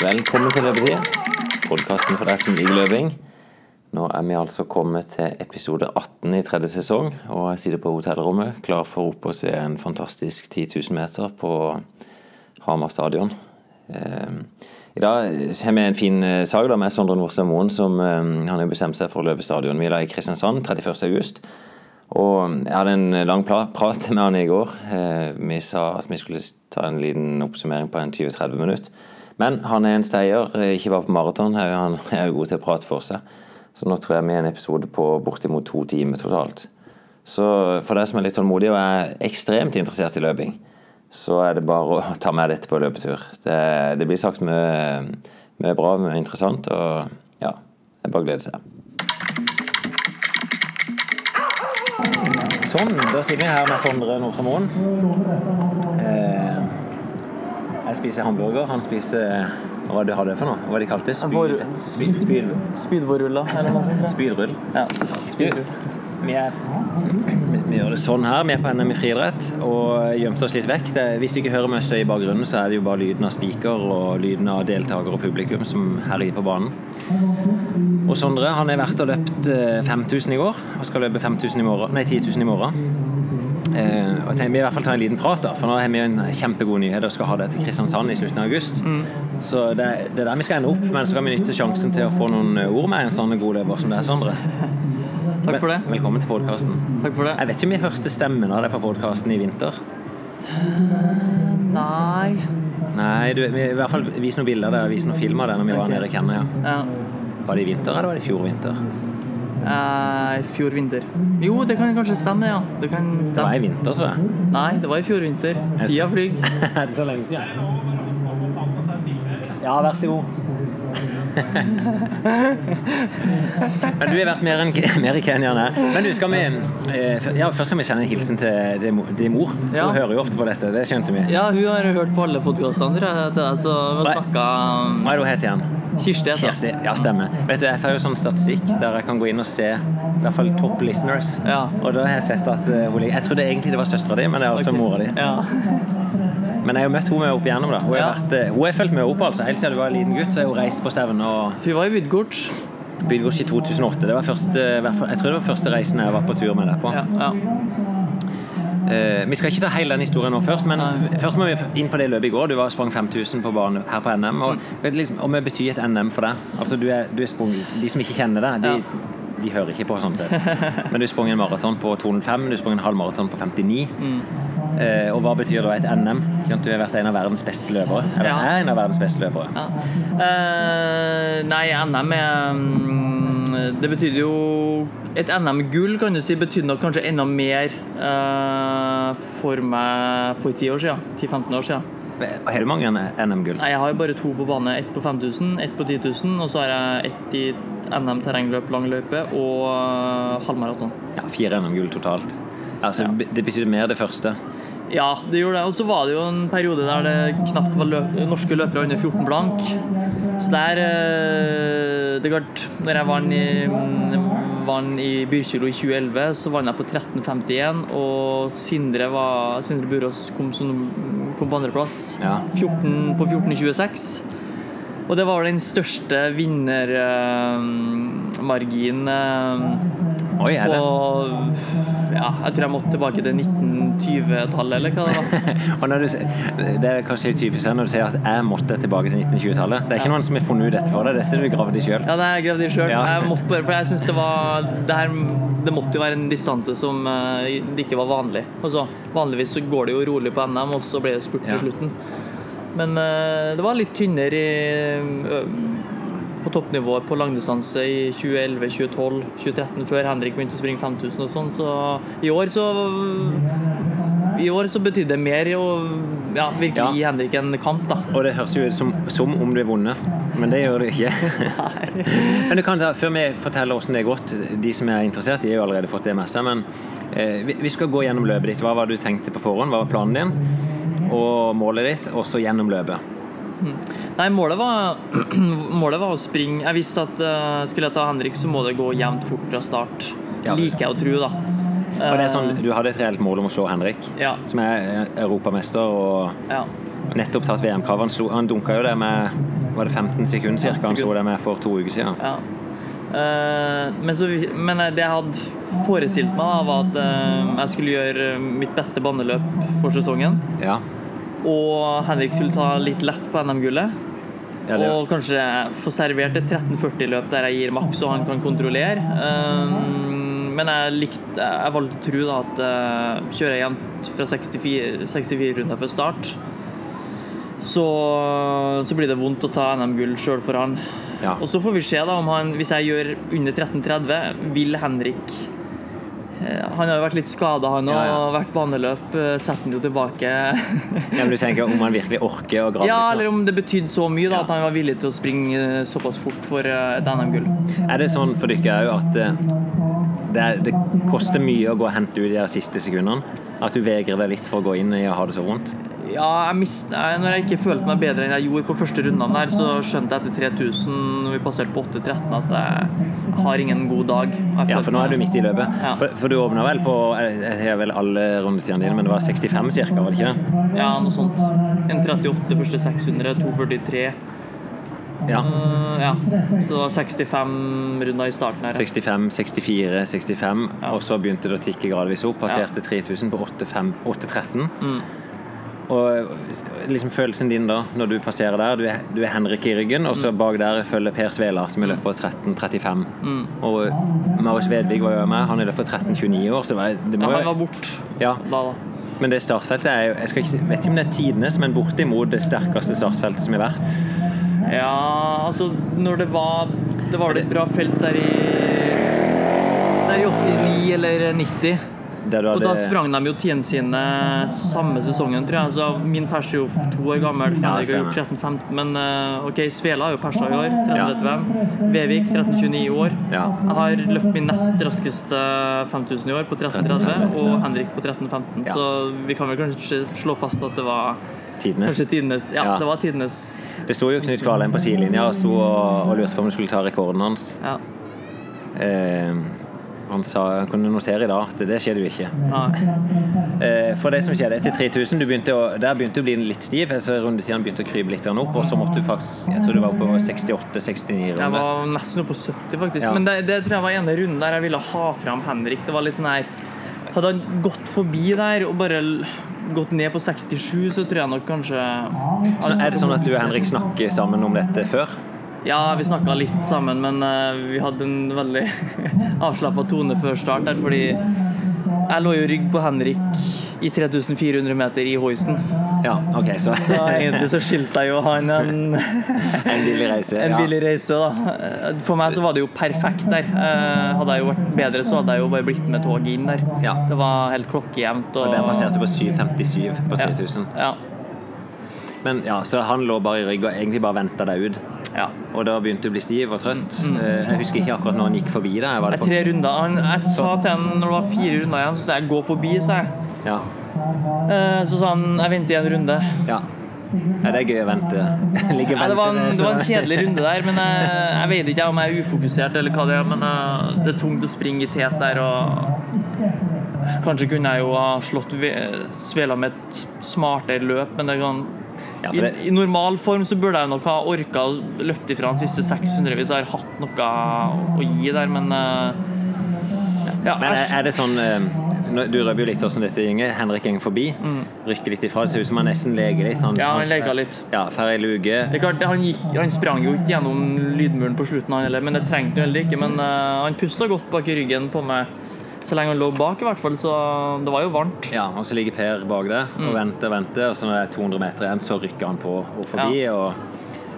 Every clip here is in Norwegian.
Velkommen til Løpetid, podkasten for deg som liker løping. Nå er vi altså kommet til episode 18 i tredje sesong, og jeg sitter på hotellrommet klar for opp å se en fantastisk 10 000 meter på Hamar stadion. Eh, I dag har vi en fin eh, sak med Sondre Nordstad Moen, som eh, han har bestemt seg for å løpe da i Kristiansand 31. august. Og jeg hadde en lang prat med han i går. Vi sa at vi skulle ta en liten oppsummering på en 20-30 minutter. Men han er en steier, ikke bare på maraton. Han er jo god til å prate for seg. Så nå tror jeg vi er en episode på bortimot to timer totalt. Så for deg som er litt tålmodig og er ekstremt interessert i løping, så er det bare å ta med dette på løpetur. Det, det blir sagt mye bra, mye interessant, og ja, det er bare å glede seg. Sånn, da sitter vi her med Sondre Nordsamoen. Eh, jeg spiser hamburger, han spiser Hva du hadde for noe? Hva de kalte det? Spyd, spyd, spyd. Spydvårruller, eller noe sånt. Spydrull. Ja, spydrull. Vi, er, vi, vi gjør det sånn her. Vi er på NM i friidrett og gjemte oss litt vekk. Det, hvis du ikke hører mye støy i bakgrunnen, så er det jo bare lyden av spiker og lyden av deltaker og publikum som herjer på banen. Og Sondre han har vært og løpt 5000 i går og skal løpe 5000 i morgen, nei 10 000 i morgen. Eh, og jeg tenker vi i hvert fall ta en liten prat, da, for nå har vi en kjempegod nyhet og skal ha det til Kristiansand i slutten av august. Mm. Så det, det, er der vi skal ende opp, men så kan vi nytte sjansen til å få noen ord med en sånn god lever som det er, Sondre. Takk for det. Velkommen til podkasten. Takk for det. Jeg vet ikke om jeg hørte stemmen av deg på podkasten i vinter. Nei Nei, du, vi, i hvert fall vis noen bilder der, vis noen filmer der når vi var nede i Kenner. Ja. ja. Var det i vinter, eller var det i fjor vinter? Eh, I fjor vinter. Jo, det kan kanskje stemme, ja. Det kan Det var i vinter, tror jeg. Nei, det var i fjor vinter. Tida flyr. er det så lenge siden? Ja, vær så god. Men du har vært mer, enn, mer i Kenya. Men du, skal vi eh, Ja, først skal vi sende en hilsen til din mor- Hun. Ja. Hører jo ofte på dette, det skjønte vi. Ja, hun har hørt på alle podkastene Altså, Hva er det hun het igjen? Kirsti. heter hun. Kjersti. Ja, stemmer. Vet du, Jeg får jo sånn statistikk der jeg kan gå inn og se i hvert fall top listeners. Ja. Og da har jeg sett at eh, hun ligger Jeg trodde egentlig det var søstera di, men det er altså okay. mora di. Ja. Men jeg har møtt henne opp igjennom. da Hun har, vært, eh, hun har fulgt med opp altså Helt siden du var en liten gutt, så har hun reist på stevne og Hun var i Bydgård Bydgods i 2008. Det var første, jeg tror det var første reisen jeg var på tur med deg på. Ja, ja. Uh, vi skal ikke ta hele den historien nå først, men Nei. først må vi inn på det løpet i går. Du var sprang 5000 på bane her på NM. Og, vet liksom, og hva betyr et NM for deg? Altså, du er, du er sprung, de som ikke kjenner deg, de, Ja. de hører ikke på sånn sett. Men du sprang en maraton på 205, du sprang en halvmaraton på 59. Mm. Eh, og hva betyr da et NM? Du har vært en av verdens beste løpere. Eller Ja. er en av verdens beste løpere. Ja. Eh, nei, NM er mm, Det betydde jo Et NM-gull kan du si betydde nok kanskje enda mer eh, for meg for 10 år siden. 10-15 år siden. Har du mange NM-gull? Nei, jeg har bare to på bane. Ett på 5000, ett på 10 000. Og så har jeg ett i NM terrengløp, lang løype og eh, halvmaraton. Ja, fire NM-gull totalt. Altså, Ja. Det betydde mer det første. Ja, det gjorde det. Og så var det jo en periode der det knapt var løp norske løpere under 14 blank. Så der eh, Det er klart, når jeg vant i, vann i Bykilo i 2011, så vant jeg på 13,51, og Sindre, var, Sindre Burås kom, som, kom på andreplass Ja. 14, på 14,26. Og det var den største vinnermarginen Oi, er det? på Ja, jeg tror jeg måtte tilbake til 1920-tallet, eller hva det var. Du, det er kanskje typisk når du sier at jeg måtte tilbake til 1920-tallet. Det er ikke noen som har funnet ut dette for deg, dette har du gravd i sjøl. Ja, det jeg gravd i sjøl. Ja. Jeg måtte bare, for jeg synes det var det, her, det måtte jo være en distanse som eh, det ikke var vanlig. Altså, vanligvis så går det jo rolig på NM, og så blir det spurt Ja. til slutten. Men eh, det var litt tynnere i, på toppnivået på langdistanse i 2011, 2012, 2013, før Henrik begynte å springe 5000 og sånn. Så i år så i år så betydde det mer å ja, virkelig Ja. gi Henrik en kamp, da. Og det høres jo ut som, som om du har vunnet, men det gjør du ikke. men du kan ta, Før vi forteller hvordan det er gått, de som er interessert, de har jo allerede fått det med seg. Men eh, vi, vi skal gå gjennom løpet ditt. Hva var det du tenkte på forhånd? Hva var planen din? Og målet ditt, og så gjennom løpet. Nei, målet var, målet var å springe Jeg visste at uh, skulle jeg ta Henrik, så må det gå jevnt fort fra start. Ja. Liker jeg å tro, da. Og det er sånn, Du hadde et reelt mål om å slå Henrik, Ja. som er europamester og Ja. nettopp tatt VM-krav. Han, slo- han dunka jo det med var det 15 sekunder cirka han så det med for to uker siden. Ja. Uh, men, så, men det jeg hadde forestilt meg, da, var at uh, jeg skulle gjøre mitt beste baneløp for sesongen. Ja. Og Henrik skulle ta litt lett på NM-gullet. Ja, og kanskje få servert et 1340-løp der jeg gir maks og han kan kontrollere. Um, men jeg, likte, jeg valgte å tro da at uh, kjører jeg jevnt fra 64, 64 runder før start, så, så blir det vondt å ta NM-gull sjøl for han. Ja. Og så får vi se da om han, hvis jeg gjør under 13.30, vil Henrik Han har jo vært litt skada, han òg. Ja, ja. og Vært baneløp. eh, Setter han jo tilbake. Ja, men du tenker om han virkelig orker å grave Ja, eller om det betydde så mye da, at han var villig til å springe eh, såpass fort for eh, et NM-gull. Er det sånn for dere òg at eh, det, det koster mye å gå og hente ut de siste sekundene? At du vegrer deg litt for å gå inn i å ha det så vondt? Ja, jeg mist, når jeg ikke følte meg bedre enn jeg gjorde på første rundene der, så skjønte jeg etter 3000, når vi passerte på 8.13, at jeg har ingen god dag. Ja, for nå er du midt i løpet. Ja. For, du åpna vel på Jeg har vel alle rundetidene dine, men det var 65 ca., var det ikke det? Ja, noe sånt. 1.38 første 600, 2.43. Ja. Uh, ja. Så det var 65 runder i starten her. 65, 64, 65, og så begynte det å tikke gradvis opp. Passerte 3000 på 8.5 8.13. Mm. Og liksom følelsen din da, når du passerer der Du er, du er Henrik i ryggen, og Mm. så bak der følger Per Svela, som er løpt på 13.35. Mm. Og Marius Vedvig var jo med, han er løpt på 13.29 år, så det Ja, han var bort Ja. da, da. Men det startfeltet er jo Jeg ikke, vet ikke om det er tidenes, men bortimot det sterkeste startfeltet som har vært. Ja, altså når det var Det var vel et bra felt der i Der i 89 eller 90. Der du Og da sprang de jo tiden sine samme sesongen, tror jeg. Så min pers er jo to år gammel. Ja, Henrik har gjort 13-15. Men eh, OK, Svela har jo persa i år. Ja. 13.35. Vevik 13.29 i år. Ja. Jeg har løpt min nest raskeste 5000 i år på 13.30, og Henrik på 13.15. Ja. Så vi kan vel kanskje slå fast at det var Tidenes. kanskje tidenes Ja, Ja. det var tidenes Det sto jo Knut Kvalheim på sidelinja og sto og, og lurte på om du skulle ta rekorden hans. Ja. Eh, han sa han kunne notere i dag at det skjedde jo ikke. Nei. Eh, for det som skjedde etter 3000, du begynte å, der begynte du å bli litt stiv. Så rundetiden begynte å krype litt opp, og så måtte du faktisk Jeg tror du var oppe på 68-69 Jeg var nesten oppe på 70, faktisk. Ja. Men det, det tror jeg var ene runden der jeg ville ha fram Henrik. Det var litt sånn her Hadde han gått forbi der og bare gått ned på 67, så tror jeg nok kanskje Så er det sånn at du og Henrik snakker sammen om dette før? Ja, vi snakka litt sammen, men eh, vi hadde en veldig avslappa tone før start der, fordi jeg lå jo rygg på Henrik i 3400 meter i hoisen. Ja, ok, så, Så egentlig så skilte jeg jo han en En billig reise. En ja. billig reise, da. For meg så var det jo perfekt der. Eh, Hadde jeg jo vært bedre, så hadde jeg jo bare blitt med toget inn der. Ja. Det var helt klokkejevnt. Og den passerte på 7,57 på 3000. Ja. Men ja, Så han lå bare i rygg og egentlig bare venta deg ut. ja. Og da begynte du å bli stiv og trøtt. Mm. Jeg husker ikke akkurat når han gikk forbi deg. Det tre runder. Han, jeg sa til han når det var fire runder igjen, så sa jeg 'gå forbi', sa jeg. ja, Eh, Så sa han 'jeg venter i en runde'. ja. ja, det er gøy å vente. Det, var en, det var en kjedelig runde der, men jeg, jeg vet ikke om jeg er ufokusert eller hva det er. Men eh, det er tungt å springe i tet der, og kanskje kunne jeg jo ha slått Svela med et smartere løp, men det kan Ja, I, I normal form så burde jeg nok ha orka å løpe ifra de siste 600 hvis jeg har hatt noe å gi der, men eh, ja, men er, er det sånn eh, Du røper jo litt hvordan dette går. Henrik går forbi. Rykker litt ifra. Det ser ut som han nesten leker litt. Han, Ja, han leker litt. Ja, Får ei luke. Det er klart, han, gikk, han sprang jo ikke gjennom lydmuren på slutten, han heller, men det trengte han heller ikke. Men uh, han pusta godt bak i ryggen på meg så lenge han lå bak, i hvert fall. Så det var jo varmt. Ja, og så ligger Per bak Mm. og venter og venter, og så når det er 200 meter igjen, så rykker han på og forbi. Og...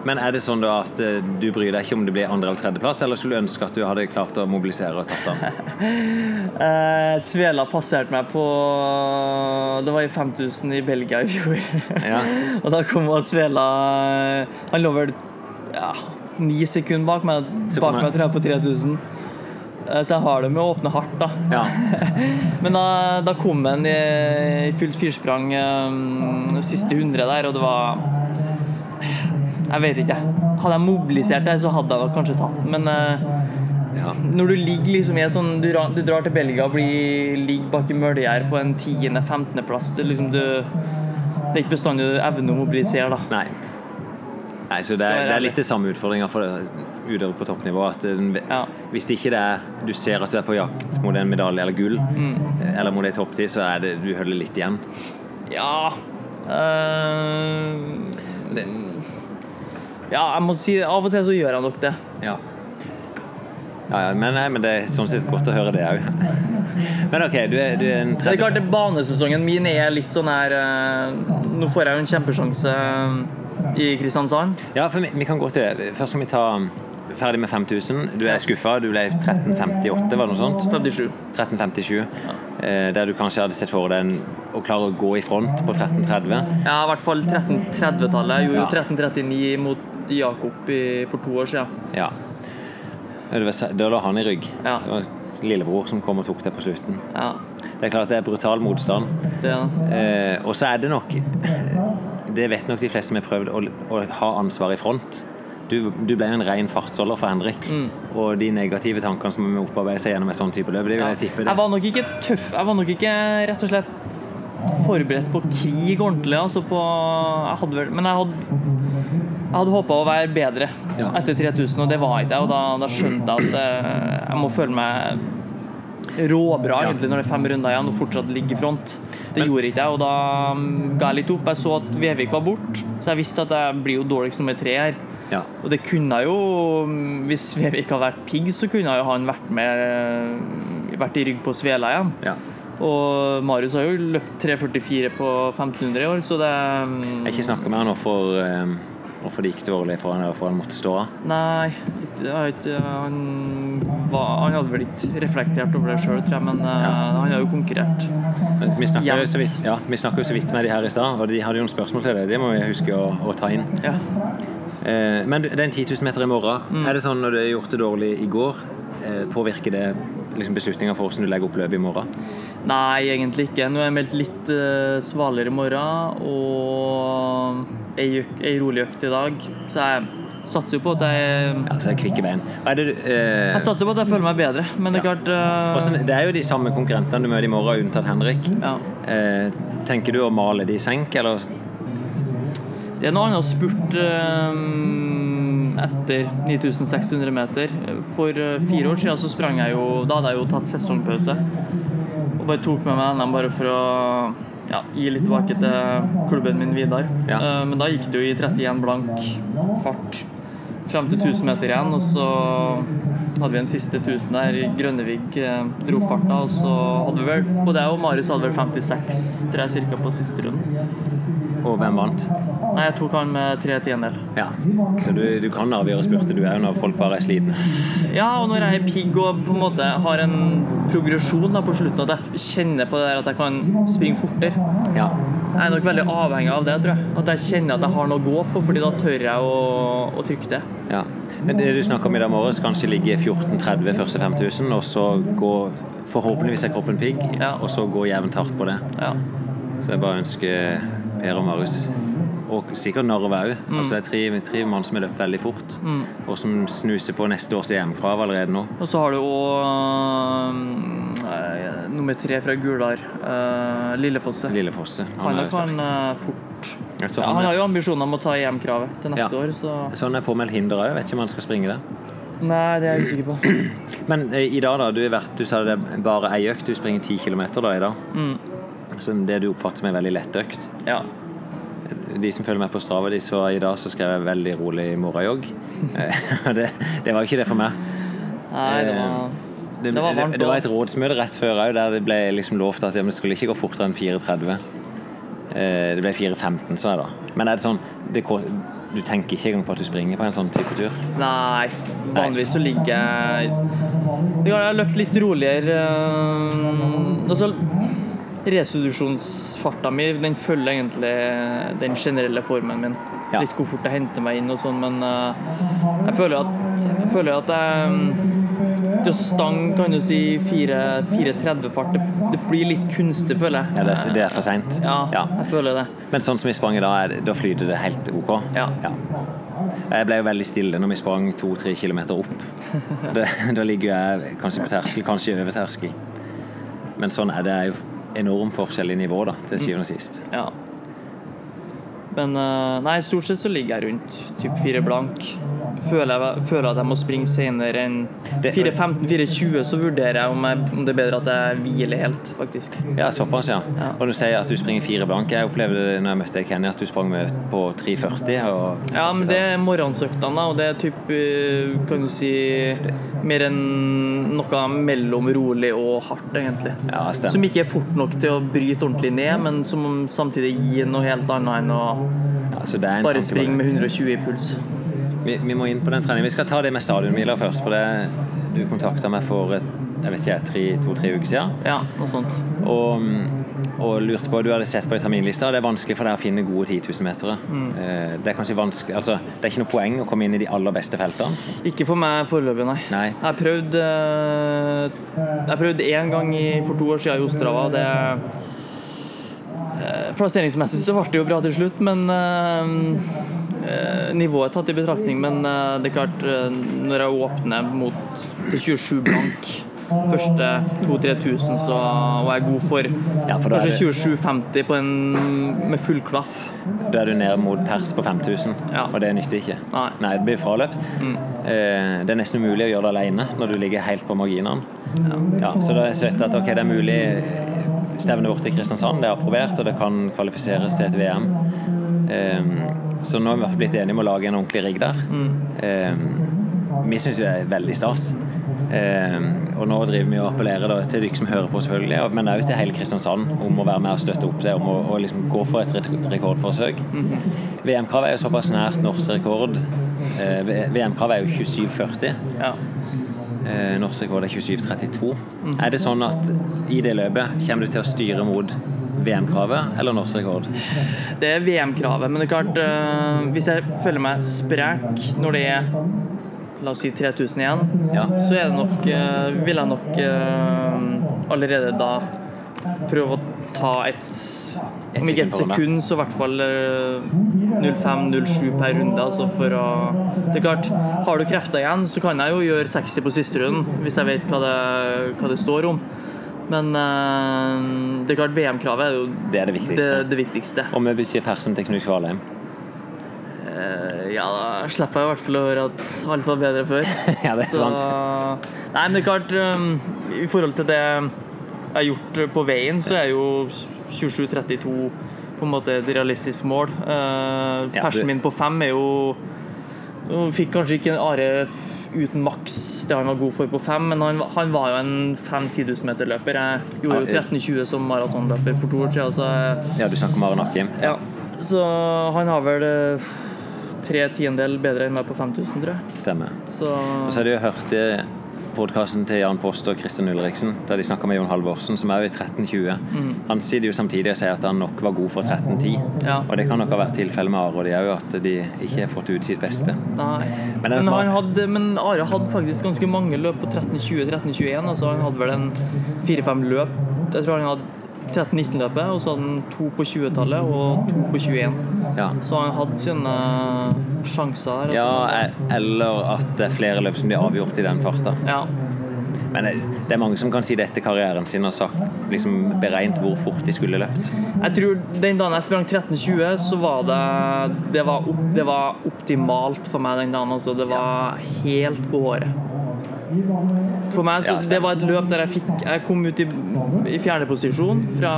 Men er det sånn da at eh, du bryr deg ikke om det blir andre- eller tredjeplass, eller skulle du ønske at du hadde klart å mobilisere og tatt den? Eh, Svela passerte meg på Det var i 5000 i Belgia i fjor. Ja. og da kom Svela Han lå vel ja, ni sekunder bak meg, Så bak han- meg tror jeg, på 3000. Eh, Så jeg har det med å åpne hardt, da. Ja. Men da, da kom han i, i fullt firsprang um, siste hundre der, og det var Jeg vet ikke. Hadde jeg mobilisert det, så hadde jeg nok kanskje tatt den, men uh, ja. når du ligger liksom i et sånn Du, du drar til Belgia og blir, ligger bak i Møljer på en 10.-15.-plass. Det, er liksom det er ikke bestandig du evner å mobilisere, da. Nei. Nei, så det er, det er litt det samme utfordringa for utøvere på toppnivå. At Ja. Hvis det ikke det er du ser at du er på jakt mot en medalje eller gull, Mm. eller mot ei topptid, så er det du holder litt igjen. Ja uh, det, Ja, jeg må si av og til så gjør jeg nok det. Ja. Ja, ja, men, nei, men det er sånn sett godt å høre det òg. Men OK, du er, du er en Det er klart, det Banesesongen min er litt sånn her eh, Nå får jeg jo en kjempesjanse i Kristiansand. Ja, for vi, vi kan gå til det. Først skal vi ta ferdig med 5000. Du er skuffa. Du ble 1358, var det noe sånt? 57. 1357. Ja. der du kanskje hadde sett for deg å klare å gå i front på 1330. Ja, i hvert fall 1330-tallet. Jeg gjorde jo Ja. 1339 mot Jakob i, for to år siden. Ja. Da lå han i rygg. Ja. Det var lillebror som kom og tok det på slutten. Ja, Det er klart det er brutal motstand. Ja. Eh, og så er det nok Det vet nok de fleste som har prøvd å, å ha ansvar i front. Du, du ble jo en ren fartsholder for Henrik. Mm. Og de negative tankene som vi opparbeider seg gjennom et sånn type løp, det vil jeg tippe Jeg var nok ikke tøff. Jeg var nok ikke rett og slett forberedt på krig ordentlig. Altså på, jeg hadde vel, men jeg hadde, jeg hadde håpa å være bedre Ja. etter 3000, og det var ikke jeg. Og da, da skjønte jeg at eh, jeg må føle meg råbra Ja. egentlig når det er fem runder igjen og fortsatt ligger i front. Det gjorde ikke jeg, og da mm, ga jeg litt opp. Jeg så at Vevik var borte, så jeg visste at jeg blir jo dårligst nummer tre her. Ja. Og det kunne jo mm, Hvis Vevik hadde vært pigg, så kunne jo han vært med Vært i rygg på Svela igjen. Ja. Og Marius har jo løpt 3,44 på 1500 i år, så det Jeg har ikke snakka med han hvorfor, eh, hvorfor det gikk dårlig for han, hvorfor han måtte stå av. Nei, ikke, han, var, han hadde vel ikke reflektert over det sjøl, tror jeg, men eh, han har jo konkurrert. Vi snakka jo ja, jo så vidt med de her i stad, og de hadde jo noen spørsmål til det. Det må vi huske å, å ta inn. Ja. Eh, men den det er en 10 000 meter i morgen. Mm. Er det sånn når du har gjort det dårlig i går, eh, påvirker det liksom beslutninga for hvordan du legger opp løpet i morgen? Nei, egentlig ikke. Nå er jeg meldt litt uh, svalere i morgen og ei, ei rolig økt i dag. Så jeg satser jo på at jeg Altså så er kvikke bein. Det, eh, Jeg satser på at jeg føler meg bedre, men det er Ja. klart uh... Også, det er jo de samme konkurrentene du møter i morgen, unntatt Henrik. ja. Uh, tenker du å male de i senk, eller? Det er noe annet spurt uh, etter 9600 meter. For eh, fire år siden så sprang jeg jo Da hadde jeg jo tatt sesongpause. Og bare tok med meg NM bare for å ja, gi litt tilbake til klubben min Vidar. Ja. Uh, Men da gikk det jo i 31 blank fart frem til 1000 meter igjen. Og så hadde vi en siste 1000 der. Grønnevik eh, dro opp farta. Og så hadde vi vel på det, og Marius hadde vel 56, tror jeg, cirka på siste runden. Og hvem vant? Nei, jeg tok han med tre tiendedel. Ja, Så du, du kan avgjøre spurter du òg når folk bare er slitne? Ja, og når jeg er pigg og på en måte har en progresjon da på slutten, at jeg kjenner på det der at jeg kan springe fortere. Ja. Jeg er nok veldig avhengig av det, tror jeg. At jeg kjenner at jeg har noe å gå på, fordi da tør jeg å, å trykke det. ja. Men det du snakker om i dag morges, kanskje ligge 14.30 første 5000, og så gå Forhåpentligvis er kroppen pigg, Ja. og så gå jevnt hardt på det. Ja. Så jeg bare ønsker Per og Marius, og sikkert Narve òg altså, Det er tre, tre mann som har løpt veldig fort, og som snuser på neste års EM-krav allerede nå. Og så har du òg nummer tre fra Gular, uh, Lillefosse. Lillefosse. Han han kan eh, fort så ja, han Han har jo ambisjoner om å ta EM-kravet til neste Ja. år, så Så han er påmeldt hinder òg. Vet ikke om han skal springe det. Nei, det er jeg usikker på. Men eh, i dag, da. Du, har vært, du sa det er bare ei økt. Du springer ti kilometer da i dag. Mm. Så det du oppfatter som en veldig lettøkt. Ja. De som følger med på Strava, de så i dag så skrev jeg 'veldig rolig morgenjogg'. Eh, det, det var ikke det for meg. Nei, det var Det, Det var varmt det, det var et rådsmøte rett før òg, der det ble liksom lovt at ja, det skulle ikke gå fortere enn 4.30. Eh, det ble 4.15, sa jeg da. Men er det sånn det, Du tenker ikke engang på at du springer på en sånn type tur? Nei, vanligvis så ligger jeg Jeg har løpt litt roligere. Og Altså, restitusjonsfarta mi den følger egentlig den generelle formen min. Ja. Litt hvor fort jeg henter meg inn og sånn, men øh, jeg føler at jeg føler at jeg Til stang kan du si 4 4.30-fart. Det, det blir litt kunstig, føler jeg. Ja, det, er- det er for seint? Ja, jeg føler det. Men sånn som vi sprang i dag, da flyter det helt OK? Ja. Jeg ble jo veldig stille når vi sprang to-tre kilometer opp. Det, da ligger jeg kanskje på terskel, kanskje over terskel. Men sånn er det jo enorm forskjell i nivå, da, til syvende og sist. Ja. Men eh, nei, stort sett så ligger jeg rundt typ fire blank. Føler jeg føler at jeg må springe senere enn 4.15-4.20, så vurderer jeg om, jeg om det er bedre at jeg hviler helt, faktisk. Ja, såpass, ja. Ja. Og du sier at du springer fire blank. Jeg opplevde det når jeg møtte Kenny, at du sprang med på 3,40. Og Ja, men det er morgensøktene, og det er typ, eh, kan du si, mer enn noe mellom rolig og hardt, egentlig. Ja. Som ikke er fort nok til å bryte ordentlig ned, men som samtidig gir noe helt annet enn å Ja, så det er en bare det. med 120 i puls. Vi, vi må inn på den treningen. Vi skal ta det med stadionmiler først. For det, du kontakta meg for et, jeg vet ikke, tre- to-tre uker siden. Ja, noe sånt. Og, og lurte på, Du hadde sett på terminlista. Det er vanskelig for deg å finne gode 10 000-metere. Mm. Eh, Det er kanskje vanskelig, altså, det er ikke noe poeng å komme inn i de aller beste feltene. Ikke for meg foreløpig, nei. Nei. Jeg prøvde Jeg prøvde én gang i, for to år siden i Ostrava. Det eh, Plasseringsmessig så ble det jo bra til slutt, men eh, eh, Nivået tatt i betraktning, men eh, det er klart eh, Når jeg åpner mot til 27 blank første 2000-3000, så var jeg god for Ja, for er kanskje 27-50 med full klaff. Da er du ned mot pers på 5000, Ja. og det nytter ikke. Nei. det blir fraløpt. Eh, Det er nesten umulig å gjøre det alene når du ligger helt på marginene. Ja, så da har jeg sett at ok, det er mulig Stevnet vårt i Kristiansand det er approvert, og det kan kvalifiseres til et VM. Eh, Så nå har vi i hvert fall blitt enige om å lage en ordentlig rigg der. Eh, Vi syns jo det er veldig stas. Eh, og nå driver vi og appellerer til dere som hører på, selvfølgelig, men òg til hele Kristiansand om å være med og støtte opp det, om å, liksom gå for et rekordforsøk. VM-kravet er jo såpass nært norsk rekord. VM-kravet er jo 27,40. Ja. Eh, norsk rekord er 27,32. Er det sånn at i det løpet kommer du til å styre mot VM-kravet eller norsk rekord? Det er VM-kravet, men det er klart eh, Hvis jeg føler meg sprek når det er la oss si 3000 igjen, Ja. så er det nok eh, vil jeg nok eh, allerede da prøve å ta Et Om ikke et sekund, så i hvert fall eh, 05-07 per runde. Altså for å Det er klart, har du krefter igjen, så kan jeg jo gjøre 60 på siste runden, hvis jeg vet hva det, hva det står om. Men eh, det er klart, VM-kravet er jo Det er det viktigste. det, det viktigste. Og vi betyr persen til Knut Kvalheim. Eh, Ja, da slipper jeg i hvert fall å høre at alt var bedre før. Ja, det er Så, sant. nei, men det er klart um, I forhold til det jeg har gjort på veien, så er jeg jo 27-32 på en måte et realistisk mål. Eh, persen min på fem er jo fikk kanskje ikke en Are uten maks det han var god for på fem, men han, han var jo en 5-10 000 meter-løper. Jeg gjorde jo Ja, 13,20 som maratonløper for to år siden. Så Ja, du snakker om Aron Akkim. ja, så han har vel eh, tre tiendedel bedre enn meg på 5000, tror jeg. Stemmer. Så Og så har du hørt podkasten til Jan Post og Kristian Ulriksen, der de snakka med Jon Halvorsen, som er jo i 1320. Han sier jo samtidig og sier at han nok var god for 1310. Ja. Og det kan nok ha vært tilfellet med Are og de òg, at de ikke har fått ut sitt beste. Nei. Men Men, han hadde, men Are hadde faktisk ganske mange løp på 1320-1321. Altså han hadde vel en fire-fem løp. Jeg tror han hadde 13-19-løpet, og så hadde han to på 20-tallet og to på 21. Ja. Så han hadde sine sjanser der. ja, e- eller at det er flere løp som blir avgjort i den farta. ja. Men det det er mange som kan si det etter karrieren sin og sagt, liksom beregnet hvor fort de skulle løpt. Jeg tror Den dagen jeg sprang 13,20, så var det det var, opp, det var optimalt for meg den dagen. Altså. Det var helt på håret. For meg så Det var et løp der jeg fikk Jeg kom ut i, i fjerde posisjon fra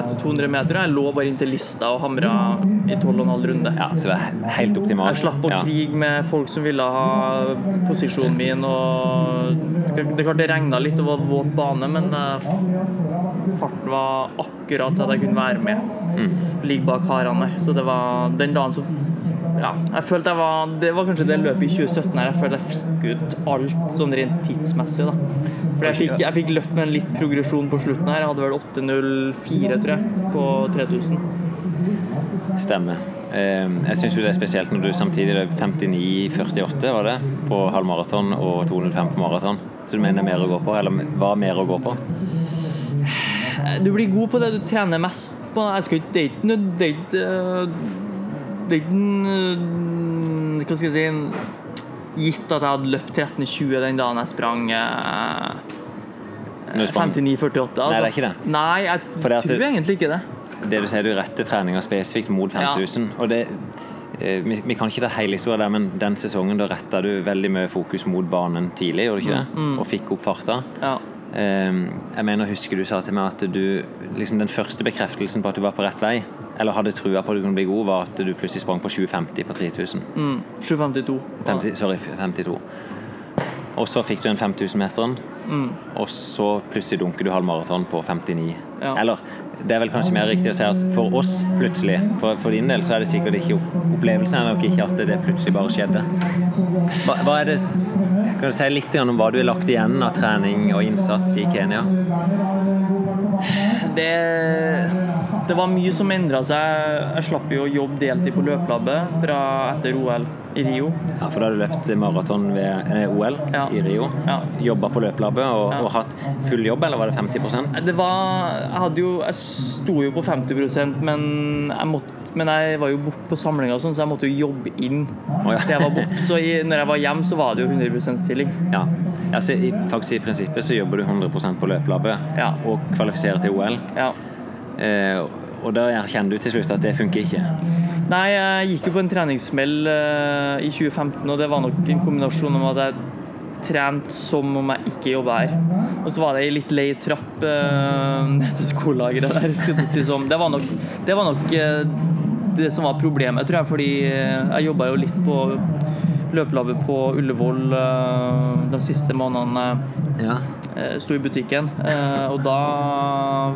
etter 200 meter. Jeg lå bare inntil lista og hamra i 12,5 runde. Ja, så det var helt optimalt. Jeg slapp å Ja. krige med folk som ville ha posisjonen min. Og det er klart det regna litt og var våt bane, men eh, farten var akkurat til at jeg kunne være med. Ligge bak harene der. Så det var den dagen så ja, jeg følte jeg var Det var kanskje det løpet i 2017 her jeg følte jeg fikk ut alt sånn rent tidsmessig. da For jeg fikk, jeg fikk løpt med en litt progresjon på slutten her. Jeg hadde vel 8.04, tror jeg, på 3000. Stemmer. Eh, Jeg syns det er spesielt når du samtidig løp 59,48 var det, på halvmaraton og 205 på maraton. Så du mener mer å gå på, eller er mer å gå på? Du blir god på det du trener mest på. Jeg skal ikke, date, ikke nød- Det øh, Hva skal jeg si Gitt at jeg hadde løpt 13,20 den dagen jeg sprang eh, Når 59,48. Altså. Nei, det er ikke det. Nei, jeg tror det- egentlig ikke det. det du sier, du retter treninga spesifikt mot 5000. Og det eh, vi, vi kan ikke ta hele historien der, men den sesongen da retta du veldig mye fokus mot banen tidlig, gjorde du ikke det? Og fikk opp farta. Ja. Um, jeg mener, husker du sa til meg at du liksom Den første bekreftelsen på at du var på rett vei, eller hadde trua på at du kunne bli god, var at du plutselig sprang på 7,50 på 3000. Mm. 752. 50, sorry, 52. Og så fikk du en 5000-meteren, Mm. og så plutselig dunker du halv maraton på 59. Ja. Eller det er vel kanskje mer riktig å si at for oss plutselig, for, for din del, så er det sikkert ikke opplevelsen er nok ikke at det plutselig bare skjedde. Hva, hva er det Kan du si litt om hva du har lagt igjen av trening og innsats i Kenya? Det, det var mye som endra seg. Jeg slapp jo å jobbe deltid på løplabbet fra etter OL i Rio. Ja, For da har du løpt maraton ved OL Ja. i Rio. Ja. Jobba på løplabbet og, Ja. og hatt full jobb, eller var det 50% Det var Jeg hadde jo Jeg sto jo på 50% men jeg måtte men jeg var jo borte på samlinga, sånn, så jeg måtte jo jobbe inn Oh, ja. jeg var bort. Så i, når jeg var hjemme, så var det jo 100% stilling. Ja. ja så i, faktisk I prinsippet så jobber du 100% på løplabbet Ja. og kvalifiserer til OL. Ja. Eh, og da erkjenner du til slutt at det funker ikke. Nei, jeg gikk jo på en treningssmell eh, i 2015, og det var nok en kombinasjon om at jeg trente som om jeg ikke jobba her. Og så var det ei litt lei trapp eh, ned til skolelageret der. skulle jeg si sånn. Det var nok, det, var nok eh, det som var problemet, tror jeg, fordi eh, jeg jobba jo litt på løpelabbet på Ullevål eh, de siste månedene. Ja. eh, sto i butikken. Eh, og da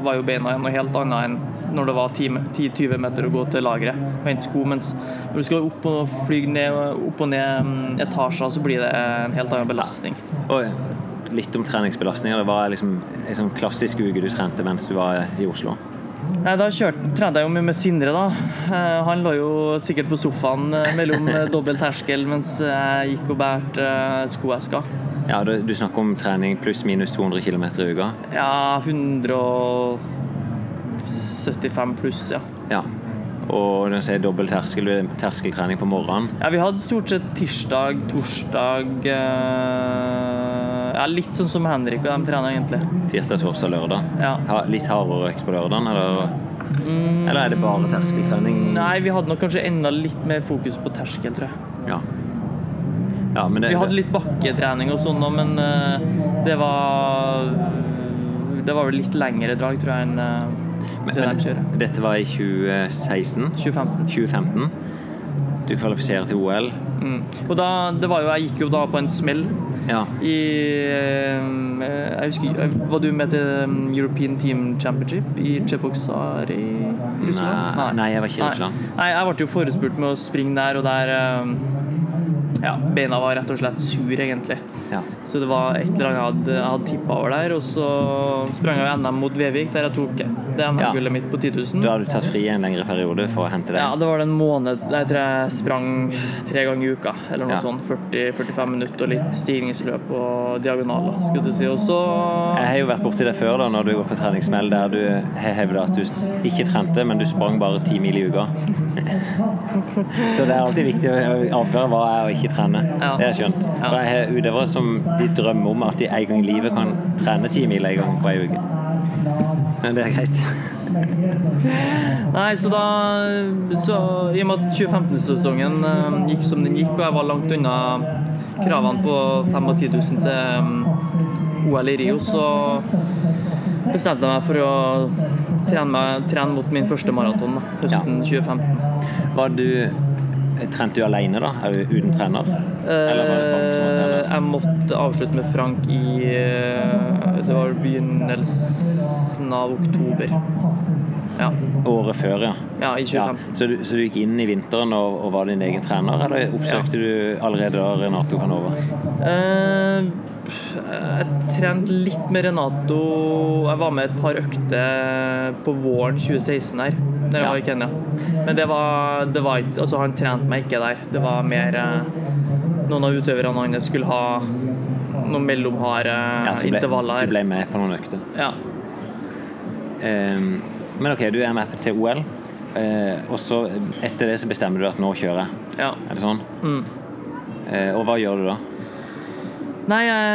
var jo beina noe helt annet enn når det var 10-20 meter å gå til lageret og hente sko. Mens når du skal opp og fly ned, opp og ned mm, etasjer, så blir det en helt annen belastning. Oi. litt om treningsbelastninger. Det var liksom en sånn klassisk uke du trente mens du var i Oslo. Nei, da kjørte, trente jeg jo mye med Sindre, da. Eh, han lå jo sikkert på sofaen eh, mellom eh, dobbel terskel mens jeg gikk og bærte skoeska. Ja, du, du snakker om trening pluss-minus 200 km i uka. Ja, 175 pluss, ja. Ja. Og når du sier dobbel terskel, er terskeltrening på morgenen. Ja, vi hadde stort sett tirsdag, torsdag eh, Ja, litt sånn som Henrik og de trener egentlig. Tirsdag, torsdag, lørdag. Ja. Ha, litt hardere økt på lørdagen, eller? Eller er det bare terskeltrening? Nei, vi hadde nok kanskje enda litt mer fokus på terskel, tror jeg. Ja. ja men det, Vi hadde litt bakketrening og sånn òg, men eh, det var Det var vel litt lengre drag, tror jeg, enn eh, men, det men, de. Dette var i 2016? 2015. 2015. Du kvalifiserer til OL. Mm. Og da, det var jo, jeg gikk jo da på en smell Ja. i eh, Jeg husker eh, Var du med til um, European Team Championship i Cheboksar i Russland? Nei, nei, jeg var ikke i Russland. Nei, jeg ble jo forespurt med å springe der, og der eh, Ja, beina var rett og slett sur, egentlig. Ja. Så det var et eller annet jeg hadde, jeg hadde tippa over der. Og så sprang jeg NM mot Vevik, der jeg tok det NM-gullet mitt på 10 000. Da hadde du tatt fri en lengre periode for å hente det? Ja, det var en måned der jeg tror jeg sprang tre ganger i uka. Eller noe Ja. sånt. 40-45 minutter og litt stigningsløp og diagonaler, skulle du si. Og så Jeg har jo vært borti det før, da, når du går på treningssmell der du har hevda at du ikke trente, men du sprang bare ti mil i uka. Så det er alltid viktig å avklare hva er å ikke trene. Ja. Det har jeg skjønt. Ja. For jeg har utøvere som de drømmer om at de en gang i livet kan trene ti mil en gang på ei uke. Men det er greit. Nei, så da så, I og med at 2015-sesongen eh, gikk som den gikk, og jeg var langt unna kravene på 5 og 10 000 til um, OL i Rio, så bestemte jeg meg for å trene, meg, trene mot min første maraton da, ja. 2015. Var du Trente du alene, da? Uten trener? Trener? Eh, Jeg måtte avslutte med Frank i eh, Det var begynnelsen av oktober. Ja, Året før, ja. ja i ja. Så, du, så du gikk inn i vinteren og, og var din egen trener, eller oppsøkte du allerede da Renato Canova? Eh, jeg trente litt med Renato Jeg var med et par økter på våren 2016 her, Ja. var i Kenya. Men det var, det var ikke Altså, han trente meg ikke der. Det var mer eh, Noen av utøverne hans skulle ha noen mellomharde Ja, ble, intervaller. du ble med på noen økter. Ja. Um, men ok, du er med til OL, uh, og så etter det så bestemmer du at nå kjører jeg. ja. Er det sånn? Mm. Uh, og hva gjør du da? Nei, jeg,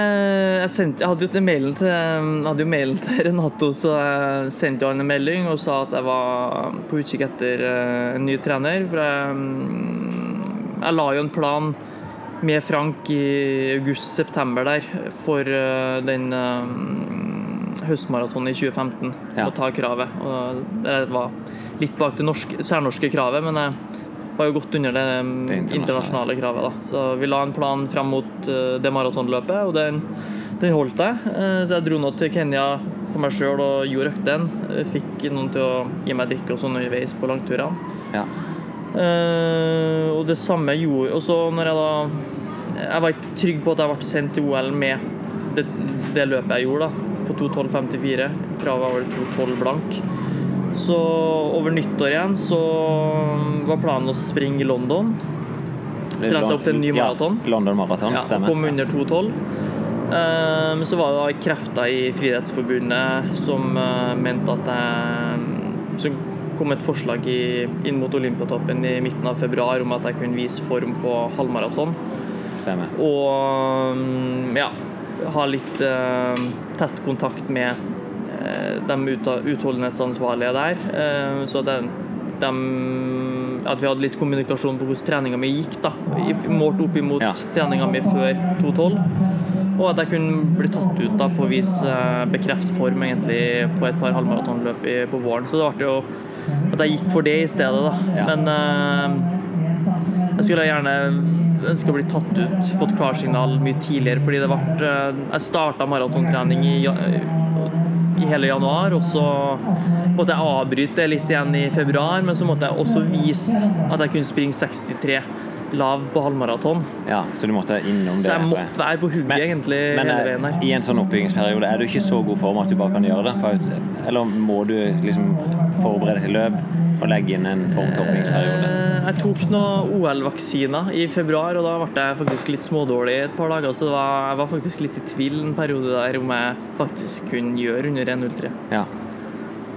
jeg, sendte, jeg hadde jo til jeg hadde jo mailen til Renato, så jeg sendte jo han en melding og sa at jeg var på utkikk etter eh, en ny trener. For jeg, mm, jeg la jo en plan med Frank i august-september der for eh, den eh, høstmaratonen i 2015. Ja. Å ta kravet. Og det var litt bak det norske, særnorske kravet, men jeg var jo godt under det, Det internasjonale. internasjonale kravet. da. Så vi la en plan fram mot eh, det maratonløpet, og den, den holdt jeg. Eh, Så jeg dro nå til Kenya for meg sjøl og gjorde økten. Eh, Fikk noen til å gi meg drikke og sånn underveis på langturene. Ja. Eh, og det samme gjorde Og så når jeg da Jeg var ikke trygg på at jeg ble sendt til OL med det, det løpet jeg gjorde, da. På 2.12,54. Kravet var vel 2.12 blank. Så over nyttår igjen så var planen å springe i London. Trene seg opp til en ny maraton. Ja, London Marathon, Ja, stemmer. kom under 2.12. Eh, Men så var det da krefter i Friidrettsforbundet som eh, mente at jeg Så kom et forslag i, inn mot Olympiatoppen i midten av februar om at jeg kunne vise form på halvmaraton. Stemmer. Og ja, ha litt tett kontakt med de utholdenhetsansvarlige der. Eh, så at, de, at vi hadde litt kommunikasjon på hvordan treninga mi gikk, da. Målt opp imot Ja. treninga mi før 2.12. Og at jeg kunne bli tatt ut da på å vise eh, bekreft form egentlig på et par halvmaratonløp på våren. Så det ble jo at jeg gikk for det i stedet, da. Ja. Men eh, jeg skulle gjerne ønske å bli tatt ut, fått klarsignal mye tidligere, fordi det ble eh, Jeg starta maratontrening i, i hele januar, og så måtte jeg avbryte det litt igjen i februar, men så måtte jeg også vise at jeg kunne springe 63 lav på halvmaraton. Ja, så du måtte innom det. Så jeg måtte være på hugget egentlig men hele eh, veien her. i en sånn oppbyggingsperiode, er du ikke så god form at du bare kan gjøre det? Eller må du liksom forberede til løp og legge inn en form til oppbyggingsperiode? Eh, Jeg tok noen OL-vaksiner i februar, og da ble jeg faktisk litt smådårlig et par dager. Så det var, jeg var faktisk litt i tvil en periode der om jeg faktisk kunne gjøre under 1.03. Ja.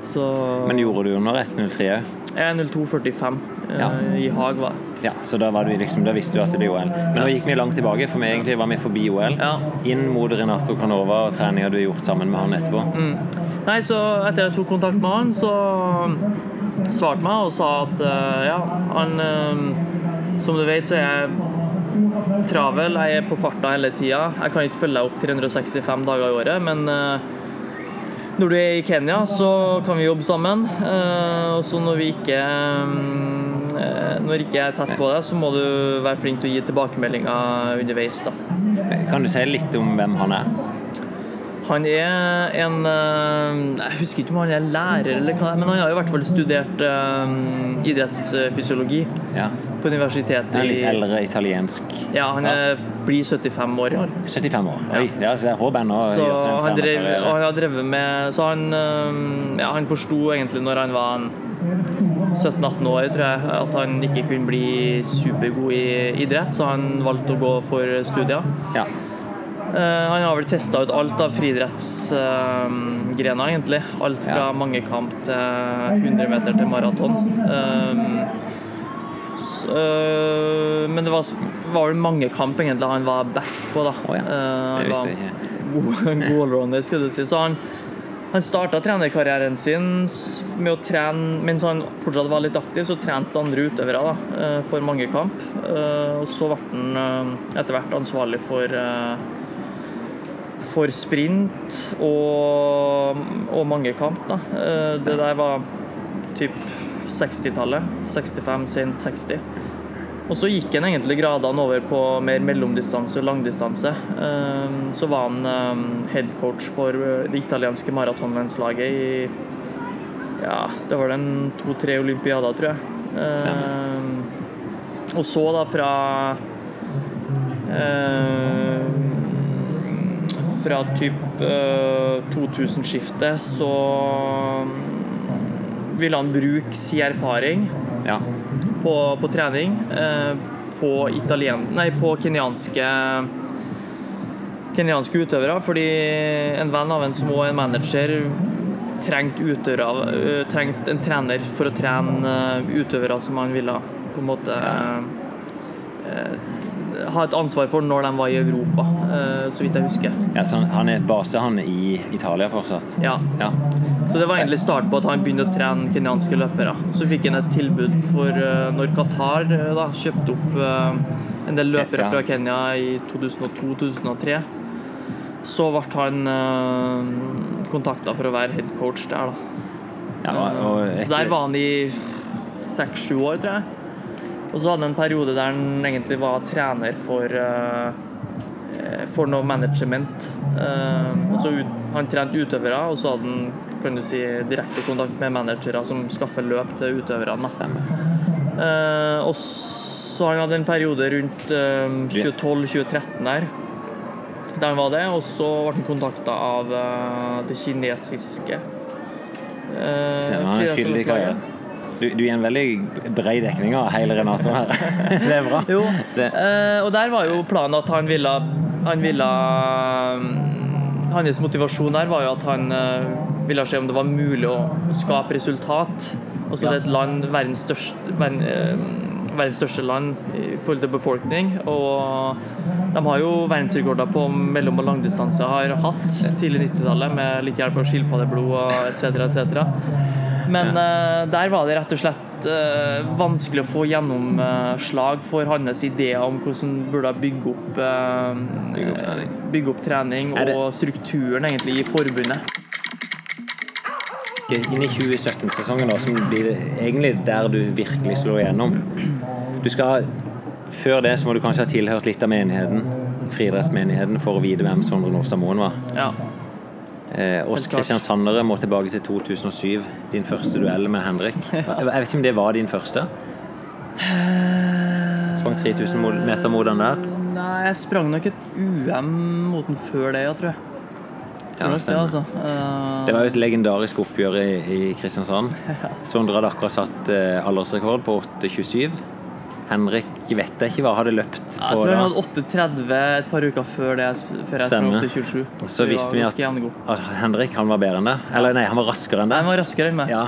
Så Men gjorde du under 1.03 òg? 1.02,45 eh, Ja. i Haag var. Ja, så da, var du liksom, da visste du at det blir OL. Men nå gikk vi langt tilbake, for vi egentlig var vi forbi OL. Ja. Inn mot Renato Canova og treninga du har gjort sammen med han etterpå. Mm. Nei, så etter jeg tok kontakt med han, så svarte meg og sa at eh, ja, han eh, Som du vet, så er jeg travel. Jeg er på farta hele tida. Jeg kan ikke følge deg opp 365 dager i året, men eh, når du er i Kenya, så kan vi jobbe sammen. Og så når vi ikke Når ikke jeg er tett på deg, så må du være flink til å gi tilbakemeldinger underveis. da. Kan du si litt om hvem han er? Han er en eh, Jeg husker ikke om han er lærer, eller hva, det er, men han har i hvert fall studert um, idrettsfysiologi Ja. på universitetet En litt eldre italiensk Ja, han er, blir 75 år i år. 75 år. Oi, ja, så er han, drev, han har drevet med Så han, eh, ja, han forsto egentlig når han var en 17-18 år, tror jeg, at han ikke kunne bli supergod i idrett, så han valgte å gå for studier. Ja. Eh, han har vel testa ut alt av friidrettsgrener, egentlig. Alt fra Ja. mangekamp til 100 meter til maraton. Um, øh, men det var, var vel mangekamp egentlig han var best på, da. Oh, ja, Eh, det visste jeg ikke. god, allrounder, skulle du si. Så han, han starta trenerkarrieren sin med å trene Mens han fortsatt var litt aktiv, så trente andre utøvere da, eh, for mangekamp. Eh, Og så ble han eh, etter hvert ansvarlig for eh, for sprint og, og mangekamp. Da. Eh, Det der var typ 60-tallet. 65, sent 60. Og så gikk han egentlig gradene over på mer mellomdistanse og langdistanse. Eh, Så var han eh, headcoach for det italienske maratonlandslaget i ja, det var den to-tre olympiader, tror jeg. Stemmer. og så da fra eh, Fra typ eh, 2000-skiftet så mm, ville han bruke sin erfaring Ja. på, på trening eh, på, italien, nei, på kenyanske kenyanske utøvere, fordi en venn av en som også er en manager, trengte utøvere, øh, trengte en trener for å trene utøvere som han ville på en måte eh, ha et ansvar for når de var i Europa, eh, så vidt jeg husker. Ja, så han er base han er i Italia fortsatt? Ja. Ja. Så det var egentlig starten på at han begynte å trene kenyanske løpere. Så fikk han et tilbud for eh, når Qatar eh, da, kjøpte opp en del løpere fra Kenya i 2002-2003. Så ble han kontakta for å være head coach der, da. ja og Eh, så der var han i seks-sju år, tror jeg. Og så hadde han en periode der han egentlig var trener for eh, for noe management. Uh, så ut, han trente utøvere, og så hadde han kan du si, direkte kontakt med managere som skaffer løp til utøverne. Uh, og så han hadde en periode rundt uh, 2012-2013 der, der han var det. Og så ble han kontakta av det kinesiske uh, Stemmer, Du, du gir en veldig bred dekning av hele Renato her. det er bra. Jo, Det, eh, og der var jo planen at han ville Han ville mm, Hans motivasjon der var jo at han eh, ville se om det var mulig å skape resultat. Og så Ja. det er et land, verdens største, verden, eh, verdens største land i forhold til befolkning. Og de har jo verdensrekorder på mellom- og langdistanse har hatt tidlig 90-tallet, med litt hjelp av skilpaddeblod og etc., etc. Men uh, der var det rett og slett uh, vanskelig å få gjennomslag for hans ideer om hvordan han burde bygge opp, uh, Bygge opp trening. bygge opp trening og strukturen egentlig i forbundet. inn i 2017-sesongen, som blir egentlig der du virkelig slår igjennom. Du skal, Før det så må du kanskje ha tilhørt litt av menigheten, friidrettsmenigheten, for å vite hvem Sondre Nordstad Moen var. Ja. Eh, Oss Helt kristiansandere må tilbake til 2007, din første duell med Henrik. Jeg vet ikke om det var din første? Sprang 3000 meter mot den der. Nei, jeg sprang nok et UM mot den før det, jeg tror jeg. Ja, det, altså. uh... Det var jo et legendarisk oppgjør i, i Kristiansand. Sondre hadde akkurat satt eh, aldersrekord på 8,27. Henrik vet jeg ikke hva hadde løpt jeg tror han hadde 8,30 et par uker før det, før jeg sprang Stemmer. 8,27. Så visste vi at, at Henrik han var bedre enn det. Eller nei, han var raskere enn det. Han var raskere enn meg. Ja,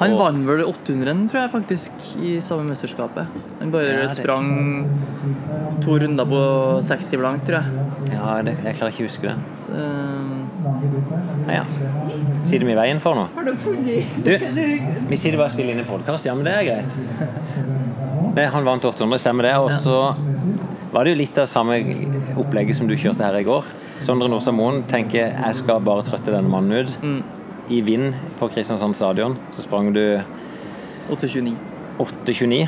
Han Og- vant vel 800 tror jeg faktisk, i samme mesterskapet. Han bare Ja, det- sprang to runder på 60 blank, tror jeg. ja det, jeg klarer ikke å huske det. Så, Ja, ja. Sitter vi i veien for nå? Du, vi sitter bare og spiller inn en podkast. Ja, men det er greit. Det, han vant 800, stemmer det. Og så var det jo litt av samme opplegget som du kjørte her i går. Sondre Nordstad Moen tenker jeg skal bare trøtte denne mannen ut. mm, I vind på Kristiansand stadion så sprang du 8,29. 8,29.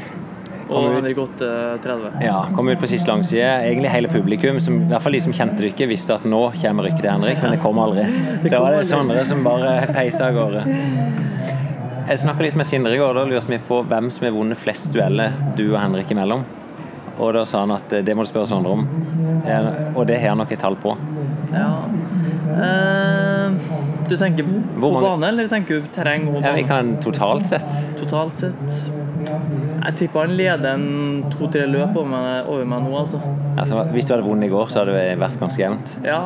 Og Henrik 8,30. ja, kom ut på sist langside. Egentlig hele publikum, som, i hvert fall de som kjente det ikke, visste at nå kommer rykket til Henrik, men det kom aldri. Det var det Sondre som bare peisa av gårde. Jeg snakka litt med Sindre i går, da lurte vi på hvem som har vunnet flest dueller du og Henrik imellom. Og da sa han at eh, det må du spørre Sondre om. Og det har han nok et tall på. Ja. Eh, du tenker på bane, eller tenker du terreng og Ja, vi kan totalt sett Totalt sett Jeg tipper han leder en to-tre løp over meg, over meg nå, altså. altså, Hvis du hadde vunnet i går, så hadde det vært ganske jevnt. Ja,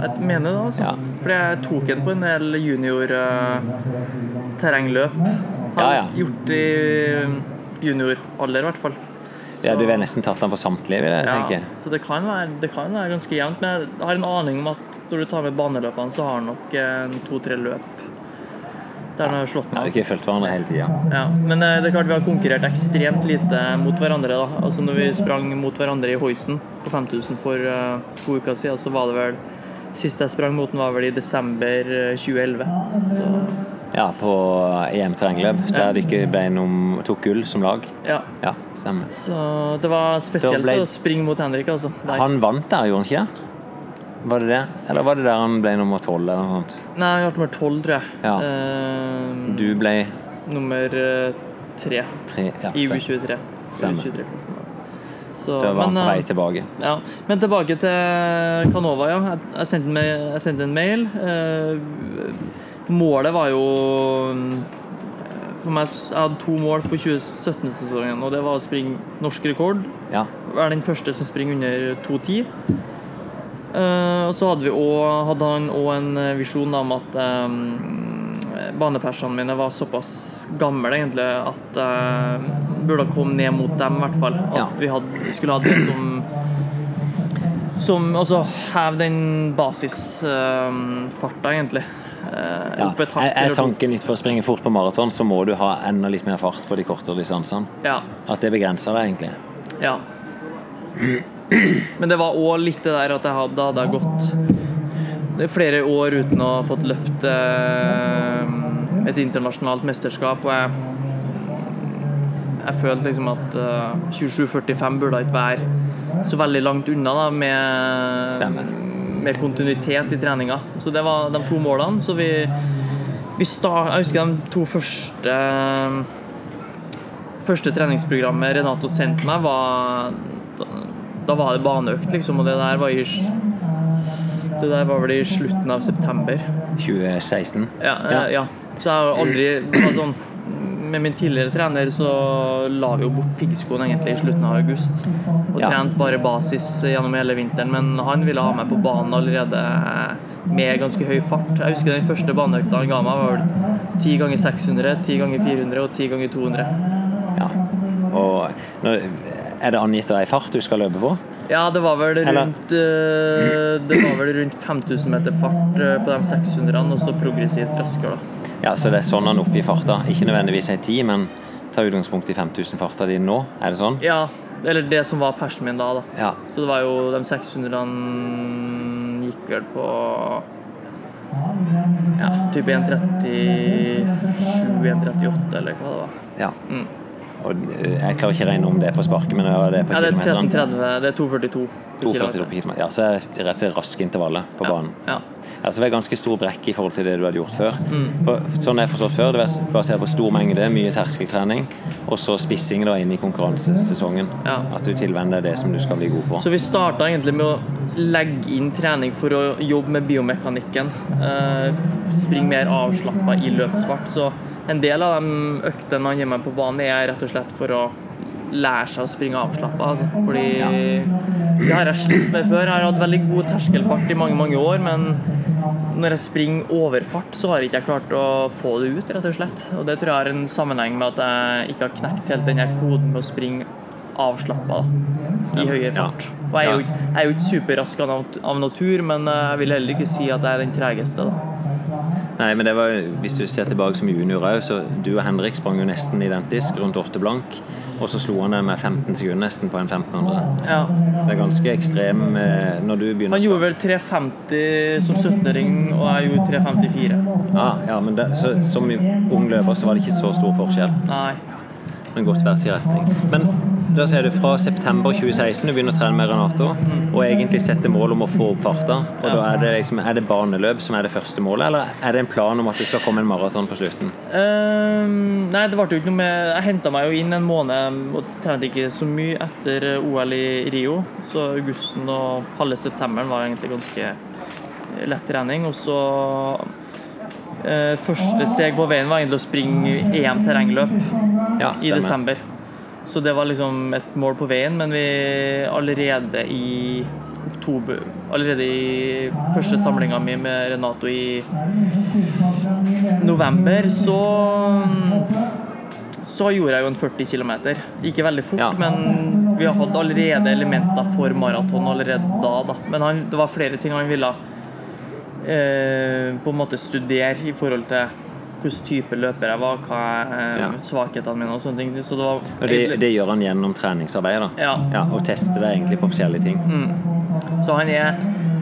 jeg mener det, altså. Ja. Fordi jeg tok en på en del junior eh. Har Ja, ja. gjort i junioralder, i hvert fall. Ja, Du har nesten tatt den på samtlige, vil jeg Ja, tenke. så det kan, være, det kan være ganske jevnt. Men jeg har en aning om at når du tar med baneløpene, så har han nok to-tre løp der har slått Ja, meg. Dere har fulgt hverandre hele tida. Ja, men eh, det er klart vi har konkurrert ekstremt lite mot hverandre. da. Altså Når vi sprang mot hverandre i Hoisen på 5000 for uh, to uker siden, så var det vel Sist jeg sprang mot den, var vel i desember eh, 2011. Så Ja, på EM terrengløp, der Ja. dere ble tok gull som lag. ja. Ja, stemmer. Så det var spesielt ble- å springe mot Henrik, altså. Der. Han vant der, gjorde han ikke? Var det det? Eller var det der han ble nummer tolv? Nei, jeg ble nummer tolv, tror jeg. Ja. Uh, Du ble Nummer eh, tre tre ja, i U23. Stemmer. U23-klassen. Så, det var men, på eh, vei tilbake. Ja, Men tilbake til Canova. ja. Jeg, jeg, sendte, en, mail- jeg sendte en mail. Målet var jo for meg, Jeg hadde to mål for 2017-sesongen. og Det var å springe norsk rekord. Ja. Være den første som springer under 2,10. Eh, og så hadde, vi også, hadde han òg en visjon om at um, banepersene mine var såpass gamle egentlig at jeg burde komme ned mot dem, i hvert fall. At Ja. vi hadde, skulle ha det som som også heve den basisfarta, egentlig. Eh, Ja. Opp et hakk Er, er tanken litt for å springe fort på maraton, så må du ha enda litt mer fart på de kortere distansene? Ja. At det begrenser deg, egentlig? Ja. Men det var òg litt det der at jeg hadde, hadde jeg gått det er flere år uten å ha fått løpt eh, et internasjonalt mesterskap, og jeg jeg følte liksom at eh, 27,45 burde ikke være så veldig langt unna da, med, Stemmer. med kontinuitet i treninga. Så det var de to målene. Så vi, vi start, Jeg husker de to første første treningsprogrammet Renato sendte meg, var da, var det baneøkt, liksom, og det der var i det der var vel i slutten av september. 2016? Ja, Ja. ja. ja. Så jeg har aldri sånn, Med min tidligere trener så la vi jo bort piggskoen egentlig i slutten av august. Og Ja. trente bare basis gjennom hele vinteren. Men han ville ha meg på banen allerede med ganske høy fart. Jeg husker den første baneøkta han ga meg, var vel 10 ganger 600, 10 ganger 400 og 10 ganger 200. ja. Og er det angitt ei fart du skal løpe på? Ja, det var vel rundt uh, Det var vel rundt 5000 meter fart eh, på de 600-ene, og så progressivt raskere, da. Ja, så det er sånn han oppgir farta. Ikke nødvendigvis ei tid, men ta utgangspunkt i 5000-farta di nå. Er det sånn? Ja, eller det som var persen min da, da. Ja. Så det var jo de 600-ene gikk vel på ja, type 1.37-1.38 eller hva det var. ja. Mm. Og eh, jeg klarer ikke å regne om det på sparket, men det er på Ja, det er kilometeren. 1330, det er 242 på kilometeren. kilometer. Ja, så er det rett og slett raske intervaller på banen. Ja. Ja, så det er ganske stor brekk i forhold til det du hadde gjort før. Mm. For, sånn jeg forstått før, det er basert på stor mengde, mye terskeltrening, og så spissing da inn i konkurransesesongen. Ja. At du tilvenner det som du skal bli god på. Så vi starta egentlig med å legge inn trening for å jobbe med biomekanikken. Eh, springe mer avslappa i løpsfart. Så en del av de øktene han gir meg på banen, er rett og slett for å lære seg å springe avslappa. Altså. Fordi Ja. det har jeg slitt med før. Jeg har hatt veldig god terskelfart i mange mange år, men når jeg springer overfart, så har jeg ikke klart å få det ut, rett og slett. Og det tror jeg har en sammenheng med at jeg ikke har knekt helt den koden med å springe avslappa i høyere fart. Og jeg er jo, jeg er jo ikke superrask av, av natur, men eh, jeg vil heller ikke si at jeg er den tregeste. da. Nei, men det var, Hvis du ser tilbake som junior òg, så du og Henrik sprang jo nesten identisk, rundt åtte blank. Og så slo han deg med 15 sekunder nesten på en 1500. Ja. Det er ganske ekstrem eh, når du begynner Han gjorde vel 3,50 som 17-åring, og jeg gjorde 3,54. Ah, ja, men det, så, Som ung løper så var det ikke så stor forskjell. Nei. Men godt sin retning. Men da sier du fra september 2016 du begynner å trene med Renato, og egentlig setter mål om å få opp farta. Og da er det, liksom, er det baneløp som er det første målet, eller er det en plan om at det skal komme en maraton på slutten? Um, nei, det ble jo ikke noe med Jeg henta meg jo inn en måned og trente ikke så mye etter OL i Rio. Så augusten og halve septemberen var egentlig ganske lett trening. Og så Første steg på veien var egentlig å springe EM terrengløp Ja, i desember. Så det var liksom et mål på veien, men vi allerede i oktober Allerede i første samlinga mi med Renato i november, så så gjorde jeg jo en 40 km. Ikke veldig fort, Ja. men vi hadde allerede elementer for maraton allerede da. da. Men han, det var flere ting han ville eh, på en måte studere i forhold til hvilken type løper jeg var, hva er Ja. svakhetene mine og sånne ting. Så det var Og det, det gjør han gjennom treningsarbeid, da. Ja. Ja, og tester det egentlig på forskjellige ting. Så han er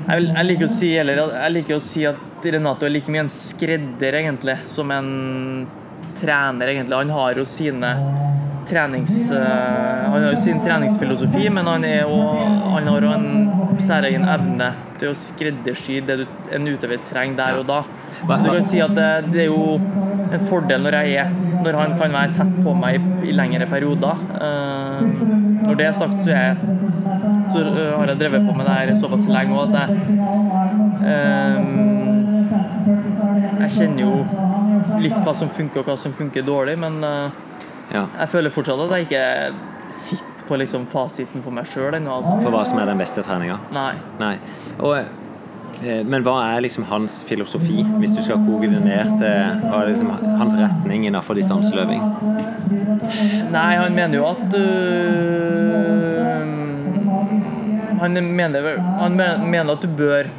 jeg, vil, jeg liker si eller, jeg liker å si at Renato er like mye en skredder egentlig som en trener egentlig. Han har jo sine trenings eh, Han har jo sin treningsfilosofi, men han, er jo, han har jo en særegen evne til å skreddersy det du, en utøver trenger der og da. Så du kan si at det, det er jo en fordel når jeg er Når han kan være tett på meg i, i lengre perioder. Eh, når det er sagt, så jeg så øh, har jeg drevet på med det her såpass lenge òg at jeg øhm, Jeg kjenner jo litt hva som funker og hva som funker dårlig, men øh, Ja. jeg føler fortsatt at jeg ikke sitter på liksom fasiten for meg sjøl ennå. Altså. For hva som er den beste treninga. Nei. Nei. Og Eh, Men hva er liksom hans filosofi, hvis du skal koke det ned til hva er liksom hans retning innenfor distanseløping? Nei, han mener jo at øh, Han mener Han mener at du bør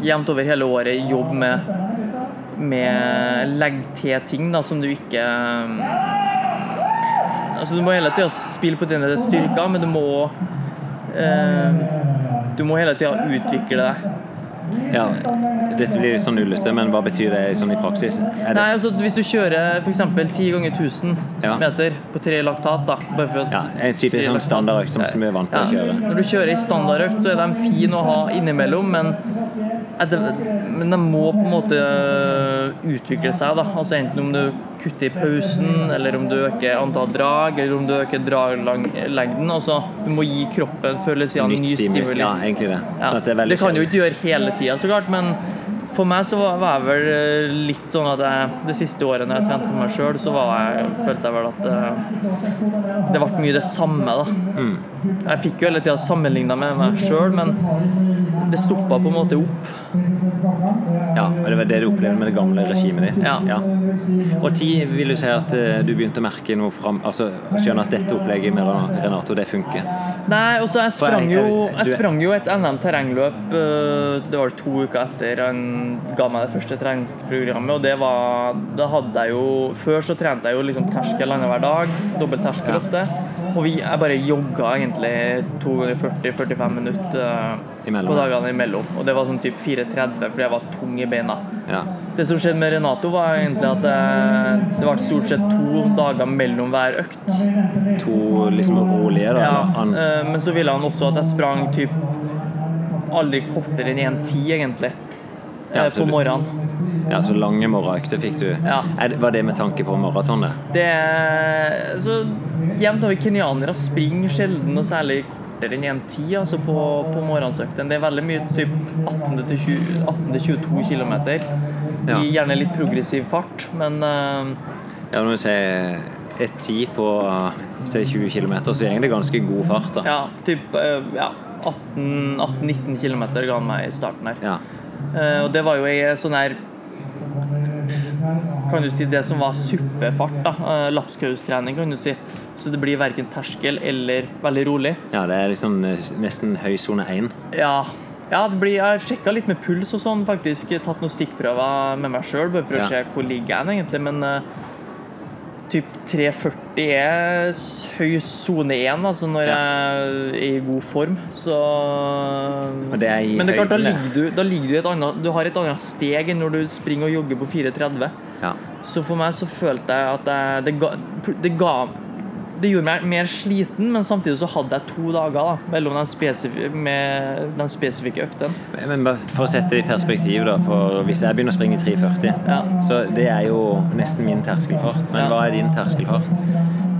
jevnt over hele året jobbe med med legg til ting da, som du ikke Altså Du må hele tida spille på dine styrker, men du må eh, Du må hele tida utvikle deg. Ja, Dette blir sånn ulystig men hva betyr det sånn i praksis? Nei, altså Hvis du kjører f.eks. 10 ganger 1000 Ja. meter på tre laktat, da ja, en typisk sånn standardøkt som, vi er vant til å kjøre? Når du kjører i standardøkt, så er de fine å ha innimellom, men, etter, men de må på en måte øh, utvikle seg. da Altså Enten om du kutter i pausen, eller om du øker antall drag, eller om du øker draglengden. Altså, du må gi kroppen følelsen siden ny stimuli. Ja, egentlig det. Ja. Sånn det er veldig kan du kjedelig. ikke gjøre hele tida, så klart, men for meg så var jeg vel eh, litt sånn at jeg det siste året når jeg trente for meg sjøl, så var jeg, følte jeg vel at det, det ble mye det samme, da. Mm. Jeg fikk jo hele tida sammenligna med meg sjøl, men det stoppa på en måte opp. Ja, og Det var det du opplevde med det gamle regimet ditt? Ja. Og tid vil du si at eh, du begynte å merke noe fram Altså skjønne at dette opplegget med Renato, det funker? Nei, også jeg sprang jo, jeg- sprang jo et NM terrengløp øh, Det var to uker etter han ga meg det første treningsprogrammet. Og det var Da hadde jeg jo Før så trente jeg jo liksom terskel annenhver dag. Dobbelt terskel Ja. ofte. Og vi, jeg bare jogga egentlig to ganger 40-45 minutter øh, Imellom, på dagene imellom. Og det var sånn typ 4.30 fordi jeg var tung i beina. Ja. Det som skjedde med Renato, var egentlig at det, det var stort sett to dager mellom hver økt. To liksom rolige, da? Ja. Han, eh, men så ville han også at jeg sprang typ aldri kortere enn 1,10 egentlig. Ja, eh, på morgenen. ja, Så lange morgenøkter fikk du? Ja. Var det med tanke på maratonet? Det så Jevnt over kenyanere springer sjelden noe særlig kortere enn 1,10 altså på, på morgensøkten. Det er veldig mye typ 18-22 km. Ja. I gjerne litt progressiv fart, men uh, Ja, når du sier et ti på si 20 km, så er det ganske god fart. da. ja, typ uh, ja, 18-19 km ga han meg i starten her. Ja. Uh, og det var jo ei sånn her Kan du si det som var suppefart, da. Lapskaustrening, kan du si. Så det blir verken terskel eller veldig rolig. ja, det er liksom nesten høy sone 1. Ja. Ja, det blir, jeg sjekka litt med puls og sånn, faktisk. Tatt noen stikkprøver med meg sjøl, bare for Ja. å se hvor ligger jeg egentlig. Men uh, typ 340 er høy sone 1, altså når Ja. jeg er i god form. Så det Men det er klart, da ligger du, da ligger du et annet Du har et annet steg enn når du springer og jogger på 4.30. Ja. Så for meg så følte jeg at jeg, det, ga, det ga Det gjorde meg mer sliten, men samtidig så hadde jeg to dager da, mellom de, spesifi med de spesifikke øktene. Men bare for å sette det i perspektiv, da. For hvis jeg begynner å springe 3,40, Ja. så det er jo nesten min terskelfart. Men Ja. hva er din terskelfart?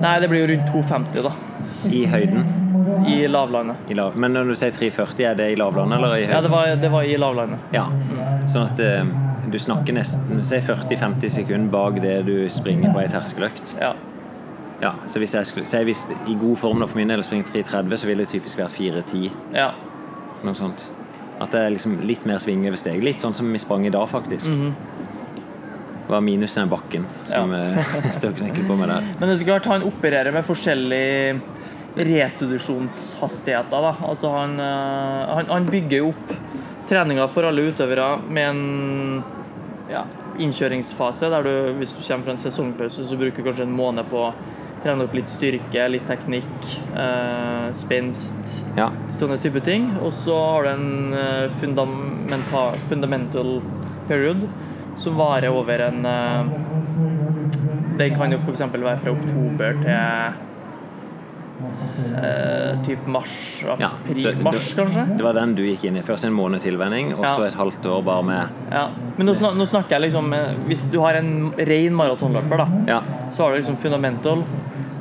Nei, det blir jo rundt 2,50 da, I høyden? i lavlandet. I lav... Men når du sier 3,40, er det i lavlandet eller i høyden? Ja, det var, det var i lavlandet. Ja. Sånn at eh, du snakker nesten 40-50 sekunder bak det du springer på ei terskeløkt. Ja. Ja, så hvis jeg skulle så jeg visste, i god form da for min del å springe 3,30, så ville det typisk vært 4,10. ja. Noe sånt. At det er liksom litt mer sving over steg. Litt sånn som vi sprang i dag, faktisk. Det var minus den bakken som Ja. ja. tok knekken på meg der. Men det er så klart han opererer med forskjellige restitusjonshastigheter. Da. Altså han, eh, han, han bygger opp treninga for alle utøvere med en ja, innkjøringsfase der du, hvis du kommer fra en sesongpause, så bruker du kanskje en måned på trene opp litt styrke, litt teknikk, eh, spenst, Ja. sånne type ting. Og så har du en fundamental, fundamental period som varer over en eh, Den kan jo f.eks. være fra oktober til eh, typ mars, april, ja, mars, kanskje? Det var den du gikk inn i. Først en måned tilvenning, og Ja. så et halvt år bare med Ja. Men nå, nå snakker jeg liksom eh, Hvis du har en ren maratonløper, da, Ja. så har du liksom fundamental.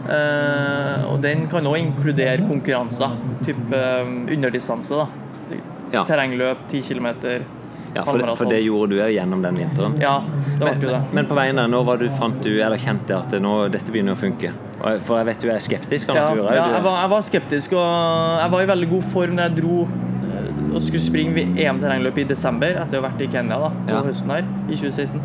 eh, og den kan òg inkludere konkurranser. Type eh, underdistanse. da Ja. Terrengløp, 10 km. ja for, det, for det gjorde du òg gjennom den vinteren. Ja, det var Men, jo det. men, men på veien der, var du fant du, eller kjente at det nå, dette begynner å funke? For jeg vet du er skeptisk. Kan Ja, ja, jeg, var, jeg var skeptisk, og jeg var i veldig god form da jeg dro, og skulle springe EM-terrengløp i desember etter å ha vært i Kenya da, på Ja. høsten her i 2016.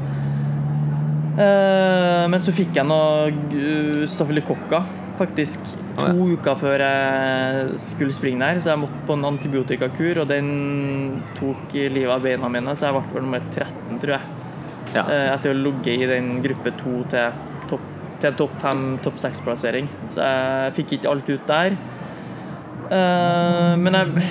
Eh, men så fikk jeg noe stafylokokker faktisk to oh, ja. uker før jeg skulle springe der, så jeg måtte på en antibiotikakur, og den tok livet av beina mine, så jeg ble nummer 13, tror jeg. Ja, Eh, etter å ha ligget i den gruppe to til topp til en topp fem, topp seks-plassering. Så jeg fikk ikke alt ut der. Eh, men jeg,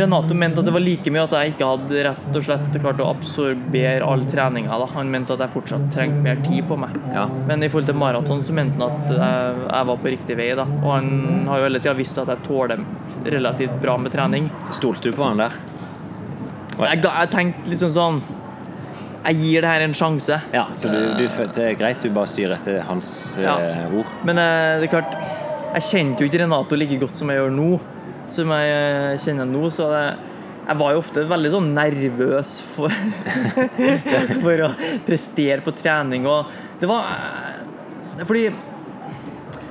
Renato mente at det var like mye at jeg ikke hadde rett og slett klart å absorbere all treninga. Han mente at jeg fortsatt trengte mer tid på meg. Ja. Men i forhold til maraton så mente han at jeg, jeg var på riktig vei. Da. Og han har jo hele tida visst at jeg tåler relativt bra med trening. Stolte du på han der? Jeg, jeg tenkte liksom sånn Jeg gir det her en sjanse. Ja, så du, du, det er greit du bare styrer etter hans Ja. eh, ord? Men eh, det er klart Jeg kjente jo ikke Renato like godt som jeg gjør nå. Som jeg eh, kjenner nå, så det, jeg var jo ofte veldig sånn nervøs for, for å prestere på trening. Og det var eh, Fordi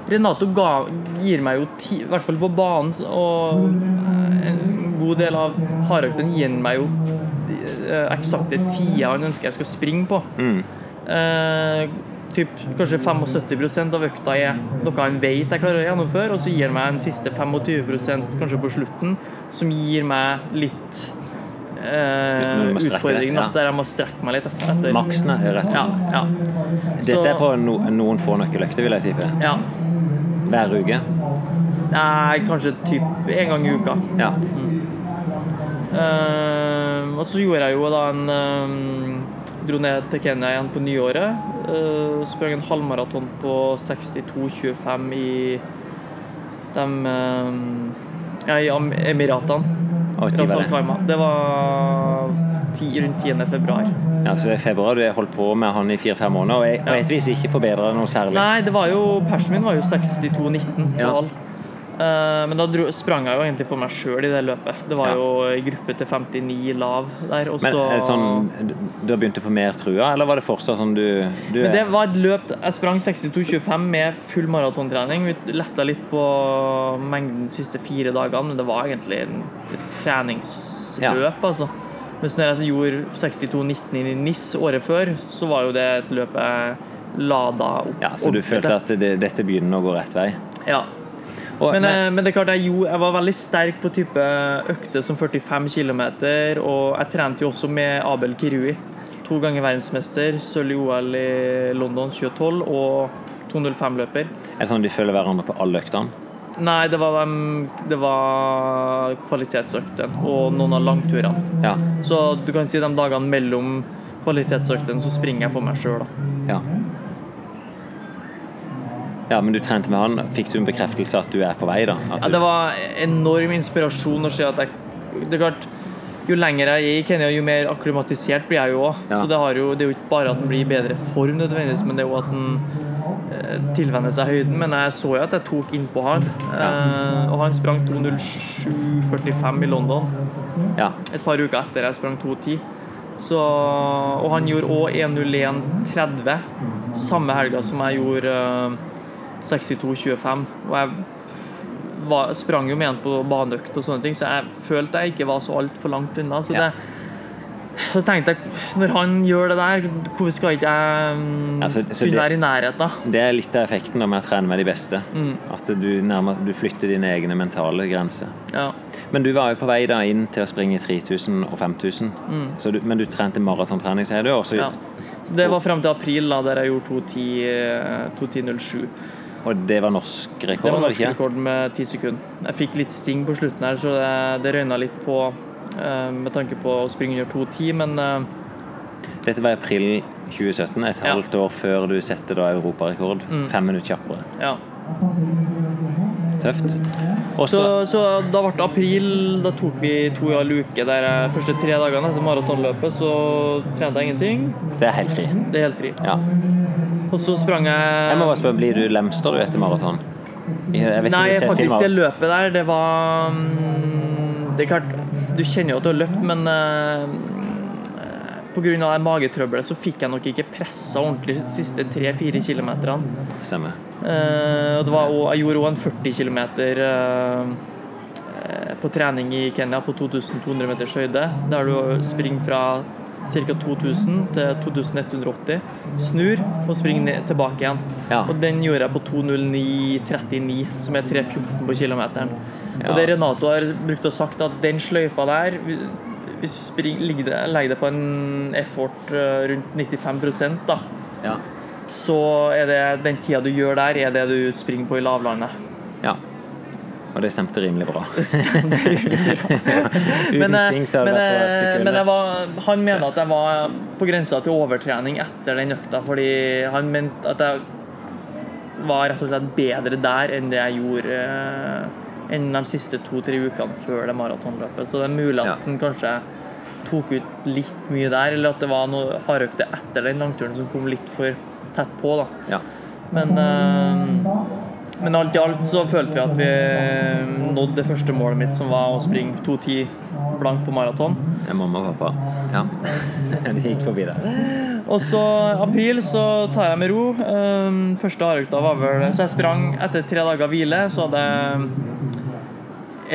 Renato ga, gir meg jo ti, i hvert fall på banen, og en god del av hardøkten gir meg jo eh, eksakte tida han ønsker jeg skal springe på. Mm. Eh, typ, kanskje 75% av økta er noe han vet jeg klarer å gjennomføre, og så gir han meg en siste 25% kanskje på slutten, som gir meg litt eh, må strekke utfordring, deg, da, ja. der jeg må strekke meg litt. Etter. Maksen er rett. Ja, ja. Dette er på no, noen få nøkkeløkter, vil jeg tippe. ja. Hver uke. Nei, kanskje typ en gang i uka. Ja. Eh, og så gjorde jeg jo da en eh, Dro ned til Kenya igjen på nyåret. Uh, sprang en halvmaraton på 62,25 i de eh, ja, i Emiratene. Og det? Var ti, rundt 10. februar. ja, så i februar du har holdt på med han i fire-fem måneder, og jeg, og et vis ikke forbedra noe særlig. Nei, det var jo persen min var jo 62,19 på Ja. hall. Eh, men da dro, sprang jeg jo egentlig for meg sjøl i det løpet. Det var Ja. jo i gruppe til 59 lav der. Men er det sånn du har begynt å få mer trua, eller var det fortsatt sånn du, du Men det var et løp Jeg sprang 62,25 med full maratontrening. Vi letta litt på mengden de siste fire dagene, men det var egentlig et treningsløp, altså. Mens når jeg gjorde 62,19 i NIS året før, så var jo det et løp jeg lada opp. Ja, Så du følte at det, dette begynner å gå rett vei? Ja. Og, Men, men, eh, men det er klart jeg, jo, jeg var veldig sterk på type økter som 45 km, og jeg trente jo også med Abel Kirui. To ganger verdensmester, sølv i OL i London 2012 og 205-løper. er det sånn de følger hverandre på alle øktene? Nei, det var, var kvalitetsøktene og noen av langturene. Ja. Så du kan si de dagene mellom kvalitetsøktene så springer jeg for meg sjøl, da. ja. Ja, men du trente med han. Fikk du en bekreftelse at du er på vei, da? At Ja, det var enorm inspirasjon å se at jeg Det er klart, jo lenger jeg er i Kenya, jo mer akklimatisert blir jeg jo òg. Ja. Så det, jo, det er jo ikke bare at den blir i bedre form, nødvendigvis, men det er jo at den eh, tilvenner seg høyden. Men jeg så jo at jeg tok innpå han. Ja. og han sprang 2.07,45 i London ja. et par uker etter jeg sprang 2.10. Så, og han gjorde òg 1.01,30 samme helga som jeg gjorde eh, 62,25. Og jeg var, sprang jo med han på baneøkt og sånne ting, så jeg følte jeg ikke var så altfor langt unna. Så, Ja. det, så tenkte jeg, når han gjør det der, hvorfor skal ikke jeg mm, Ja, så- så kunne være i nærheten? Det er litt av effekten med å trene med de beste. Mm. At du, nærmere, du flytter dine egne mentale grenser. Ja. Men du var jo på vei da inn til å springe 3000 og 5000. Så du, men du trente maratontrening, sier du? Også, Mm. ja. Det var fram til april, da, der jeg gjorde 2.10, eh, 2.10,07. Og det var norsk rekord? Det var norsk rekord med ti sekunder. Jeg fikk litt sting på slutten her, så det, det røyna litt på eh, med tanke på å springe under 2.10, men eh, Dette var i april 2017, et Ja. halvt år før du setter da europarekord. Mm. Fem minutter kjappere. ja. Tøft. Så, så så da ble det april. Da tok vi to i all uke. Der jeg, første tre dagene etter maratonløpet så trente jeg ingenting. Det er helt fri. Det er helt fri. Ja. Og så sprang jeg Jeg må bare spørre, Blir du lemster du etter maraton? Nei, faktisk det løpet der, det var mm, Det er klart, du kjenner jo at du har løpt, men uh, pga. magetrøbbelet så fikk jeg nok ikke pressa ordentlig de siste tre-fire kilometerne. Stemmer. Eh, var jeg gjorde òg en 40 km eh, på trening i Kenya på 2200 meters høyde, der du springer fra ca. 2000 til 2180, snur og springer ned, tilbake igjen. Ja. Og den gjorde jeg på 2.09,39, som er 3.14 på kilometeren. Ja. Og det Renato har brukt og sagt, at den sløyfa der Hvis du springer, legger det på en effort eh, rundt 95 da, Ja. så er det den tida du gjør der, er det du springer på i lavlandet. ja. Og det stemte rimelig bra. Men, eh, men, eh, men var, han mener at jeg var på grensa til overtrening etter den økta, fordi han mente at jeg var rett og slett bedre der enn det jeg gjorde eh, enn de siste to-tre ukene før det maratonløpet. Så det er mulig at Ja. kanskje tok ut litt mye der, eller at det var noe hardøkte etter den langturen som kom litt for tett på. da. Ja. Men, eh, men alt i alt så følte vi at vi nådde det første målet mitt, som var å springe 2.10 blank på maraton. Det er mamma og pappa. Ja. De gikk forbi der. Og så april så tar jeg med ro. Eh, Første hardøkta var vel Så jeg sprang etter tre dager hvile, så hadde jeg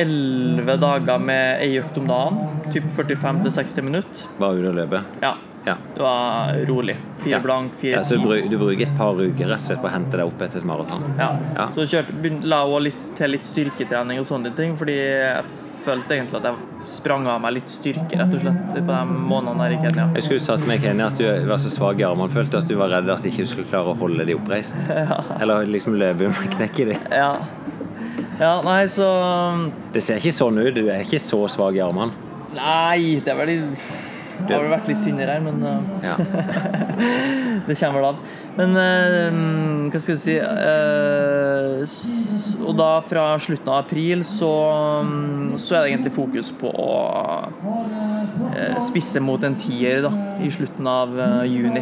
elleve dager med ei økt om dagen. Typ 45-60 minutter. Bare ut og løpe. Ja. Ja. Det var rolig. Fire Ja. blank, fire Ja, så du, du bruker et par uker rett og slett på å hente deg opp etter et maraton? Ja. Ja. Så kjørte, la jeg litt til litt styrketrening og sånne ting, fordi jeg følte egentlig at jeg sprang av meg litt styrke, rett og slett, på de månedene her i Kenya. Jeg skulle sa til meg Kenya at du var så svak i armene. Følte at du var redd at du ikke skulle klare å holde de oppreist. Eller liksom løpe med knekk i de. Ja. ja, nei, så Det ser ikke sånn ut. Du er ikke så svak i armene. Nei, det er vel det har vel vært litt tynnere her, men uh, Ja. det kommer vel av. Men uh, hva skal jeg si uh, Og da fra slutten av april så, um, så er det egentlig fokus på å spisse mot en tier da, i slutten av juni.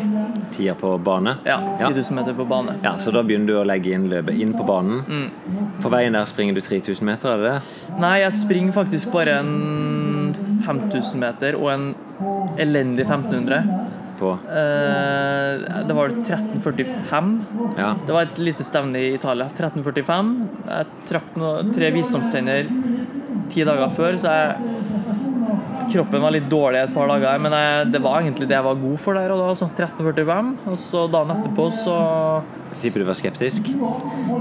Tida på bane. Ja. 10 000 meter på bane. Ja, Så da begynner du å legge inn løpet inn på banen. Mm. På veien der springer du 3000 meter, er det det? Nei, jeg springer faktisk bare en 5000 meter og en elendig 1500. På? Eh, det var 1345. Ja. Det var et lite stevne i Italia. 1345. Jeg trakk noe, tre visdomstenner ti dager før, så jeg, Kroppen var litt dårlig et par dager, men jeg, det var egentlig det jeg var god for der og da. Altså 1345. Og så dagen etterpå så Tipper du var skeptisk?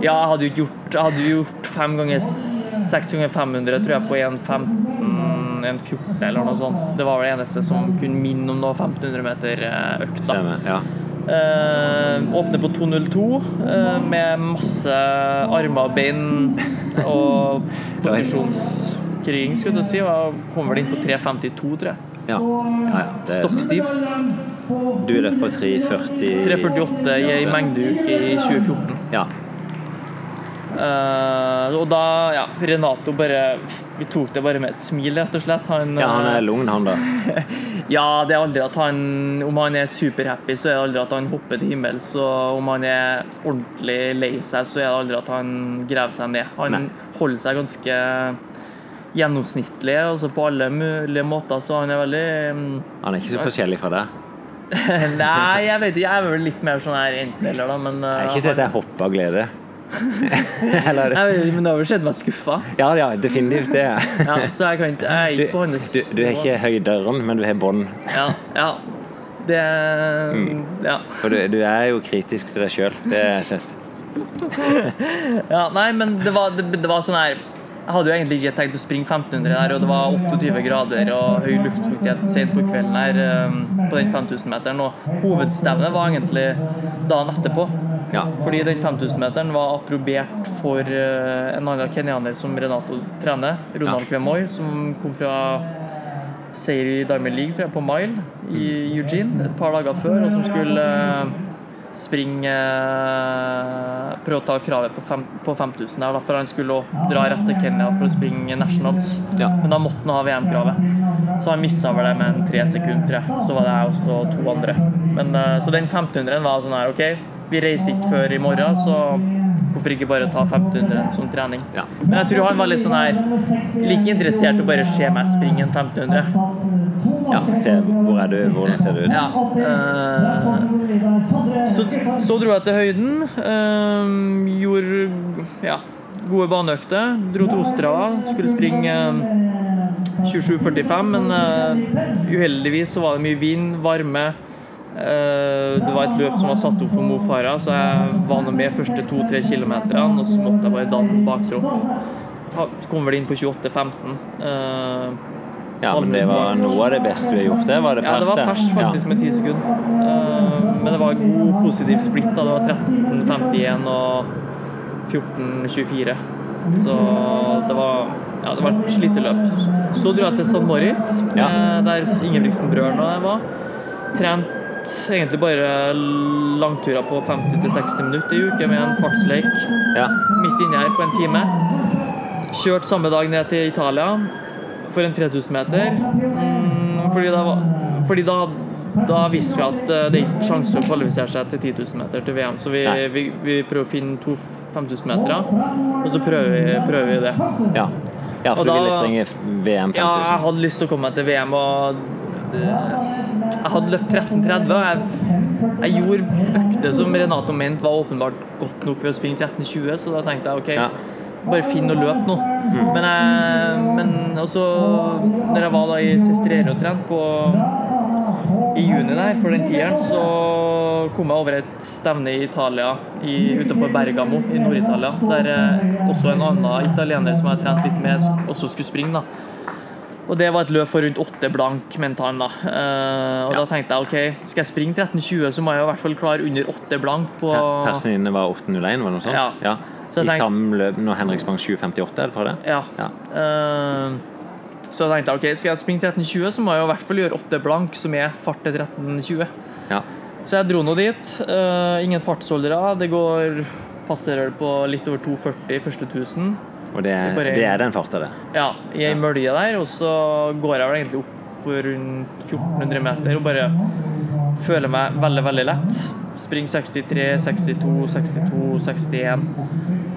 Ja, jeg hadde jo gjort, jeg hadde gjort fem ganger 6 ganger 500, tror jeg, på 1.15 sånn 1,14 eller noe sånt. Det var vel det eneste som kunne minne om noe 1500 meter-økt. Ja. Eh, åpner på 2.02 eh, med masse armer og bein og posisjonskriging, skulle jeg si. Og kom vel inn på 3.52, tror jeg. Ja. ja, ja Stokkstiv. Du løp på 3.40 3.48 i ei mengdeuke i 2014. Ja, Eh, og da, ja, Renato bare Vi tok det bare med et smil, rett og slett. Han, ja, han er eh, lugn, han da. ja, det er aldri at han Om han er superhappy, så er det aldri at han hopper til himmels. Og om han er ordentlig lei seg, så er det aldri at han graver seg ned. Han Nei. holder seg ganske gjennomsnittlig altså på alle mulige måter, så han er veldig mm, Han er ikke så forskjellig fra deg. Nei, jeg vet ikke. Jeg er vel litt mer sånn her enten-eller, da, men uh, Jeg har ikke sett deg hoppe av glede. Eller vet Men det har vel skjedd meg skuffa. Ja, ja, definitivt det. Ja, så jeg kan ikke Jeg ikke på hans du, du er ikke høydøren, men du har bånd. Ja. ja. Det Ja. For du, du er jo kritisk til deg sjøl. Det har jeg sett. ja. Nei, men det var, det, det var sånn her Jeg hadde jo egentlig ikke tenkt å springe 1500 der, og det var 28 grader og høy luftfuktighet sent på kvelden her eh, på den 5000-meteren. Og hovedstevnet var egentlig dagen etterpå. Ja. Fordi den 5000-meteren var approbert for eh, en annen kenyaner som Renato trener, Ronald Ja. Kvemoy, som kom fra seier i Diamond League tror jeg, på mile i Eugene et par dager før, og som skulle springe eh, Prøve å ta kravet på, fem, på 5000 der, da, for han skulle dra rett til Kenya for å springe nationals. Ja. Men da måtte han ha VM-kravet. Så han missa vel det med en tre sekunder, tror jeg. Så var det jeg også to andre. Men, eh, så den 1500-en var sånn her OK, vi reiser ikke før i morgen, så hvorfor ikke bare ta 1500 som trening? Ja. Men jeg tror han var litt sånn her like interessert i å bare se meg springe en 1500. ja se, hvor er du? Hvordan ser du ut? Ja. Uh, så, så dro jeg til høyden. Uh, gjorde Ja. gode baneøkter. Dro til Osterhava. skulle springe eh, 27,45, men uh, uheldigvis så var det mye vind, varme. Eh, det var et løp som var satt opp for Mo Farah, så jeg var nå med første to-tre kilometerne, og så måtte jeg bare danne baktropp. Kom vel inn på 28,15. Ja, men det var noe av det beste du har gjort. Det var det ja, det var pers faktisk med 10 sekunder. Eh, men det var god positiv splitt. da. Det var 13.51 og 14.24. Så det var, ja, det var et sliteløp. Så dro jeg til St. Moritz, Ja. eh, der Ingebrigtsen-brødrene og jeg var. Trent egentlig bare langturer på 50-60 minutter i uke med en fartsleik Ja. midt inni her på en time. Kjørt samme dag ned til Italia for en 3000 meter. Mm, fordi da, fordi da, da visste vi at eh, det er ikke sjanse å kvalifisere seg til 10 000 meter til VM, så vi, vi, vi prøver å finne to 5000 metere, og så prøver vi, prøver vi det. ja. ja for Og du da- ville springe VM 5000? Ja, jeg hadde lyst til å komme meg til VM, og jeg hadde løpt 13.30. og Jeg, jeg gjorde økter som Renato mente var åpenbart godt nok ved å springe 13.20, så da tenkte jeg OK, Ja. Bare finn og løpe nå. Men, jeg, men også når jeg var da i Sestriere og trente på i juni der, for den tieren, så kom jeg over et stevne i Italia, i, utenfor Bergamo i Nord-Italia, der eh, også en annen italiener som jeg har trent litt med, også skulle springe. da. Og det var et løp for rundt åtte blank mentan. da. Uh, og Ja. da tenkte jeg ok, skal jeg springe 13,20, så må jeg i hvert fall klare under åtte blank på Ja, Persen inne var 8.01, var det noe sånt? Ja. Jeg I tenkte- samme løp når Henrik sprang 7.58, er det fra det? Ja. Ja. Uh, så jeg tenkte ok, skal jeg springe 13,20, så må jeg jo i hvert fall gjøre 8 blank, som er fart til 13,20. ja. Så jeg dro nå dit. Uh, ingen fartsholdere. Det går passerer det på litt over 2,40 første 1000. Og det, Det bare- det er den farta, det? Ja, i ei Ja. mølje der, og så går jeg vel egentlig opp på rundt 1400 meter og bare føler meg veldig, veldig lett. Springer 63, 62, 62, 61.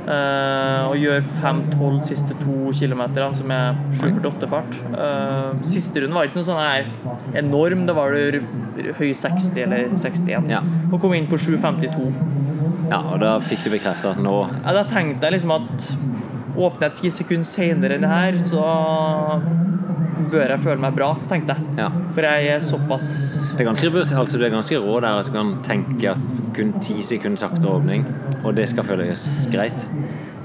Uh, og gjør 5-12 siste to kilometerne, som er 7,48-fart. Uh, siste runden var ikke noe sånn her enorm, det var det høy 60 eller 61. Ja. Og kom inn på 7,52. Ja, og da fikk du bekrefta at nå Ja, da tenkte jeg liksom at åpner jeg ti sekunder senere enn det her, så bør jeg føle meg bra, tenkte jeg. Ja. For jeg er såpass Det er ganske, altså du er ganske rå der at du kan tenke at kun ti sekunder sakte åpning, og det skal føles greit.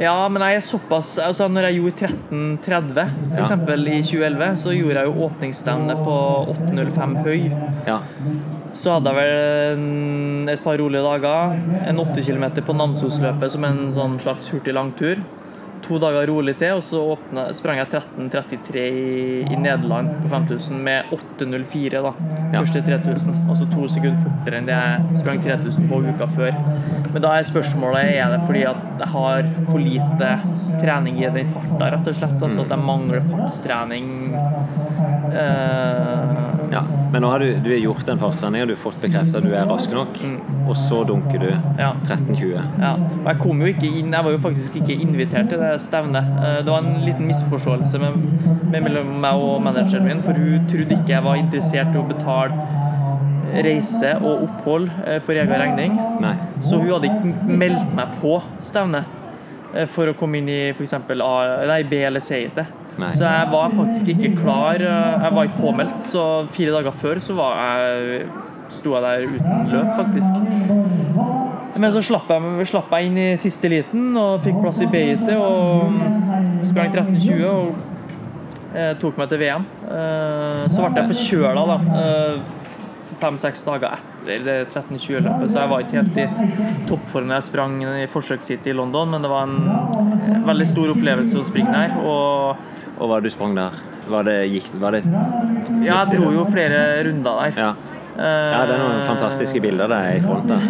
Ja, men jeg er såpass altså Når jeg gjorde 13.30, Ja. f.eks. i 2011, så gjorde jeg jo åpningsstevne på 8.05 høy. Ja. Så hadde jeg vel en, et par rolige dager. En 8 km på Namsosløpet som en sånn slags hurtig langtur. To dager rolig til, og så åpnet, sprang jeg 13.33 i, i Nederland på 5000 med 8.04 da, Ja. første 3000. Altså to sekunder fortere enn det jeg sprang 3000 på uka før. Men da er spørsmålet er det fordi at jeg har for lite trening i den farta, rett og slett. Altså at jeg mangler fartstrening. Eh, ja. Men nå har du, du har gjort en fartstrening, og du har fått bekrefta at du er rask nok, og så dunker du Mm. Ja. 13.20. Ja, og jeg kom jo ikke inn Jeg var jo faktisk ikke invitert til det stevnet. Eh, Det var en liten misforståelse med, med mellom meg og manageren min, for hun trodde ikke jeg var interessert i å betale reise og opphold eh, for egen regning. Nei. Så hun hadde ikke meldt meg på stevnet eh, for å komme inn i f.eks. B eller C-heatet. Nei. Så jeg var faktisk ikke klar. eh, Jeg var ikke påmeldt, så fire dager før så var jeg sto jeg der uten løp, faktisk. Men så slapp jeg, slapp jeg inn i siste liten og fikk plass i B-heatet og sprang 13.20 og eh, tok meg til VM. Eh, så ble jeg forkjøla da. eh, Fem-seks dager etter det 13.20-løpet, så jeg var ikke helt i toppform da jeg sprang i forsøksheatet i London, men det var en veldig stor opplevelse å springe der. Og Og hva du sprang der? Var det, gikk, var det ja, jeg dro jo flere runder der. Ja. ja, det er noen fantastiske bilder der i front der.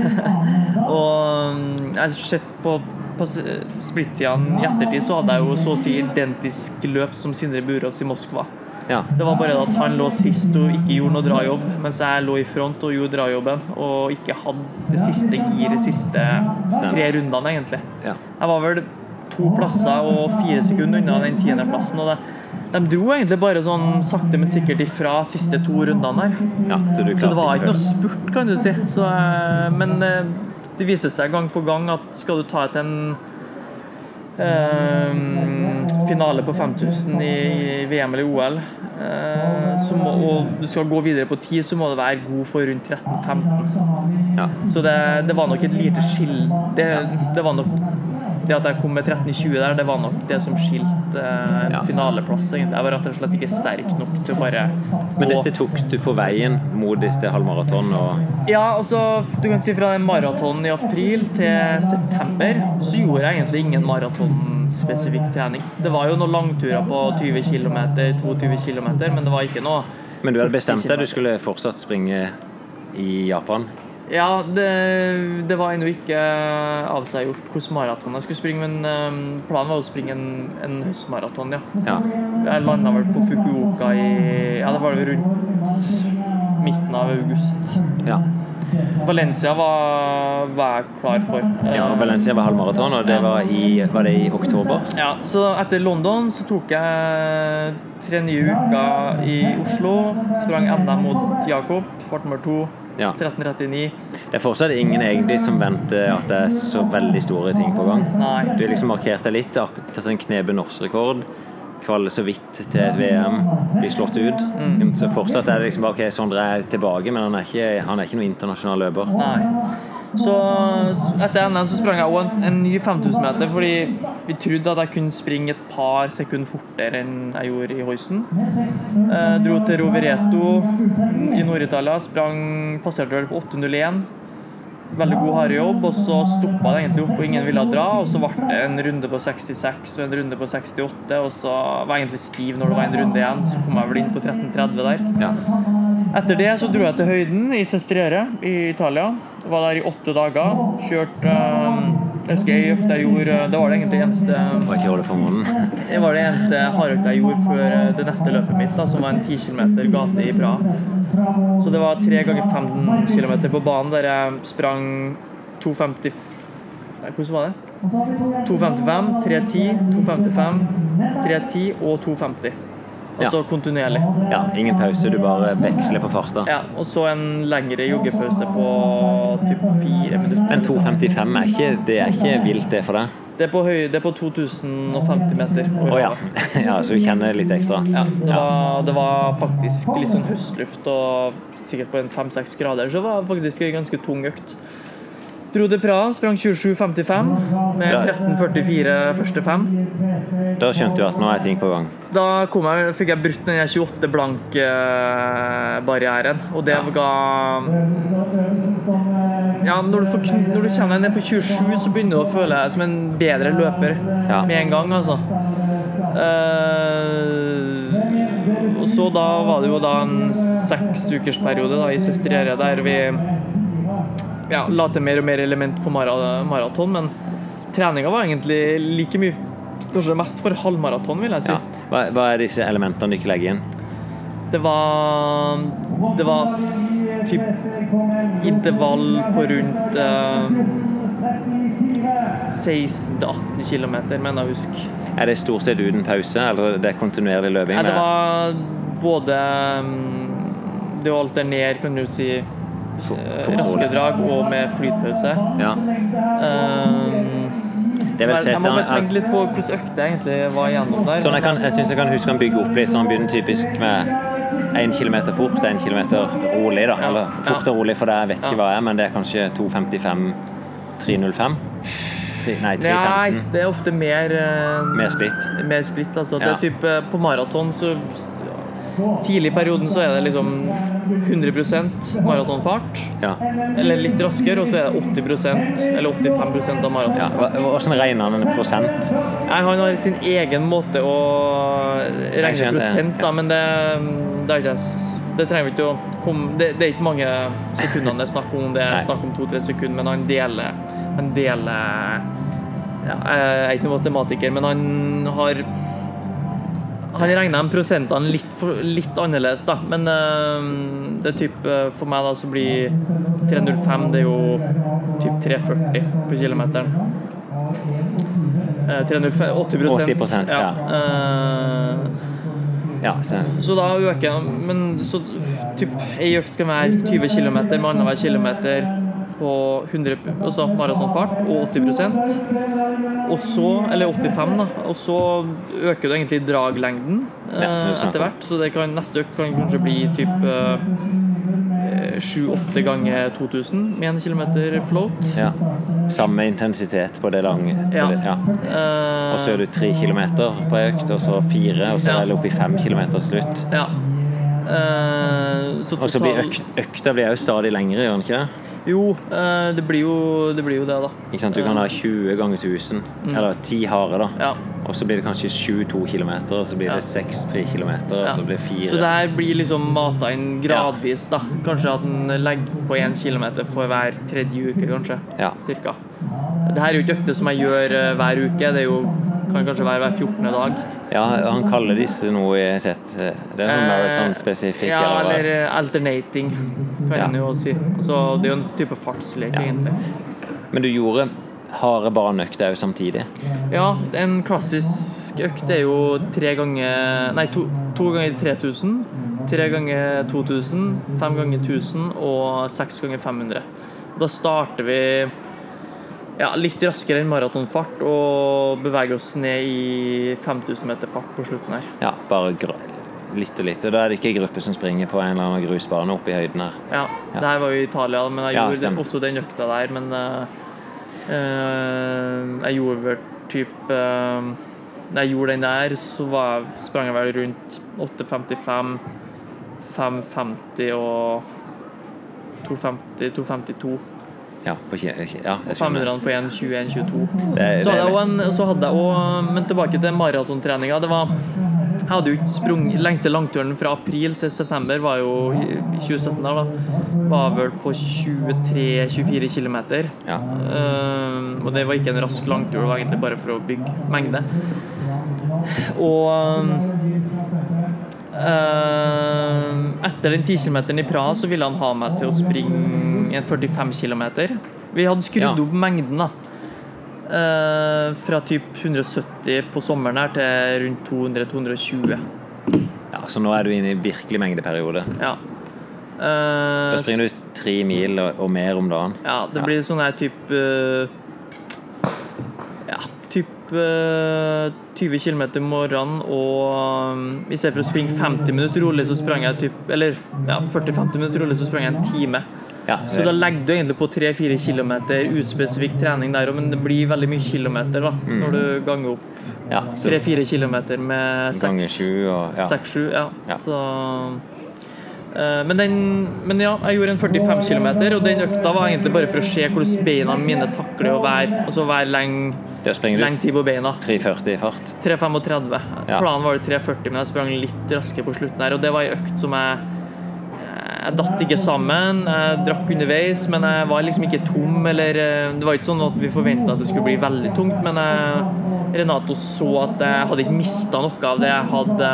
Og mm, jeg har sett på, på splittidene i ettertid, så hadde jeg jo så å si identisk løp som Sindre Burås i Moskva. Ja. Det var bare at han lå sist og ikke gjorde noe drajobb, mens jeg lå i front og gjorde drajobben. Og ikke hadde det siste giret siste tre rundene, egentlig. ja. Jeg var vel to plasser og fire sekunder unna den tiendeplassen. Og det, de dro egentlig bare sånn sakte, men sikkert ifra siste to rundene der. ja så Så det var ikke noe spurt, kan du si. Så, eh, men eh, det viser seg gang på gang at skal du ta et en finale på 5000 i, VM eller OL. Eh, så må, og du skal gå videre på 10, så må du være god for rundt 13-15. Ja. Så det, det var nok et lite skill det, det var nok det at jeg kom med 13,20 der, det var nok det som skilte eh, Ja. finaleplass. egentlig. Jeg var rett og slett ikke sterk nok til å bare Men gå- dette tok du på veien mot disse halvmaraton og Ja, altså, du kan si fra den maratonen i april til september, så gjorde jeg egentlig ingen maratonspesifikk trening. Det var jo noen langturer på 20 km, 22 km, men det var ikke noe Men du hadde bestemt deg, 40 du skulle fortsatt springe i Japan? Ja, det, det var ennå ikke avseggjort hvilken maraton jeg skulle springe, men planen var å springe en, en høstmaraton, ja. Ja. Jeg landa vel på Fukuoka i Ja, det var vel rundt midten av august. ja. Valencia var, var jeg klar for. ja Valencia var halvmaraton, og det var i, var det i oktober? Ja, så etter London så tok jeg tre nye uker i Oslo. Sprang NM mot Jakob, ble nummer to. Ja. 13.39. Det er fortsatt ingen egentlig som venter at det er så veldig store ting på gang. Nei. Du har liksom markert deg litt, til en knebe norsk rekord, kvaler så vidt til et VM, blir slått ut. Mm. Så fortsatt er det liksom bare ok, Sondre er tilbake, men han er ikke, han er ikke noen internasjonal løper. Nei. Så etter NM så sprang jeg også en, en ny 5000 meter, fordi vi trodde at jeg kunne springe et par sekunder fortere enn jeg gjorde i Hoisen. Eh, dro til Rovereto i Nord-Italia, sprang, passerte vel på 8.01. Veldig god harejobb, og så stoppa det egentlig opp, og ingen ville dra. Og så ble det en runde på 66 og en runde på 68, og så var jeg egentlig stiv når det var en runde igjen. Så kom jeg vel inn på 13.30 der. Ja. Etter det så dro jeg til høyden i Sestriere i Italia. Var der i åtte dager. Kjørte jeg husker ei økt jeg gjorde Det var det egentlig eneste Var ikke munnen. Det var det eneste hardøkta jeg gjorde før eh, det neste løpet mitt, da, som var en 10 km gate i Praha. Så det var tre ganger 15 km på banen der jeg sprang 2,50 Nei, Hvordan var det? 2,55, 3,10, 2,55, 3,10 og 2,50. Altså kontinuerlig. Ja, ingen pause, du bare veksler på farta. Ja, og så en lengre joggepause på typ fire minutter. Men 2,55 er ikke, det er ikke vilt, det for deg? Det er på, høy, det er på 2050 meter. Å ja. ja. Så du kjenner litt ekstra? Ja, det, var, det var faktisk litt sånn høstluft og sikkert på en 5-6 grader, så det var faktisk en ganske tung økt. Dro til Praha, sprang 27,55 med 13,44 første fem. Da skjønte du at nå er ting på gang? Da kom jeg, fikk jeg brutt den 28 blank-barrieren, og det ga Ja, når du, får, når du kjenner deg ned på 27, så begynner du å føle deg som en bedre løper Ja. med en gang, altså. Uh, og så da var det jo da en seksukersperiode i i Sestriere der vi ja, la til mer og mer element for maraton, men treninga var egentlig like mye Kanskje mest for halvmaraton, vil jeg si. Ja. Hva, hva er disse elementene du ikke legger inn? Det var Det var typ intervall på rundt eh, 16-18 km, mener jeg å huske. Er det stort sett uten pause, eller det er kontinuerlig løping? Ja, det var både mm, Det å alternere, kan du si, For- eh, raske drag og med flytpause. Ja. Um, Det vil si jeg må bare tenke litt på hvordan jeg egentlig var igjennom der. Sånn jeg, kan, jeg synes jeg kan huske han bygger opp litt så han begynner typisk med én kilometer fort, én kilometer rolig da, eller fort og rolig, for det jeg vet ikke hva jeg er, men det er kanskje 2.55, 3.05? Tre- Nei, Nei, det er ofte mer uh, Mer splitt. Mer splitt, altså. Det er typ, eh, på maraton så Tidlig i perioden så er det liksom 100% maratonfart. Ja. Eller litt raskere, og så er det 80% eller 85% av maraton. ja. Hvordan regner han en prosent? Nei, han har sin egen måte å regne prosent, da, men det, det, er ikke, det trenger ikke å komme det, det er ikke mange sekundene det er snakk om. Det er snakk om to-tre sekunder, men han deler Han deler ja, Jeg er ikke noen matematiker, men han har han regner de prosentene litt, litt annerledes, da. Men uh, det er typ, eh, for meg da så blir 305 det er jo typ 340 på kilometeren. Uh, 305, 80 80%, ja. Uh, Ja, så, så da øker Men så typ ei økt kan være 20 km med annenhver kilometer på 100, altså maratonfart og 80% Og så, eller 85, da. Og så øker du egentlig draglengden eh, Ja, du snakker etter hvert. Så det kan, neste økt kan kanskje bli typ sju-åtte ganger 2000 med en kilometer float. Ja. Samme intensitet på det lange. Ja. ja. Eh, Og så er du tre kilometer på økt, og så fire, og så er det opp i fem kilometer til slutt. Ja. Eh, så Og så blir økt øk, økta blir jo stadig lengre, gjør den ikke det? Jo, eh, det blir jo det, blir jo det da. Ikke sant? Du kan ha 20 ganger 1000, eller 10 harde, da. Ja. Og så blir det kanskje 7 to kilometer, og så blir det 6-3 kilometer, og så blir det 4 Så det her blir liksom mata inn gradvis, da. Kanskje at en legger på 1 kilometer for hver tredje uke, kanskje. Ja. Cirka. Det her er jo ikke økter som jeg gjør eh, hver uke. Det er jo, kan kanskje være hver 14. dag. Ja, han kaller disse noe jeg har sett Det er sånn marathon spesifikk, Eh, Ja, eller eller eh, alternating, kan Ja. en jo si. Altså, det er jo en type fartslek, Ja. egentlig. Men du gjorde harde baneøkter òg samtidig? Ja, en klassisk økt er jo tre ganger Nei, to, to ganger 3000. Tre ganger 2000, fem ganger 1000 og seks ganger 500. Da starter vi ja, litt raskere enn maratonfart og beveger oss ned i 5000 meter fart på slutten her. Ja, bare litt og litt. Og da er det ikke gruppe som springer på en eller annen grusbane oppe i høyden her. Ja, Ja. Det her var jo i Italia, men jeg Ja, gjorde stemmer. også den økta der. Men eh, jeg gjorde vel type uh, Da jeg gjorde den der, så var, jeg- sprang jeg vel rundt 8,55, 5,50 og 2,50, 2,52. Ja, på ja jeg skjønner. 500 på 1,21,22. Det, er- Så hadde jeg en, så hadde jeg også, men tilbake til maratontreninga. Det var Jeg hadde jo ikke sprunget Lengste langturen fra april til september var jo i i 2017 der, da. Var vel på 23-24 km. ja. og det var ikke en rask langtur, det var egentlig bare for å bygge mengde. Og uh, etter den 10 km i Praha så ville han ha meg til å springe en 45 km. Vi hadde skrudd Ja. opp mengden, da. Uh, fra typ 170 på sommeren her til rundt 200-220. ja, Så nå er du inne i virkelig mengdeperiode. Ja. Uh, Da springer du tre mil og, og mer om dagen. Ja, det Ja. blir sånn her type uh, Ja, type eh, 20 km i morgenen og um, I stedet for å springe 50 minutter rolig, så sprang jeg typ Eller ja, 40-50 minutter rolig, så sprang jeg en time. Ja, Så da legger du egentlig på 3-4 km uspesifikk trening der òg, men det blir veldig mye kilometer da, Mm. når du ganger opp ja, så 3-4 km med ganger 6 sju og ja. 6-7, ja. Ja. Så eh, men, den, men ja, jeg gjorde en 45 km, og den økta var egentlig bare for å se hvordan beina mine takler å være altså være lenge, du tid på beina. 3,40 i fart. 3,35. Ja. Planen var det 3,40, men jeg sprang litt raskere på slutten her, og det var ei økt som jeg jeg datt ikke sammen. Jeg drakk underveis, men jeg var liksom ikke tom. Eller, eh, det var ikke sånn at vi forventa at det skulle bli veldig tungt, men jeg, Renato så at jeg hadde ikke mista noe av det jeg hadde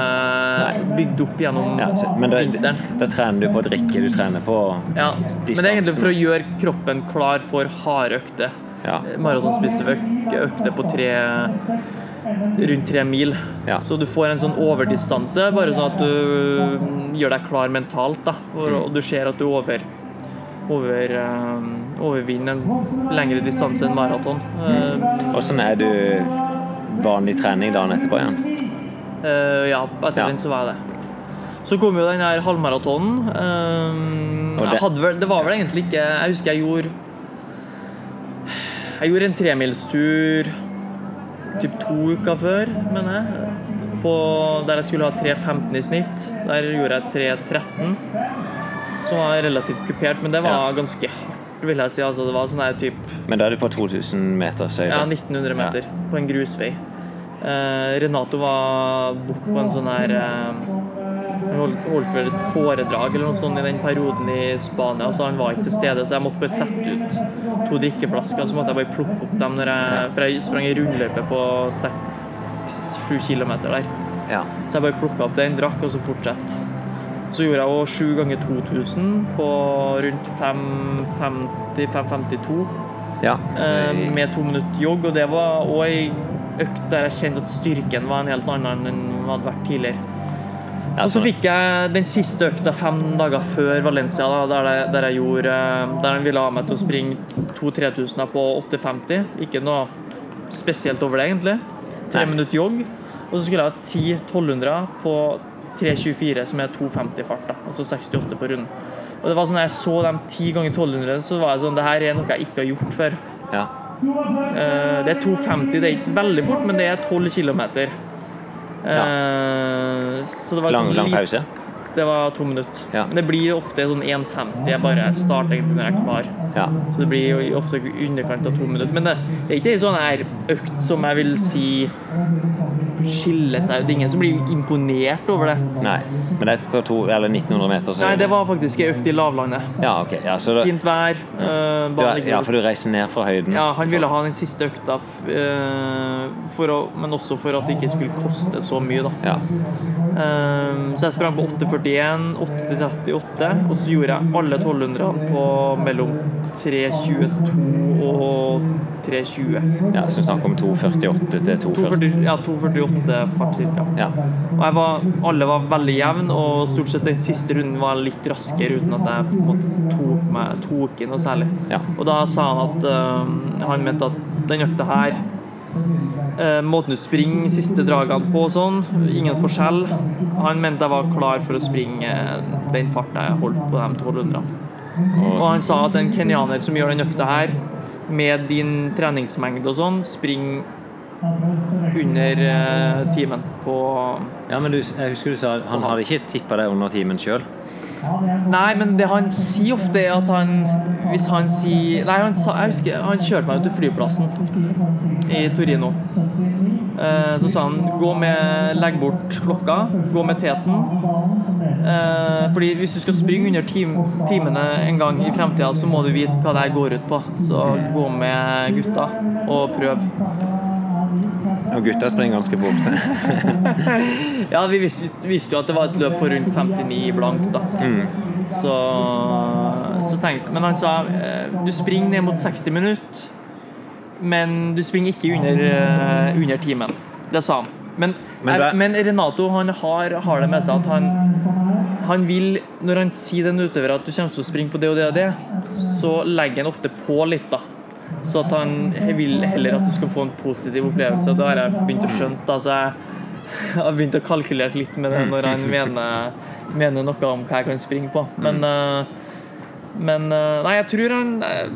bygd opp gjennom Ja, så, men da, vinteren. da trener du på å drikke, du trener på Ja. Men det er egentlig for å gjøre kroppen klar for harde økter. Ja. Maratonspesifikke økter på tre rundt tre mil. Ja. Så du får en sånn overdistanse, bare sånn at du gjør deg klar mentalt. Da, for, Mm. Og du ser at du over, over, eh, overvinner en lengre distanse enn maraton. Åssen uh, er du vanlig trening dagen etterpå igjen? Uh, ja, etter Ja. den så var jeg det. Så kom jo den her halvmaratonen. Eh, det- vel, det var vel egentlig ikke Jeg husker jeg gjorde Jeg gjorde en tremilstur typ to uker før, mener jeg. På, der jeg skulle ha 3.15 i snitt. Der gjorde jeg 3.13. Som var relativt kupert, men det var Ja. ganske hardt, vil jeg si. Altså, det var sånn der typ Men da er du på 2000 meters høyde? ja, 1900 meter på en grusvei. Eh, Renato var borte på en sånn her eh, holdt, holdt vel et foredrag eller noe sånt i den perioden i Spania, så han var ikke til stede. Så jeg måtte bare sette ut to drikkeflasker, så måtte jeg bare plukke opp dem jeg, for jeg sprang i rundløype på 6-7 kilometer der. Ja. Så jeg bare plukka opp den, drakk og så fortsatte. Så gjorde jeg òg 7 ganger 2000 på rundt 5.50-5.52 ja. eh, med to minutter jogg, og det var òg ei økt der jeg kjente at styrken var en helt annen enn den hadde vært tidligere. Ja, Og så fikk jeg den siste økta fem dager før Valencia, da, der, jeg, der jeg gjorde eh, Der de ville ha meg til å springe 2000-3000 på 8,50. Ikke noe spesielt over det, egentlig. Tre minutter jogg. Og så skulle jeg ha 10 1200 på 3,24, som er 2,50 fart. da, Altså 68 på runden. Og det var sånn, jeg så dem 10 ganger 1200, så var jeg sånn Det her er noe jeg ikke har gjort før. Ja. Eh, Det er 2,50. Det er ikke veldig fort, men det er 12 km. Så det var Lang, sånn lang pause? Det var to minutter. Ja. Men det blir ofte sånn 1,50. Jeg bare starter egentlig når jeg er klar. Ja. Så det blir jo ofte i underkant av to minutter. Men det, det er ikke en sånn her økt som jeg vil si skiller seg ut. Det ingen som blir imponert over det. Nei. Men det er på to, eller 1900 meter, så Nei, det var faktisk en økt i lavlandet. Ja, ok. Ja, så da, Fint vær. Øh, ja, for du reiser ned fra høyden? Ja, han ville ha den siste økta, eh, for å, men også for at det ikke skulle koste så mye. da. Ja. Um, så jeg sprang på 8,41, 8,38, og så gjorde jeg alle 1200 på mellom 3,22 og 3,20. ja så snakk om 2,48 til 2,40. 2,40 Ja, 2,48 fart ca. Ja. Og var, alle var veldig jevne, og stort sett den siste runden var litt raskere uten at jeg på en måte tok, meg, tok i noe særlig. Ja. Og da sa han at øh, han mente at den økta her Måten du springer siste dragene på og sånn, ingen forskjell. Han mente jeg var klar for å springe eh, den farta jeg holdt på de 1200. Og han sa at en kenyaner som gjør den økta her, med din treningsmengde og sånn, springer under eh, timen på ja, men du, jeg husker du sa han hadde ikke tippa deg under timen sjøl? Nei, men det han sier ofte, er at han Hvis han sier Nei, han, sa, jeg husker han kjørte meg ut til flyplassen i Torino. Eh, Så sa han gå med Legg bort klokka, gå med teten. Eh, Fordi hvis du skal springe under tim, timene en gang i fremtida, så må du vite hva det her går ut på. Så gå med gutta og prøv. Og gutta springer ganske fort. Ja, vi visste, visste jo at det var et løp for rundt 59 blank, da. Så, så tenkte Men han sa eh, du springer ned mot 60 minutter, men du springer ikke under, eh, under timen. Det sa han. Men, Men det- men Renato han har, har det med seg at han han vil, Når han sier den utøver at du kommer til å springe på det og det og det, så legger han ofte på litt, da. Så at han vil heller at du skal få en positiv opplevelse. Det har jeg begynt å skjønne. Altså, jeg har begynt å kalkulere litt med det når han mener, mener noe om hva jeg kan springe på. Men, eh, men eh, Nei, jeg tror han eh,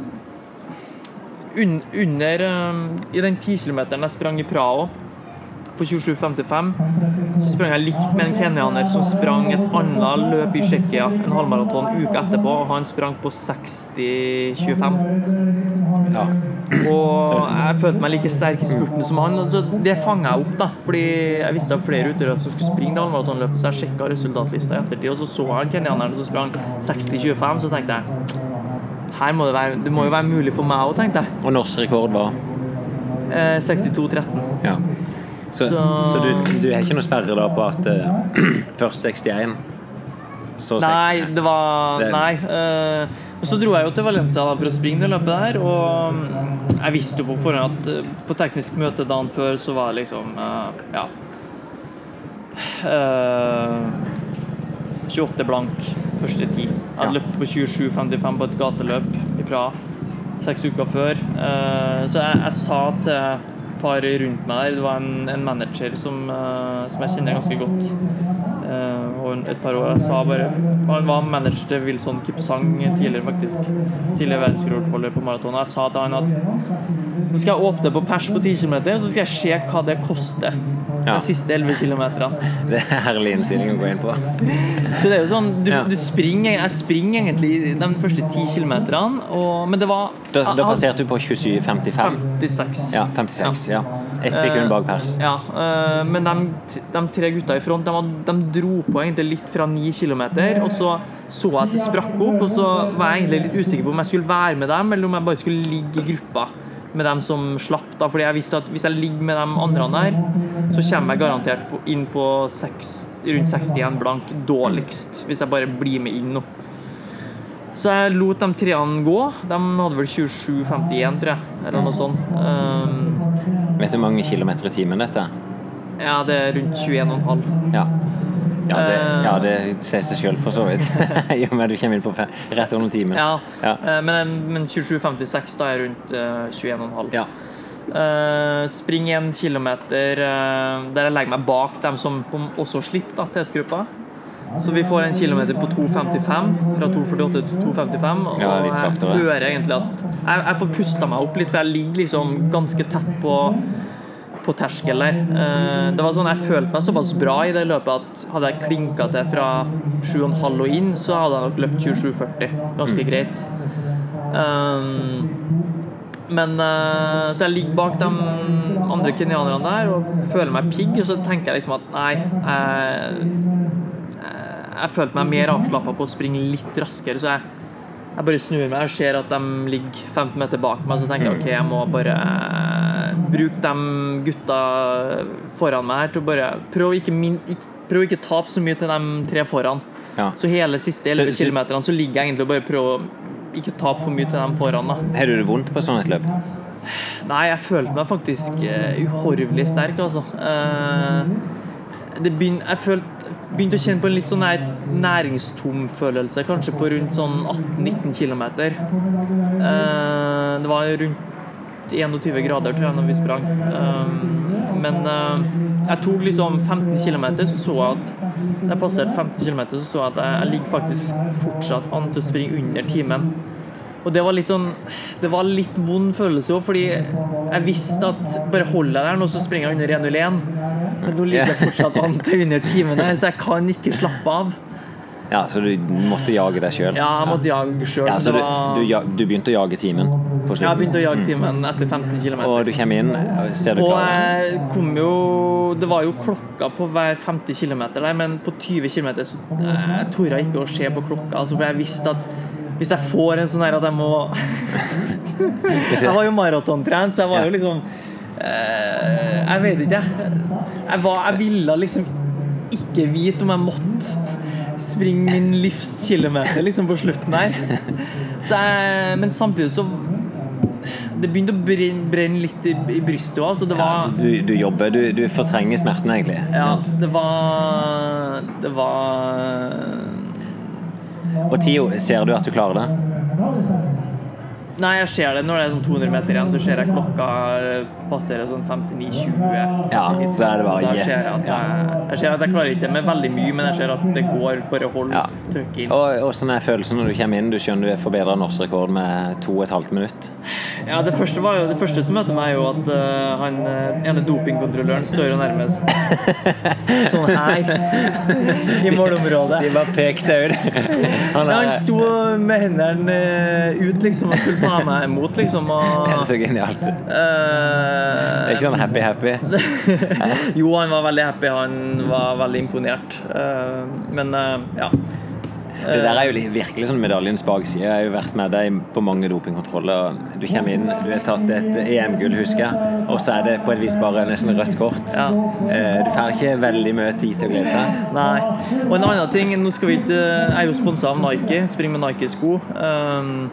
Under I den 10 kilometeren jeg sprang i Praha på 27,55, så sprang jeg likt med en kenyaner som sprang et annet løp i Tsjekkia, en halvmaraton, uka etterpå, og han sprang på 60,25. Ja. Og jeg følte meg like sterk i spurten som han. Så det fanga jeg opp, da. Fordi jeg visste at flere utøvere som skulle springe det halvmaratonløpet, så jeg sjekka resultatlista i ettertid, og så så jeg kenyaneren som sprang 60,25, så tenkte jeg her må det, være, det må jo være mulig for meg òg, tenkte jeg. Og norsk rekord var Eh, 62,13. Ja. Så, så, Så- du, du har ikke noe sperre da på at uh, først 61, så 60 Nei, det var Det- Nei. Uh, Men så dro jeg jo til Valencia da for å springe det løpet der, og mm, jeg visste jo på forhånd at eh, på teknisk møte dagen før så var det liksom uh, Ja. Eh, 28 blank første ti. Jeg Ja. løpt på 27,55 på et gateløp i Praha seks uker før. Så jeg, jeg sa til par rundt meg der, det var en, en manager som, eh, som jeg kjenner ganske godt eh, over et par år. Jeg sa bare Han var manager til Wilson Kipsang tidligere, faktisk. Tidligere verdensrekordholder på maraton. Og jeg sa til han at nå skal jeg åpne på pers på 10 km, så skal jeg se hva det koster Ja. de siste 11 km. Det er herlig innstilling å gå inn på. Så det er jo sånn, du, Ja. du springer, Jeg springer egentlig de første 10 km, men det var Da, da passerte du på 27,55. 56. Ja, 56. Ja. Ett sekund bak pers. Ja, eh, men de, de tre gutta i front de, de dro på egentlig litt fra 9 km. Og så så jeg at det sprakk opp, og så var jeg egentlig litt usikker på om jeg skulle være med dem, eller om jeg bare skulle ligge i gruppa med dem som slapp. da, fordi jeg visste at Hvis jeg ligger med de andre der, så kommer jeg garantert inn på 6, rundt 61 blank dårligst. Hvis jeg bare blir med inn nå. Så jeg lot de treene gå. De hadde vel 27,51, tror jeg. Eller noe sånt. Um, Vet du hvor mange kilometer i timen dette er? ja, det er rundt 21,5. Ja. Ja, det, Eh, ja, det sier seg sjøl for så vidt. I og med at du kommer inn på rett under timen. ja. Ja. Eh, men, men 27,56 da er rundt eh, 21,5. Ja. Uh, spring en kilometer uh, der jeg legger meg bak dem som også slipper da, tetgruppa. Så vi får en kilometer på 2,55, fra 2,48 til 2,55. Og Ja, litt saktere. jeg hører egentlig at jeg, jeg får pusta meg opp litt, for jeg ligger liksom ganske tett på, på terskel der. Eh, det var sånn, Jeg følte meg såpass bra i det løpet at hadde jeg klinka til fra 7,5 og inn, så hadde jeg nok løpt 27,40 ganske greit. Um, men eh, Så jeg ligger bak de andre kenyanerne der og føler meg pigg, og så tenker jeg liksom at nei jeg, jeg følte meg mer avslappa på å springe litt raskere, så jeg, jeg bare snur meg og ser at de ligger 15 meter bak meg, så tenker jeg ok, jeg må bare eh, bruke de gutta foran meg her til å bare prøve å ikke, min, ikke, ikke tape så mye til de tre foran. Ja. Så hele siste 11 km så ligger jeg egentlig og bare prøver å ikke tape for mye til dem foran. da Har du det vondt på sånn et løp? Nei, jeg følte meg faktisk eh, uhorvelig sterk, altså. Eh, det begynner jeg følte, begynte å kjenne på en litt sånn næringstom følelse, kanskje på rundt sånn 18-19 km. Eh, det var rundt 21 grader, tror jeg, når vi sprang. Eh, men eh, jeg tok liksom 15 km, så så jeg at jeg passerte 15 km, så så jeg at jeg, jeg ligger faktisk fortsatt an til å springe under timen. Og det var litt sånn Det var litt vond følelse òg, fordi jeg visste at bare holder jeg der nå, så springer jeg under 1.01. Men nå ligger jeg fortsatt an til under timen her, så jeg kan ikke slappe av. Ja, Så du måtte jage deg sjøl? Ja, jeg måtte jage sjøl. Ja, så du, du, du begynte å jage timen på Jeg begynte å jage timen etter 15 km. Og du kommer inn, ser du Og jeg kom jo Det var jo klokka på hver 50 km der, men på 20 km så jeg torde jeg ikke å se på klokka. Altså, for jeg visste at hvis jeg får en sånn her at jeg må Jeg var jo maratontrent, så jeg var jo liksom eh, Jeg vet ikke, jeg. Var, jeg ville liksom ikke vite om jeg måtte springe min livs kilometer liksom på slutten her. Så jeg, men samtidig så Det begynte å brenne, brenne litt i, i brystet òg, så det var Du, du jobber, du, du fortrenger smerten, egentlig? Ja, det var Det var Og Tio, ser du at du klarer det? Nei, jeg ser det når det er sånn 200 meter igjen, så ser jeg klokka passere sånn 59-20. Ja, det er det bare yes. jeg, at jeg, jeg ser at jeg klarer ikke med veldig mye, men jeg ser at det går. Bare hold Ja. trykk inn. Og Åssen er følelsen når du kommer inn? Du skjønner du er forbedra norsk rekord med to og et halvt minutt? Ja, det første, var jo, det første som møter meg, er jo at uh, han eh, ene dopingkontrolløren står jo nærmest sånn her i målområdet. De bare pekte ut. Han Ja, han sto med hendene eh, ut liksom og skulle ta meg imot, liksom. det er så genialt. Det eh, er ikke sånn happy-happy. Jo, han var veldig happy. Han var veldig imponert. Uh, men uh, ja. Det der er jo virkelig sånn medaljens bakside. Jeg har jo vært med deg på mange dopingkontroller. Du kommer inn, du har tatt et EM-gull, husker jeg, og så er det på et vis bare nesten rødt kort. Ja. Du får ikke veldig mye tid til å glede seg. Nei. Og en annen ting nå skal vi ikke, Jeg er jo sponsa av Nike. Springer med Nike-sko. Um,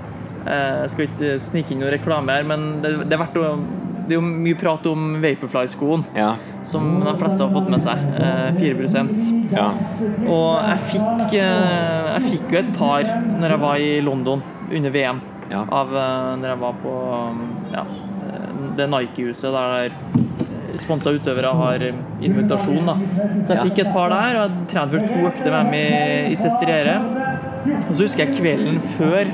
jeg skal ikke snike inn noe reklame her, men det, det er å det er jo mye prat om Vaporfly-skoen, Ja. som de fleste har fått med seg. Eh, 4 ja. Og jeg fikk, eh, jeg fikk jo et par når jeg var i London under VM. Ja. Av eh, når jeg var på um, ja, eh, det Nike-huset der sponsa utøvere har invitasjon. da. Så jeg fikk et par der, og jeg trente vel to økter med dem i, i Sestriere. Og så husker jeg kvelden før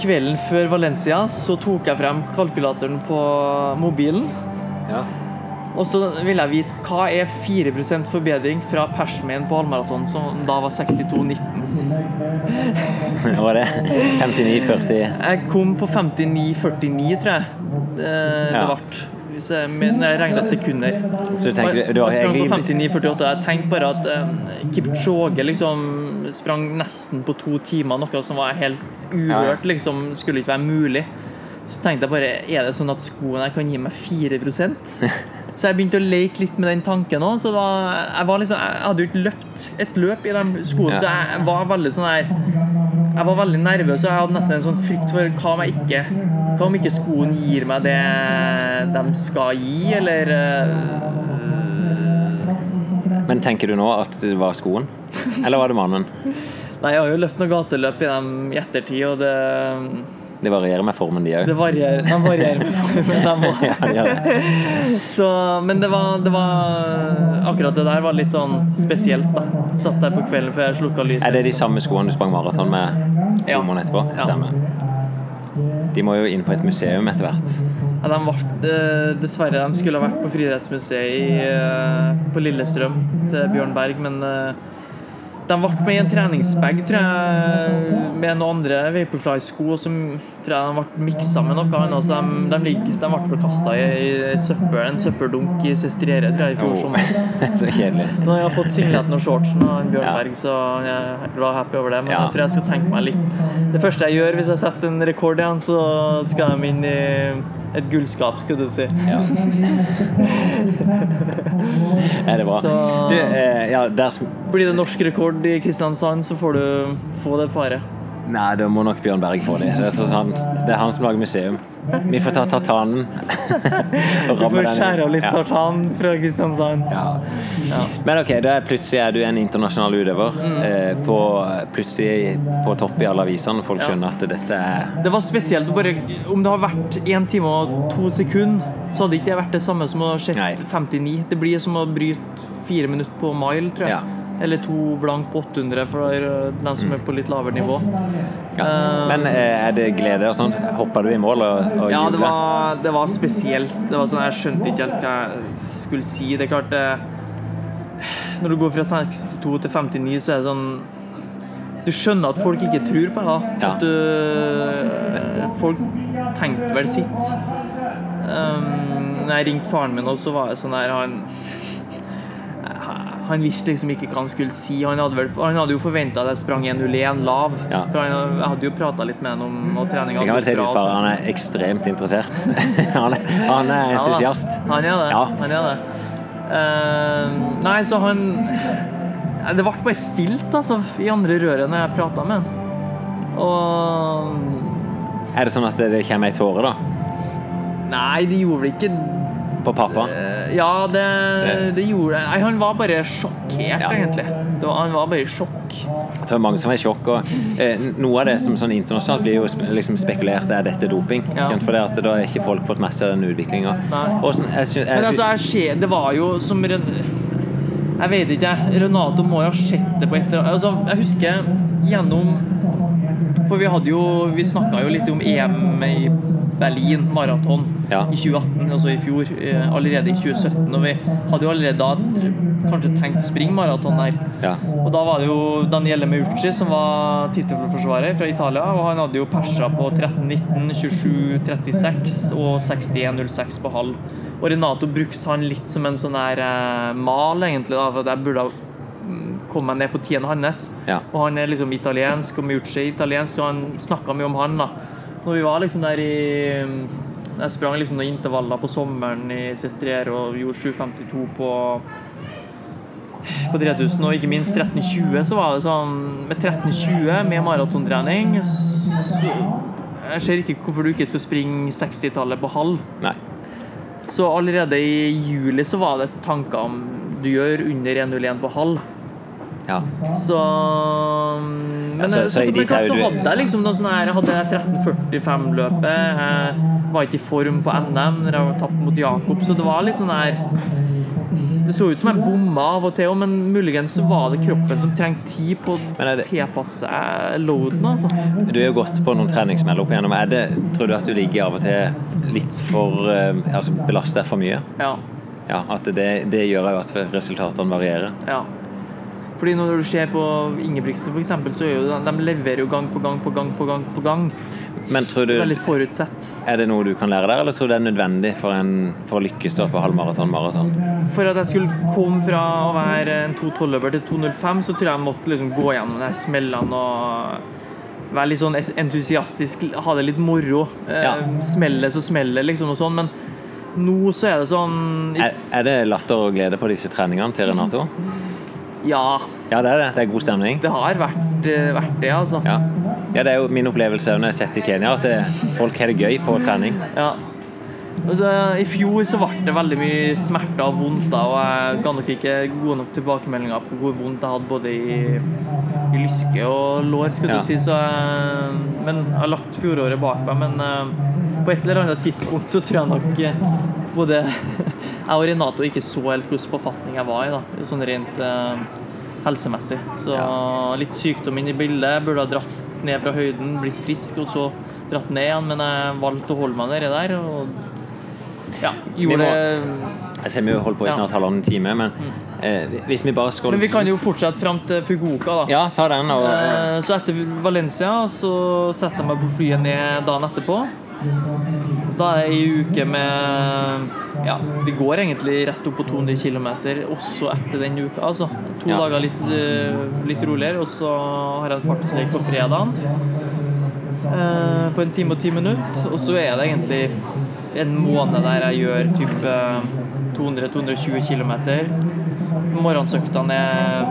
Kvelden før Valencia så tok jeg frem kalkulatoren på mobilen. ja. Og så vil jeg vite hva er 4% forbedring fra persmen på halvmaraton, som da var 62,19. Hva var det? 59-40? Jeg kom på 59,49, tror jeg. Det, det Ja. ble. Hvis jeg, når jeg regner sekunder. Så du tenker du har jeg sprang på egentlig 59,48. Jeg tenkte bare at um, Kipchoge liksom sprang nesten på to timer, noe som var helt uhørt. liksom, Skulle ikke være mulig. Så tenkte jeg bare Er det sånn at skoene her kan gi meg 4% Så jeg begynte å leke litt med den tanken òg. Så det var, jeg, liksom, jeg hadde jo ikke løpt et løp i de skoene, så jeg var veldig sånn der Jeg var veldig nervøs, og jeg hadde nesten en sånn frykt for hva om jeg ikke Hva om ikke skoen gir meg det de skal gi, eller Men tenker du nå at det var skoen? Eller var det mannen? Nei, jeg har jo løpt noen gateløp i dem i ettertid, og det Det varierer med formen, de òg. De varierer med formen, de òg. Ja, de men det var, det var Akkurat det der var litt sånn spesielt, da. Satt der på kvelden før jeg slukka lyset. Er det de samme skoene du sprang maraton med to Ja. måneder etterpå? Ja. De må jo inn på et museum etter hvert. Ja, de ble, eh, dessverre, de skulle ha vært på Friidrettsmuseet eh, på Lillestrøm til Bjørn Berg, men eh, de ble med i en treningsbag, tror jeg, med noen andre Vaporfly-sko, som tror jeg de ble miksa med noe annet, så de, de, ligger, de ble forkasta i, i søppel, en søppeldunk i Sestriere, tror jeg, i fjor sommer. Så kjedelig. Nå har jeg fått singleten og shortsen av Bjørn Ja. Så jeg er glad og happy over det. Men Ja. jeg tror jeg skal tenke meg litt Det første jeg gjør hvis jeg setter en rekord igjen, så skal de inn i et gullskap, skulle du si. Ja. Er det bra? Så- Du, eh, ja, der Blir det norsk rekord i Kristiansand, så får du få det paret. Nei, da må nok Bjørn Berg få de. Det er, sånn, det er han som lager museum. Vi får ta tartanen. og ramme får den. skjære av litt Ja. tartan fra Kristiansand. Ja. Ja. Men ok, da er plutselig er du en internasjonal utøver. Mm. Eh, på, plutselig på topp i alle avisene. Folk skjønner at dette er Det var spesielt. Bare, om det har vært én time og to sekunder, så hadde ikke det vært det samme som å ha sett 59. Det blir som å bryte fire minutter på mile, tror jeg. Eller to blank på 800 for uh, dem som er på litt lavere nivå. ja. Eh, Men eh, er det glede og sånn? Hopper du i mål og, og Ja, det var, det var spesielt. Det var sånn, Jeg skjønte ikke helt hva jeg skulle si. Det er klart det, Når du går fra 62 til 59, så er det sånn Du skjønner at folk ikke tror på deg. Ja. At du Folk tenker vel sitt. Um, når jeg ringte faren min, så var jeg sånn der Han han visste liksom ikke hva han skulle si. Han hadde, vel, han hadde jo forventa at jeg sprang 1.01 lav. Ja. For han, jeg hadde jo prata litt med ham om noe trening. Jeg kan vel si det for han er ekstremt interessert. han, er, han er Ja entusiast. Han er det. Ja. Han er det. Uh, nei, så han Det ble bare stilt altså, i andre røret når jeg prata med han. Og Er det sånn at det, det kommer ei tåre, da? Nei, det gjorde vel ikke På pappa? eh, Ja, det, det gjorde Nei, han var bare sjokkert, Ja. egentlig. Det var, han var bare i sjokk. Jeg tror mange som er i sjokk. Og, eh, noe av det som sånn internasjonalt blir jo liksom spekulert er dette doping. Ja. For det at da har ikke folk fått med seg den utviklinga. Men altså, ser, det var jo som Jeg vet ikke. Renato må jo ha sett det på et eller altså, Jeg husker gjennom For vi hadde jo Vi snakka jo litt om EM i Berlin maraton Ja. i 2018, altså i fjor. eh, Allerede i 2017. Og vi hadde jo allerede da kanskje tenkt springe maraton der. ja. Og da var det jo Daniele Meucci som var tittelforsvarer fra Italia. Og han hadde jo persa på 13-19, 27-36 og 61-06 på halv. Og Renato brukte han litt som en sånn der eh, mal, egentlig. da, for Jeg burde ha mm, kommet ned på tiden hans. Ja. Og han er liksom italiensk, og Meucci er italiensk, så han snakka mye om han. da. Når vi var liksom der i Jeg sprang liksom noen intervaller på sommeren i Sestriere og gjorde 7.52 på på 3000, og ikke minst 1320, så var det sånn Med 1320 med maratontrening Jeg ser ikke hvorfor du ikke skal springe 60-tallet på halv. Nei. Så allerede i juli så var det tanker om du gjør under 1,01 på halv. Ja. Så Men, Ja, så- så, men klart, så hadde jeg liksom noe sånn her Jeg hadde 13.45-løpet. Jeg var ikke i form på NM når jeg var tapt mot Jakob, så det var litt sånn her Det så ut som jeg bomma av og til men muligens så var det kroppen som trengte tid på å er det- tilpasse loaden. altså. Du har jo gått på noen treningssmeller opp igjennom. Er det, tror du at du ligger av og til litt for eh, Altså belaster for mye? Ja. Ja, At det, det gjør jo at resultatene varierer? ja. Fordi når du ser på Ingebrigtsen eksempel, så er jo de, de leverer jo gang på gang på gang på gang. på gang. Men tror du Veldig forutsett. Er det noe du kan lære der, eller tror du det er nødvendig for, en, for å lykkes da på halvmaraton, maraton? For at jeg skulle komme fra å være en 2.12-løper til 2.05, så tror jeg jeg måtte liksom gå gjennom de smellene og være litt sånn entusiastisk, ha det litt moro. Eh, Ja. Smelle så smeller, liksom, og sånn. Men nå så er det sånn Er, er det latter og glede på disse treningene til Renato? Ja, Ja, det er det. Det er god stemning. det har vært, eh, vært det, altså. Ja. ja, det er jo min opplevelse når jeg har sett i Kenya, at det, folk har det gøy på trening. Ja. Altså, I fjor så ble det veldig mye smerter og vondt, og jeg ga nok ikke gode nok tilbakemeldinger på hvor vondt jeg hadde både i, i lyske og lår. skulle Ja. du si, så jeg, Men jeg har lagt fjoråret bak meg. Men eh, på et eller annet tidspunkt så tror jeg nok eh, både jeg og Renato ikke så helt hvilken forfatning jeg var i, da, sånn rent eh, helsemessig. Så litt sykdom inn i bildet. Burde ha dratt ned fra høyden, blitt frisk, og så dratt ned igjen, men jeg valgte å holde meg nedi der. og ja, gjorde det Jeg ser vi har holdt på i Ja. Mm. snart halvannen time, men eh, hvis vi bare skal Men vi kan jo fortsette fram til Fugoka, da. Ja, ta den. Og, Eh, Så etter Valencia så setter jeg meg på flyet ned dagen etterpå. Da er jeg ei uke med Ja, vi går egentlig rett opp på 200 km også etter den uka. Altså. To Ja. dager litt, eh, litt roligere, og så har jeg en fartsstreik på fredagen. eh, På en time og ti minutter. Og så er det egentlig en måned der jeg gjør type 200-220 km. Morgensøktene er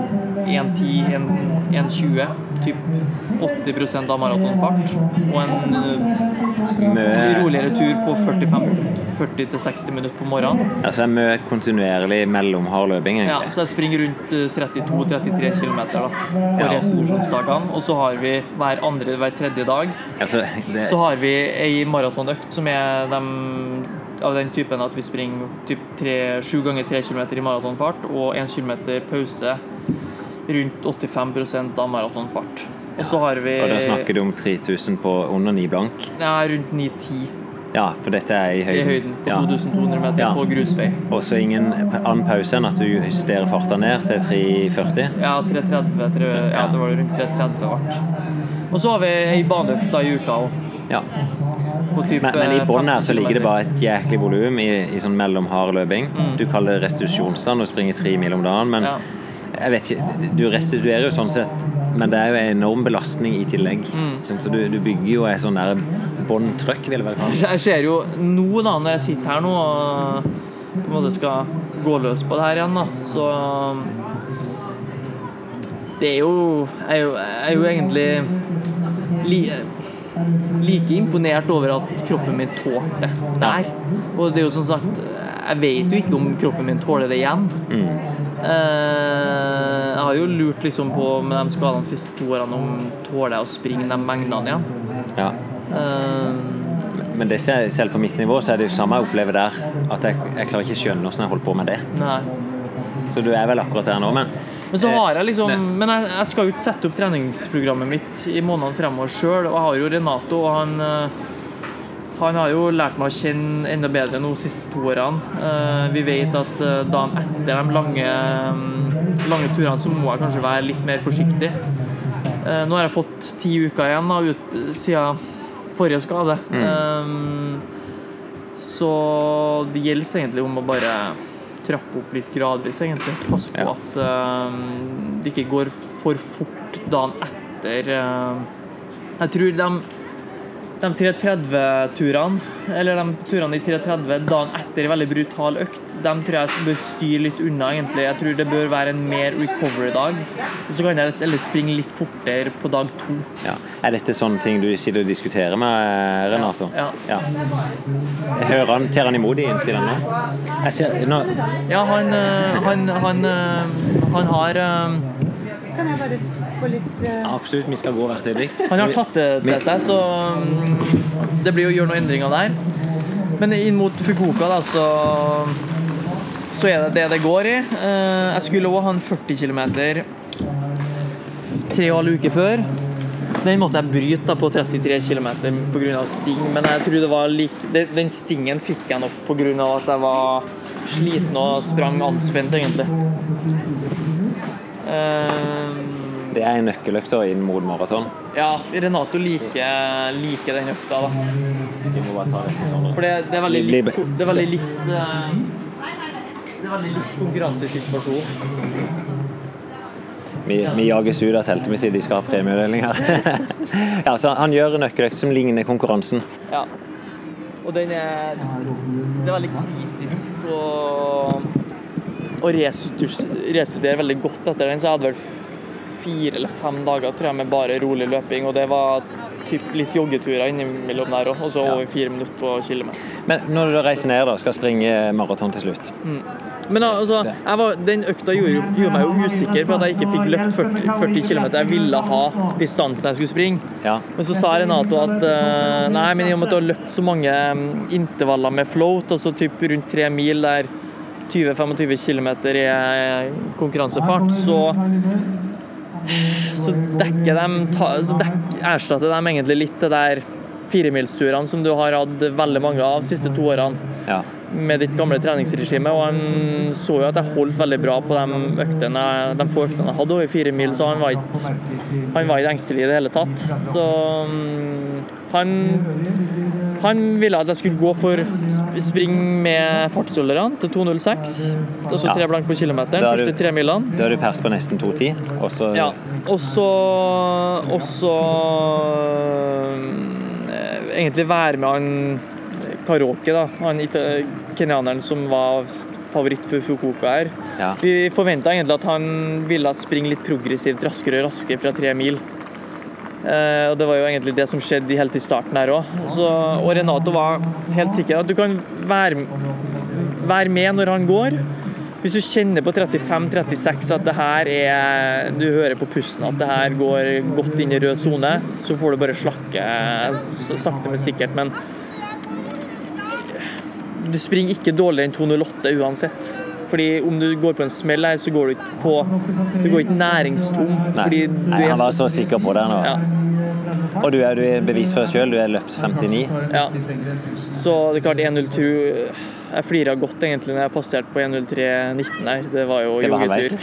1.10, 1.20, typ 80 av maratonfart. Og en uh, roligere tur på 45-40-60 minutter på morgenen. altså mye kontinuerlig mellomhard løping, Ja, så jeg springer rundt eh, 32-33 km da, på Ja. restitusjonsdagene. Og så har vi hver andre, hver tredje dag Altså, det, så har vi ei maratonøkt som er de av den typen at vi springer typ tre, sju ganger tre kilometer i maratonfart og én kilometer pause rundt 85% av maratonfart. Og så har vi og da snakker du om 3000 på under 9 blank. Nei, rundt 9-10 Ja, for dette er i høyden. i høyden. på Ja. 2200 meter Ja. på grusvei. Og så ingen annen pause enn at du justerer farta ned til 3,40. Ja, 330, tror jeg. ja, det var rundt 330 vart. Og så har vi ei baneøkt i uka òg. Ja. Men, men i bånn her så ligger det bare et jæklig volum i, i sånn mellomhard løping. Du kaller det restitusjonsstand og springer tre mil om dagen, men Mm. Jeg vet ikke, du restituerer jo sånn sett, men det er jo en enorm belastning i tillegg. Mm. Så du, du bygger jo et sånn der båndtrykk, vil jeg vel kalle det. Jeg ser jo nå, da, når jeg sitter her nå og på en måte skal gå løs på det her igjen, da, så Det er jo Jeg er jo, jeg er jo egentlig li, like imponert over at kroppen min tålte det der. Og det er jo som sagt Jeg vet jo ikke om kroppen min tåler det igjen. Mm. Eh, jeg har jo lurt liksom på med de skadene de siste to årene om tåler jeg å springe de mengdene igjen. Ja. Eh, Men det ser, selv på mitt nivå så er det jo samme jeg opplever der. At jeg, jeg klarer ikke skjønne hvordan jeg holder på med det. nei. Så du er vel akkurat der nå, men Men så har jeg liksom Eh, Men jeg, jeg skal jo ikke sette opp treningsprogrammet mitt i månedene fremover sjøl. Og jeg har jo Renato, og han eh, han har jo lært meg å kjenne enda bedre nå de siste to årene. Eh, Vi vet at eh, dagen etter de lange, mm, lange turene så må jeg kanskje være litt mer forsiktig. Eh, Nå har jeg fått ti uker igjen da, ut, siden forrige skade. Mm. Så det gjelder egentlig om å bare trappe opp litt gradvis, egentlig. Passe på Ja. at det ikke går for fort dagen etter. Jeg tror de de 330-turene, eller de turene i 330 dagen etter en veldig brutal økt, de tror jeg bør styre litt unna, egentlig. Jeg tror det bør være en mer recovery-dag. Så kan jeg heller springe litt fortere på dag to. ja. Er dette sånne ting du sitter og diskuterer med Renato? Ja. ja. hører han, Ter han imot de innspillene nå? Jeg ser, nå Ja, han, eh, han, han, eh, han har eh, Kan jeg bare få litt uh... Absolutt, vi skal gå hvert øyeblikk. Han har tatt det til seg, så mm, det blir å gjøre noen endringer der. Men inn mot Fukuoka, da, så så er det det det går i. Eh, Jeg skulle òg ha en 40 km tre og en halv uke før. Den måtte jeg bryte da på 33 km pga. sting, men jeg tror det var like, den stingen fikk jeg nok pga. at jeg var sliten og sprang anspent, egentlig. Det er en nøkkeløkt da inn mot maraton. ja, Renato liker, liker den økta, da. Vi må bare ta det sånn. For det, det er veldig likt, det er veldig likt eh, Det er veldig likt konkurransesituasjon. Vi, vi jages ut av teltet vi de skal ha premieutdeling her. ja, så han gjør en nøkkeløkt som ligner konkurransen. Ja. Og den er Det er veldig kritisk å å restudere veldig godt etter den, så jeg hadde vel fire eller fem dager tror jeg, med bare rolig løping. Og det var typ litt joggeturer innimellom der òg, og så over fire minutter på kilometer. Men når du reiser ned og skal springe maraton til slutt Men altså, var, den økta gjorde, gjorde meg jo usikker for at jeg ikke fikk løpt 40, 40 km. Jeg ville ha distansen jeg skulle springe. Ja. Men så sa Renato at eh, nei, men i og med at du har løpt så mange mm, intervaller med float, altså typ rundt tre mil der 20-25 km i konkurransefart, så så dekker de, ta- så dek, erstatter de egentlig litt det der firemilsturene som du har hatt veldig mange av de siste to årene ja. med ditt gamle treningsregime. Og han så jo at jeg holdt veldig bra på de, øktene, de få øktene jeg hadde over fire mil, så han var ikke, han var ikke engstelig i det hele tatt. Så mm, han, han ville at jeg skulle gå for sp- spring med fartsholderne til 2.06. Og så tre blank på kilometeren, er første tre milene. Da er du pers på nesten 2,10, og så Ja, og så Og så eh, egentlig være med han Karoke, da. Han kenyaneren som var favoritt for Fukuoka her. Ja. Vi forventa egentlig at han ville springe litt progressivt raskere og raskere fra tre mil. Eh, og Det var jo egentlig det som skjedde helt i starten her òg. Og Renato var helt sikker at du kan være, være med når han går. Hvis du kjenner på 35-36 at det her er Du hører på pusten at det her går godt inn i rød sone, så får du bare slakke sakte, men sikkert. Men du springer ikke dårligere enn 208 uansett. Fordi om du går på en smell her, så går du ikke på Du går ikke næringstom. Nei. Nei, han var så sikker på det nå. ja, Og du er, du er bevis for deg sjøl, du er løpt 59. ja. Så det er klart 1.02 Jeg flira godt egentlig når jeg passerte på 1.03,19 her. Det var jo joggetur.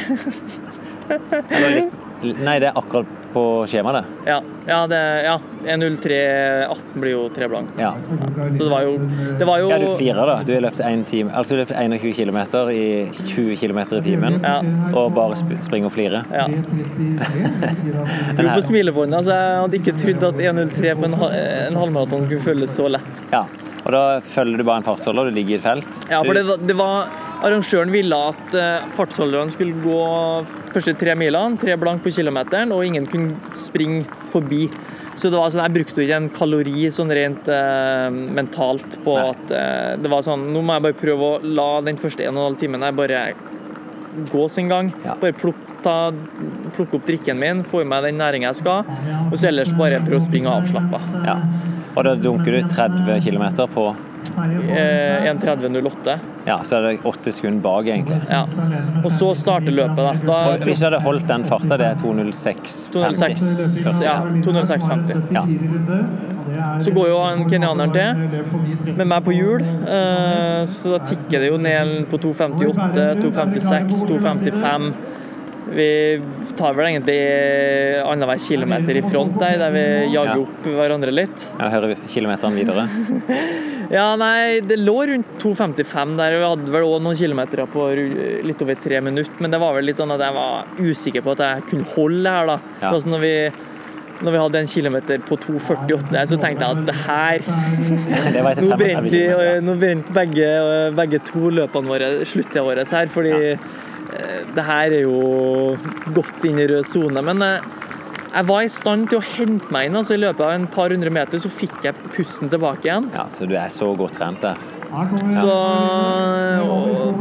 Nei, det er akkurat på skjemaet, det. Ja, ja, det, ja. 1.03,18 blir jo tre blank. Ja. Så det var jo Det var jo ja, du flirer, da. Du har løpt en time Altså du løpt 21 km i 20 km i timen, Ja. og bare sp springer og flirer. Ja. Tror på smilebåndet. Altså, jeg hadde ikke trodd at 1.03 på en, en halvmaraton kunne føles så lett. Ja. Og da følger du bare en fartsholder, du ligger i et felt. Ja, for det det var Arrangøren ville at uh, fartsholderne skulle gå første tre milene, tre blank på kilometeren, og ingen kunne springe forbi. Så det var sånn, jeg brukte jo ikke en kalori sånn rent eh, mentalt på Nei. at eh, det var sånn Nå må jeg bare prøve å la den første en og en halv timen jeg bare gå sin gang. Ja. Bare plukke ta, opp drikken min, få i meg den næringa jeg skal, og så ellers bare prøve å springe avslappa. Ja. Og da dunker du 30 km på Eh, 1.30,08. Ja, så er det åtte sekunder bak, egentlig. Ja. Og så starter løpet, da. da Og hvis du hadde holdt den farta, det er 2.06,50. 206, ja, 206,50. Ja. Så går jo han kenyaneren til med meg på hjul, eh, så da tikker det jo ned på 2,58, 2,56, 2,55. Vi tar vel egentlig annenhver kilometer i front der, der vi jager Ja. opp hverandre litt. Jeg hører kilometeren videre. Ja, nei, det lå rundt 2,55 der. Vi hadde vel òg noen kilometer på litt over tre minutter, men det var vel litt sånn at jeg var usikker på at jeg kunne holde det her, da. Ja. Også sånn når vi når vi hadde en kilometer på 2,48, så tenkte jeg at det her Nå brente vi nå brent begge, begge to løpene våre sluttet våre her, fordi ja. det her er jo godt inn i rød sone. Men eh, jeg var i stand til å hente meg inn. altså I løpet av en par hundre meter så fikk jeg pusten tilbake igjen. Ja, så du er så godt trent der. Så og,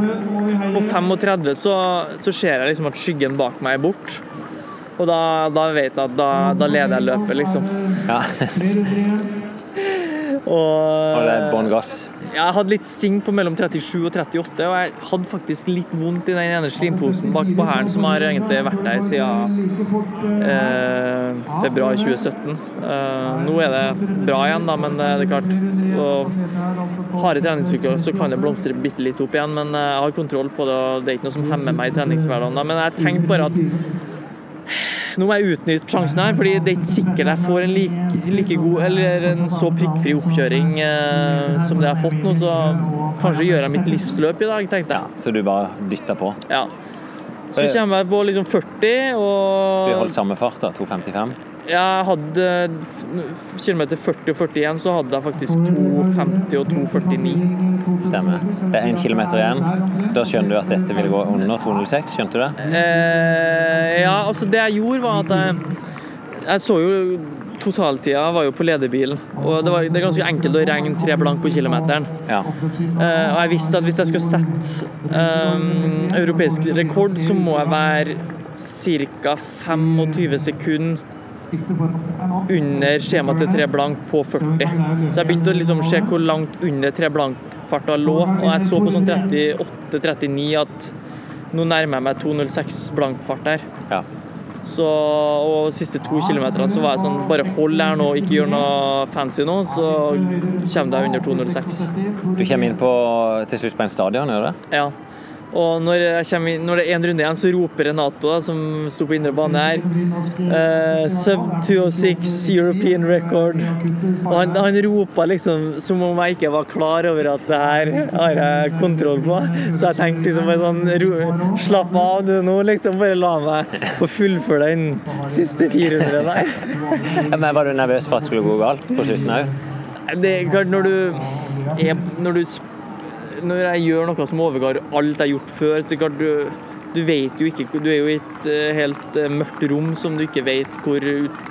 På 35 så, så ser jeg liksom at skyggen bak meg er bort. Og da, da vet jeg at da, da leder jeg løpet, liksom. Ja. Og, Og det er bånn gass. Jeg hadde litt sting på mellom 37 og 38, og jeg hadde faktisk litt vondt i den ene slimposen bak på hælen som har egentlig vært der siden eh, februar 2017. Eh, nå er det bra igjen, da, men eh, det er klart på harde treningsuker så kan det blomstre bitte litt opp igjen, men eh, jeg har kontroll på det, og det er ikke noe som hemmer meg i treningshverdagen. Men jeg tenkte bare at nå må jeg utnytte sjansen her, fordi det er ikke sikkert jeg får en like, like god eller en så prikkfri oppkjøring eh, som det jeg har fått nå. Så kanskje gjør jeg mitt livsløp i dag, tenkte jeg. Så du bare dytter på. Ja. Så kommer jeg på liksom 40, Du og holdt samme fart, da? 2,55? jeg hadde kilometer 40 og 41, så hadde jeg faktisk 2,50 og 2,49. Stemmer. Det er én kilometer igjen. Da skjønner du at dette vil gå under 2,06? Skjønte du det? Eh, ja, altså det jeg gjorde var at jeg, jeg så jo totaltida var jo på lederbilen, og det, var, det er ganske enkelt å regne tre blank på kilometeren. Ja. Uh, og jeg visste at hvis jeg skulle sette eh, europeisk rekord, så må jeg være ca. 25 sekunder under skjemaet til tre blank på 40. Så jeg begynte å liksom se hvor langt under tre blank-farta lå, og jeg så på sånn 38-39 at nå nærmer jeg meg 2.06 blankfart der. ja. Så, og de siste to kilometerne så var jeg sånn Bare hold her nå, ikke gjør noe fancy nå, så kommer jeg under 206. Du kommer inn på, til slutt på en stadion, gjør du det? Ja. Og når, jeg inn, når det er én runde igjen, så roper Renato, da, som sto på indre bane her, eh, Sub 206 European record. Og han, han ropa liksom som om jeg ikke var klar over at det her har jeg kontroll på. Så jeg tenkte liksom bare sånn Slapp av du nå, liksom. Bare la meg få fullføre den siste 400 der. Men Var du nervøs for at det skulle gå galt på slutten òg? Det er klart, når du er Når du Når jeg gjør noe som overgår alt jeg har gjort før, så klart du Du vet jo ikke Du er jo i et eh, helt eh, mørkt rom som du ikke vet hvor ut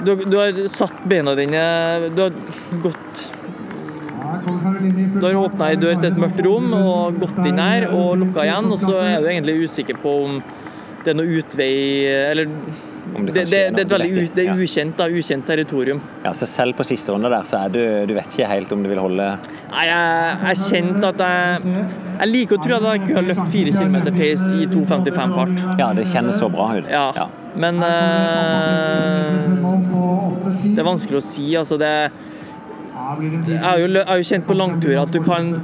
du, du har satt beina dine Du har gått Du har åpna ei dør til et mørkt rom og gått inn her og lukka igjen, og så er du egentlig usikker på om det er noe utvei Eller det det, det, er et veldig u, det er ukjent, da, ukjent territorium. Ja, så selv på siste runde der, så er du Du vet ikke helt om du vil holde Nei, jeg, jeg kjente at jeg Jeg liker å tro at jeg kunne ha løpt 4 km pace i 2.55 fart. Ja, det kjennes så bra ut. Ja. Men uh, Det er vanskelig å si. Altså, det Jeg har jo, jeg har jo kjent på langturer at du kan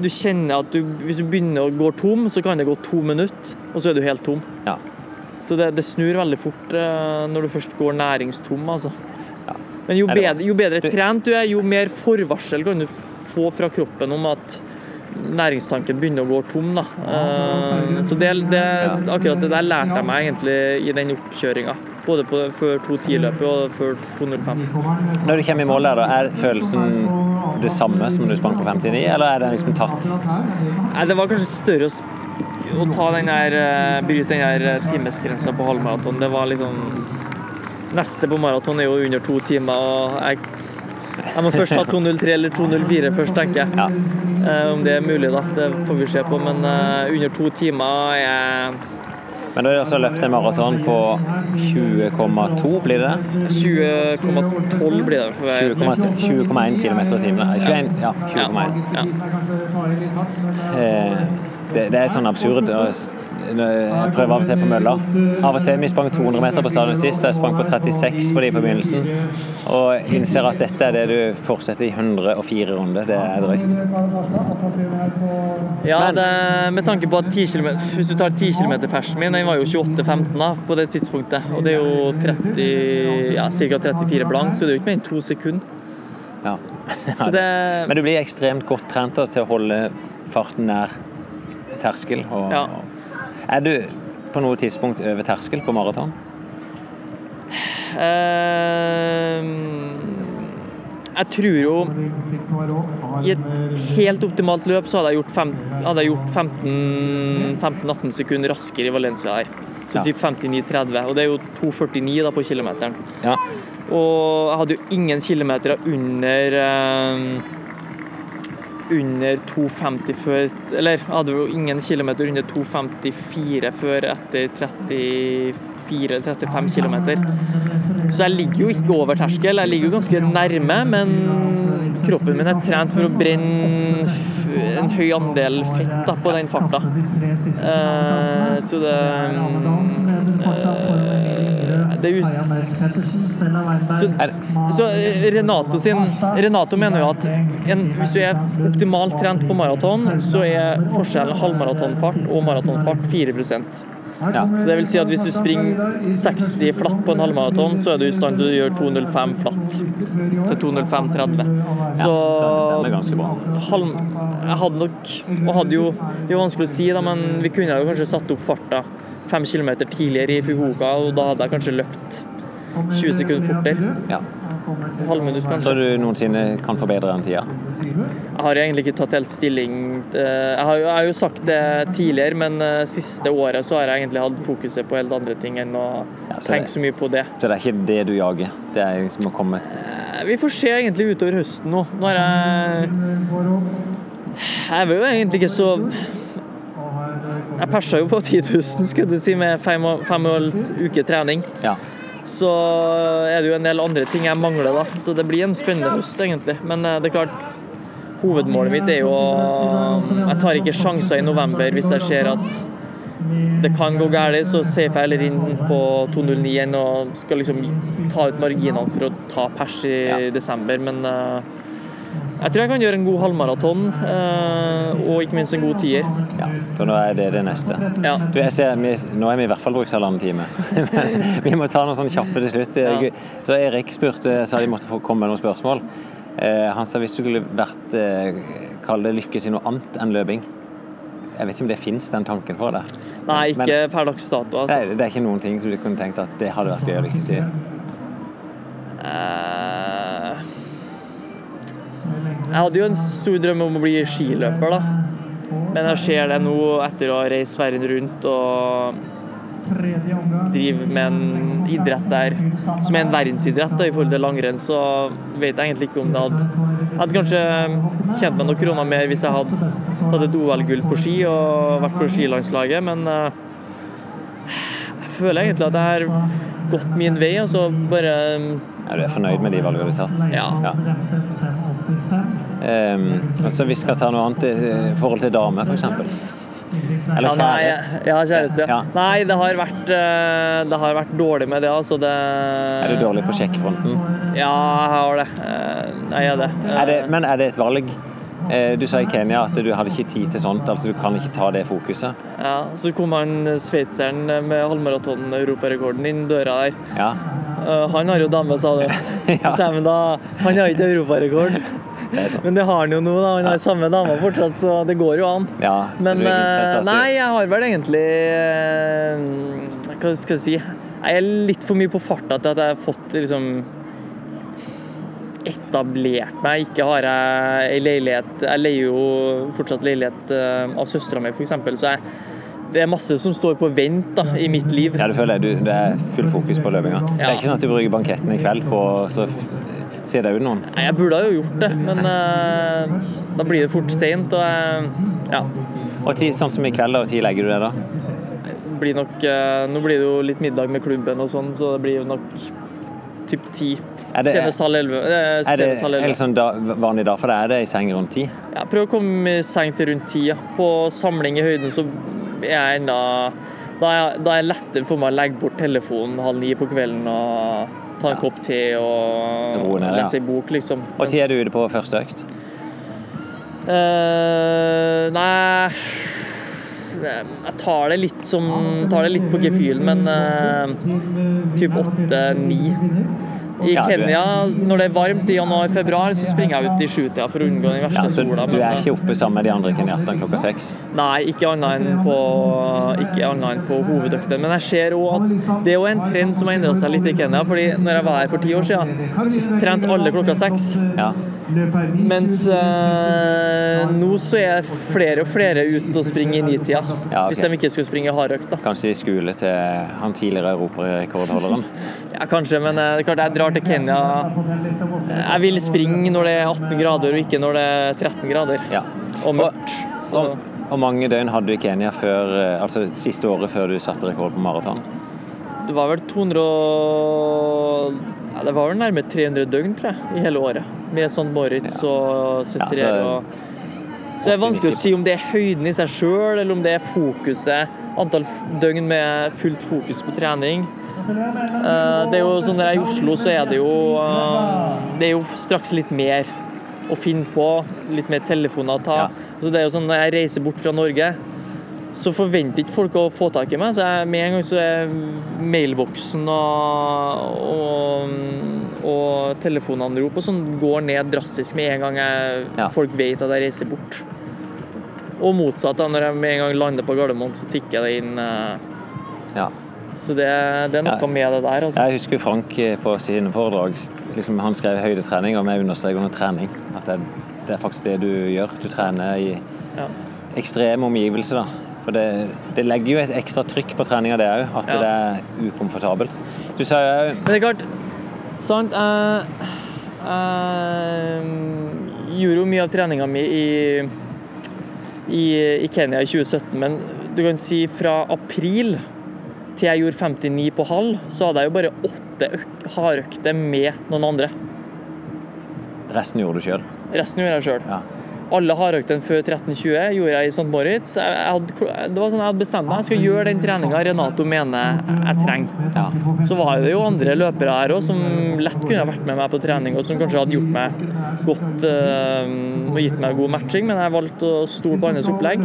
Du kjenner at du, hvis du begynner å gå tom, så kan det gå to minutter, og så er du helt tom. Ja. Så det, det snur veldig fort eh, når du først går næringstom, altså. Ja. Men jo bedre, jo bedre trent du er, jo mer forvarsel kan du få fra kroppen om at næringstanken begynner å gå tom. Da. Eh, Så det, det, akkurat det der lærte jeg meg egentlig i den oppkjøringa. Både på, før 2.10-løpet og før 2.05. Når du kommer i mål der, er følelsen det samme som du sprang på 59, eller er den liksom tatt Nei, det var kanskje større å, å ta den der, eh, bryte den der eh, timesgrensa på halvmaraton. Det var liksom Neste på maraton er jo under to timer, og jeg, jeg må først ha 2.03 eller 2.04 først, tenker jeg. Ja. Eh, Om det er mulig, da. Det får vi se på. Men eh, under to timer er Men du har altså løpt en maraton på 20,2, blir det det? 20,12 blir det. For å være- 20,1 20,1 km i timen? Nei, 21, ja, 20,1. Ja. Eh, Det, det er sånn absurd. å Jeg prøver av og til på mølla. Av og til Vi sprang 200 meter på stadion sist, og jeg sprang på 36 på de på begynnelsen. Og innser at dette er det du fortsetter i 104 runder. Det er drøyt. Ja, det, med tanke på at 10 km, hvis du tar 10 km-persen min, den var jo 28,15 da, på det tidspunktet. Og det er jo 30, ja, ca. 34 blank, så det er jo ikke mer enn to sekunder. Ja. Så det, Men du blir ekstremt godt trent til å holde farten nær terskel. Og, Ja. Er du på noe tidspunkt over terskel på maraton? Uh, jeg tror jo I et helt optimalt løp så hadde jeg gjort, fem, hadde jeg gjort 15 15-18 sekunder raskere i Valencia her. Så Ja. typ 59-30. Og det er jo 2,49 da på kilometeren. Ja. Og jeg hadde jo ingen kilometer under eh, under 2,50 før Eller hadde jo ingen kilometer under 2,54 før etter 34-35 km. Så jeg ligger jo ikke over terskel, jeg ligger jo ganske nærme, men kroppen min er trent for å brenne en høy andel fett da, på den farta. Uh, så det uh, Det er us... Så, så eh, Renato sin Renato mener jo at en, hvis du er optimalt trent for maraton, så er forskjellen halvmaratonfart og maratonfart 4 Ja. Så det vil si at hvis du springer 60 flatt på en halvmaraton, så er du i stand til å gjøre 2.05 flatt til 2.05,30. Så halv, jeg hadde nok og hadde jo, Det er jo vanskelig å si, da, men vi kunne jo kanskje satt opp farta fem km tidligere i Fukuoka, og da hadde jeg kanskje løpt 20 sekunder fortere. Ja. Halvminutt, Tror kanskje. du noensinne kan forbedre den tida? Jeg har egentlig ikke tatt helt stilling eh, Jeg har, jo- jeg har jo sagt det tidligere, men eh, siste året så har jeg egentlig hatt fokuset på helt andre ting enn å Ja, så tenke det- så mye på det. Så det er ikke det du jager? Det er liksom å komme Eh, Vi får se egentlig utover høsten nå. Nå har jeg Jeg er jo egentlig ikke så Jeg persa jo på 10 000, skulle du si, med fem, fem års uke trening. Ja. Så er det jo en del andre ting jeg mangler, da. Så det blir en spennende høst, egentlig. Men eh, det er klart, hovedmålet mitt er jo Jeg tar ikke sjanser i november hvis jeg ser at det kan gå galt, så safer jeg heller inn på 2.09 enn å skal liksom ta ut marginene for å ta pers i Ja. desember. Men eh, jeg tror jeg kan gjøre en god halvmaraton, eh, og ikke minst en god tier. ja. For nå er det det neste. Ja. Du, ser, vi, nå er vi i hvert fall brukt halvannen time. Men vi må ta noen sånne kjappe til slutt. Ja. Så Erik spurte, sa de måtte få komme med noen spørsmål. Eh, han sa hvis du skulle vært eh, Kall det lykkes i noe annet enn løping. Jeg vet ikke om det fins, den tanken for deg? Nei, Men- ikke per dags dato, altså. Det, det er ikke noen ting som du kunne tenkt at det hadde vært gøy å lykkes i? Eh, Jeg hadde jo en stor drøm om å bli skiløper, da. Men jeg ser det nå etter å ha reist verden rundt og drive med en idrett der som er en verdensidrett da, i forhold til langrenn, så vet jeg egentlig ikke om det hadde Jeg hadde kanskje tjent meg noen kroner mer hvis jeg hadde tatt et OL-gull på ski og vært på skilandslaget, men eh, jeg føler egentlig at jeg har gått min vei, og så bare Er du er fornøyd med de valgene du har tatt? Ja. Um, og så vi skal ta noe annet i forhold til dame, f.eks. Eller Ja, nei, kjæreste. ja, kjæreste. Ja. Nei, det har, vært, eh, det har vært dårlig med det, altså. Det, Er du dårlig på sjekkfronten? Ja, jeg har det. Eh, Jeg er det. Er det, men er det et valg? Eh, Du sa i Kenya at du hadde ikke tid til sånt, altså du kan ikke ta det fokuset. Ja, så kom han sveitseren med halvmaraton-europarekorden inn døra der. Ja. Eh, Han har jo dame, sa du. Ja. Så sier jeg, men da, han har ikke europarekord. Men det har han jo nå, da. Han har samme dame fortsatt, så det går jo an. Ja, Men eh, nei, jeg har vel egentlig eh, Hva skal jeg si? Jeg er litt for mye på farta til at jeg har fått liksom etablert meg. Ikke har jeg ei leilighet Jeg leier jo fortsatt leilighet av søstera mi, f.eks. Så jeg, det er masse som står på vent da, i mitt liv. Ja, du føler du, det er full fokus på løpinga. Det er ikke sånn at du bruker banketten i kveld på å så se deg ut noen. Nei, Jeg burde ha jo gjort det, men uh, da blir det fort seint. Og uh, ja, Og ti, sånn som i kveld, da, når legger du det da? det blir nok uh, Nå blir det jo litt middag med klubben og sånn, så det blir jo nok typ ti. Det- Senest halv elleve. Er det elleve. sånn da, vanlig dag for deg? Er det i seng rundt ti? Ja, prøv å komme i seng til rundt ti. Ja. På samling i høyden så jeg enda da er, da er det lettere for meg å legge bort telefonen halv ni på kvelden og ta en kopp te og Roe ned, ja. lese en bok, liksom. Og tid er du ute på første økt? Uh, nei Jeg tar det litt som Tar det litt på gefühlen, men uh, typ åtte-ni. I Kenya, når det er varmt i januar-februar, så springer jeg ut i sjutida for å unngå den verste Ja, så sola. du er eh, ikke oppe sammen med de andre kenyatene klokka seks? Nei, ikke annet enn på, ikke annet enn på hovedøkten. Men jeg ser òg at det er en trend som har endra seg litt i Kenya. fordi når jeg var her for ti år siden, så trente alle klokka seks. Ja. Mens eh, nå så er flere og flere ute og springer i nitida. Ja, okay. Hvis de ikke skulle springe hardøkt, da. Kanskje i skole til han tidligere europarekordholderen? Ja, kanskje, men eh, det er klart jeg drar til Kenya. Jeg vil springe når det er 18 grader, og ikke når det er 13 grader. Ja. Og mørkt. Hvor mange døgn hadde du i Kenya før, eh, altså siste året før du satte rekord på maraton? det var vel 200 og- ja, Det var vel nærme 300 døgn, tror jeg, i hele året. Med sånn Moritz og Cecirer Ja, så- Så det er vanskelig å si om det er høyden i seg sjøl, eller om det er fokuset. Antall døgn med fullt fokus på trening. Eh, Det er jo sånn Når jeg er i Oslo, så er det jo eh, Det er jo straks litt mer å finne på. Litt mer telefoner å ta. Ja. Så det er jo sånn Når jeg reiser bort fra Norge, så forventer ikke folk å få tak i meg. Så jeg, med en gang så er mailboksen og, og, og telefonanrop og sånn går ned drastisk med en gang jeg, Ja. folk vet at jeg reiser bort. Og motsatt, da, når jeg med en gang lander på Gardermoen, så tikker det inn. eh, Ja. Så det, det er noe Ja. med det der. Altså. Jeg husker Frank eh, på sine foredrag. Liksom, han skrev høydetrening, og vi understreker under trening at det, det er faktisk det du gjør. Du trener i Ja. ekstreme omgivelser. da. For det, det legger jo et ekstra trykk på treninga, det òg. At Ja. det er ukomfortabelt. Du sa jo Men det er klart, sant Jeg, jeg gjorde jo mye av treninga mi i, i, i Kenya i 2017, men du kan si fra april til jeg gjorde 59 på halv, så hadde jeg jo bare åtte øk- hardøkter med noen andre. resten gjorde du sjøl. Resten gjorde jeg sjøl. Ja. Alle hardøktene før 13.20 gjorde jeg i St. Moritz. Jeg, hadde, det var sånn jeg hadde bestemt meg. Jeg skal gjøre den treninga Renato mener jeg trenger. Ja. Så var det jo andre løpere her òg som lett kunne ha vært med meg på trening, og som kanskje hadde gjort meg godt øh, og gitt meg god matching, men jeg valgte å stole på hans opplegg.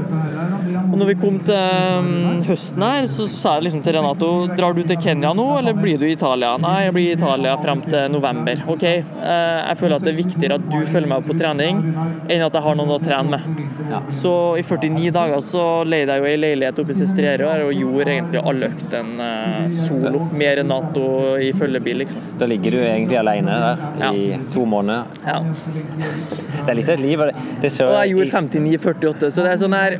Og når vi kom til øh, høsten her, så sa jeg liksom til Renato drar du til Kenya nå, eller blir du i Italia? Nei, jeg blir i Italia frem til november. OK, øh, jeg føler at det er viktigere at du følger meg opp på trening, enn at jeg har noen å trene med. Ja. Så i 49 dager så leide jeg jo ei leilighet oppe i Sestrere her og gjorde egentlig alle øktene eh, solo enn Nato i følgebil, liksom. Da ligger du egentlig alene der i to måneder. Ja. Det er litt av et liv. Det, så... Og jeg gjorde 59,48, så det er sånn her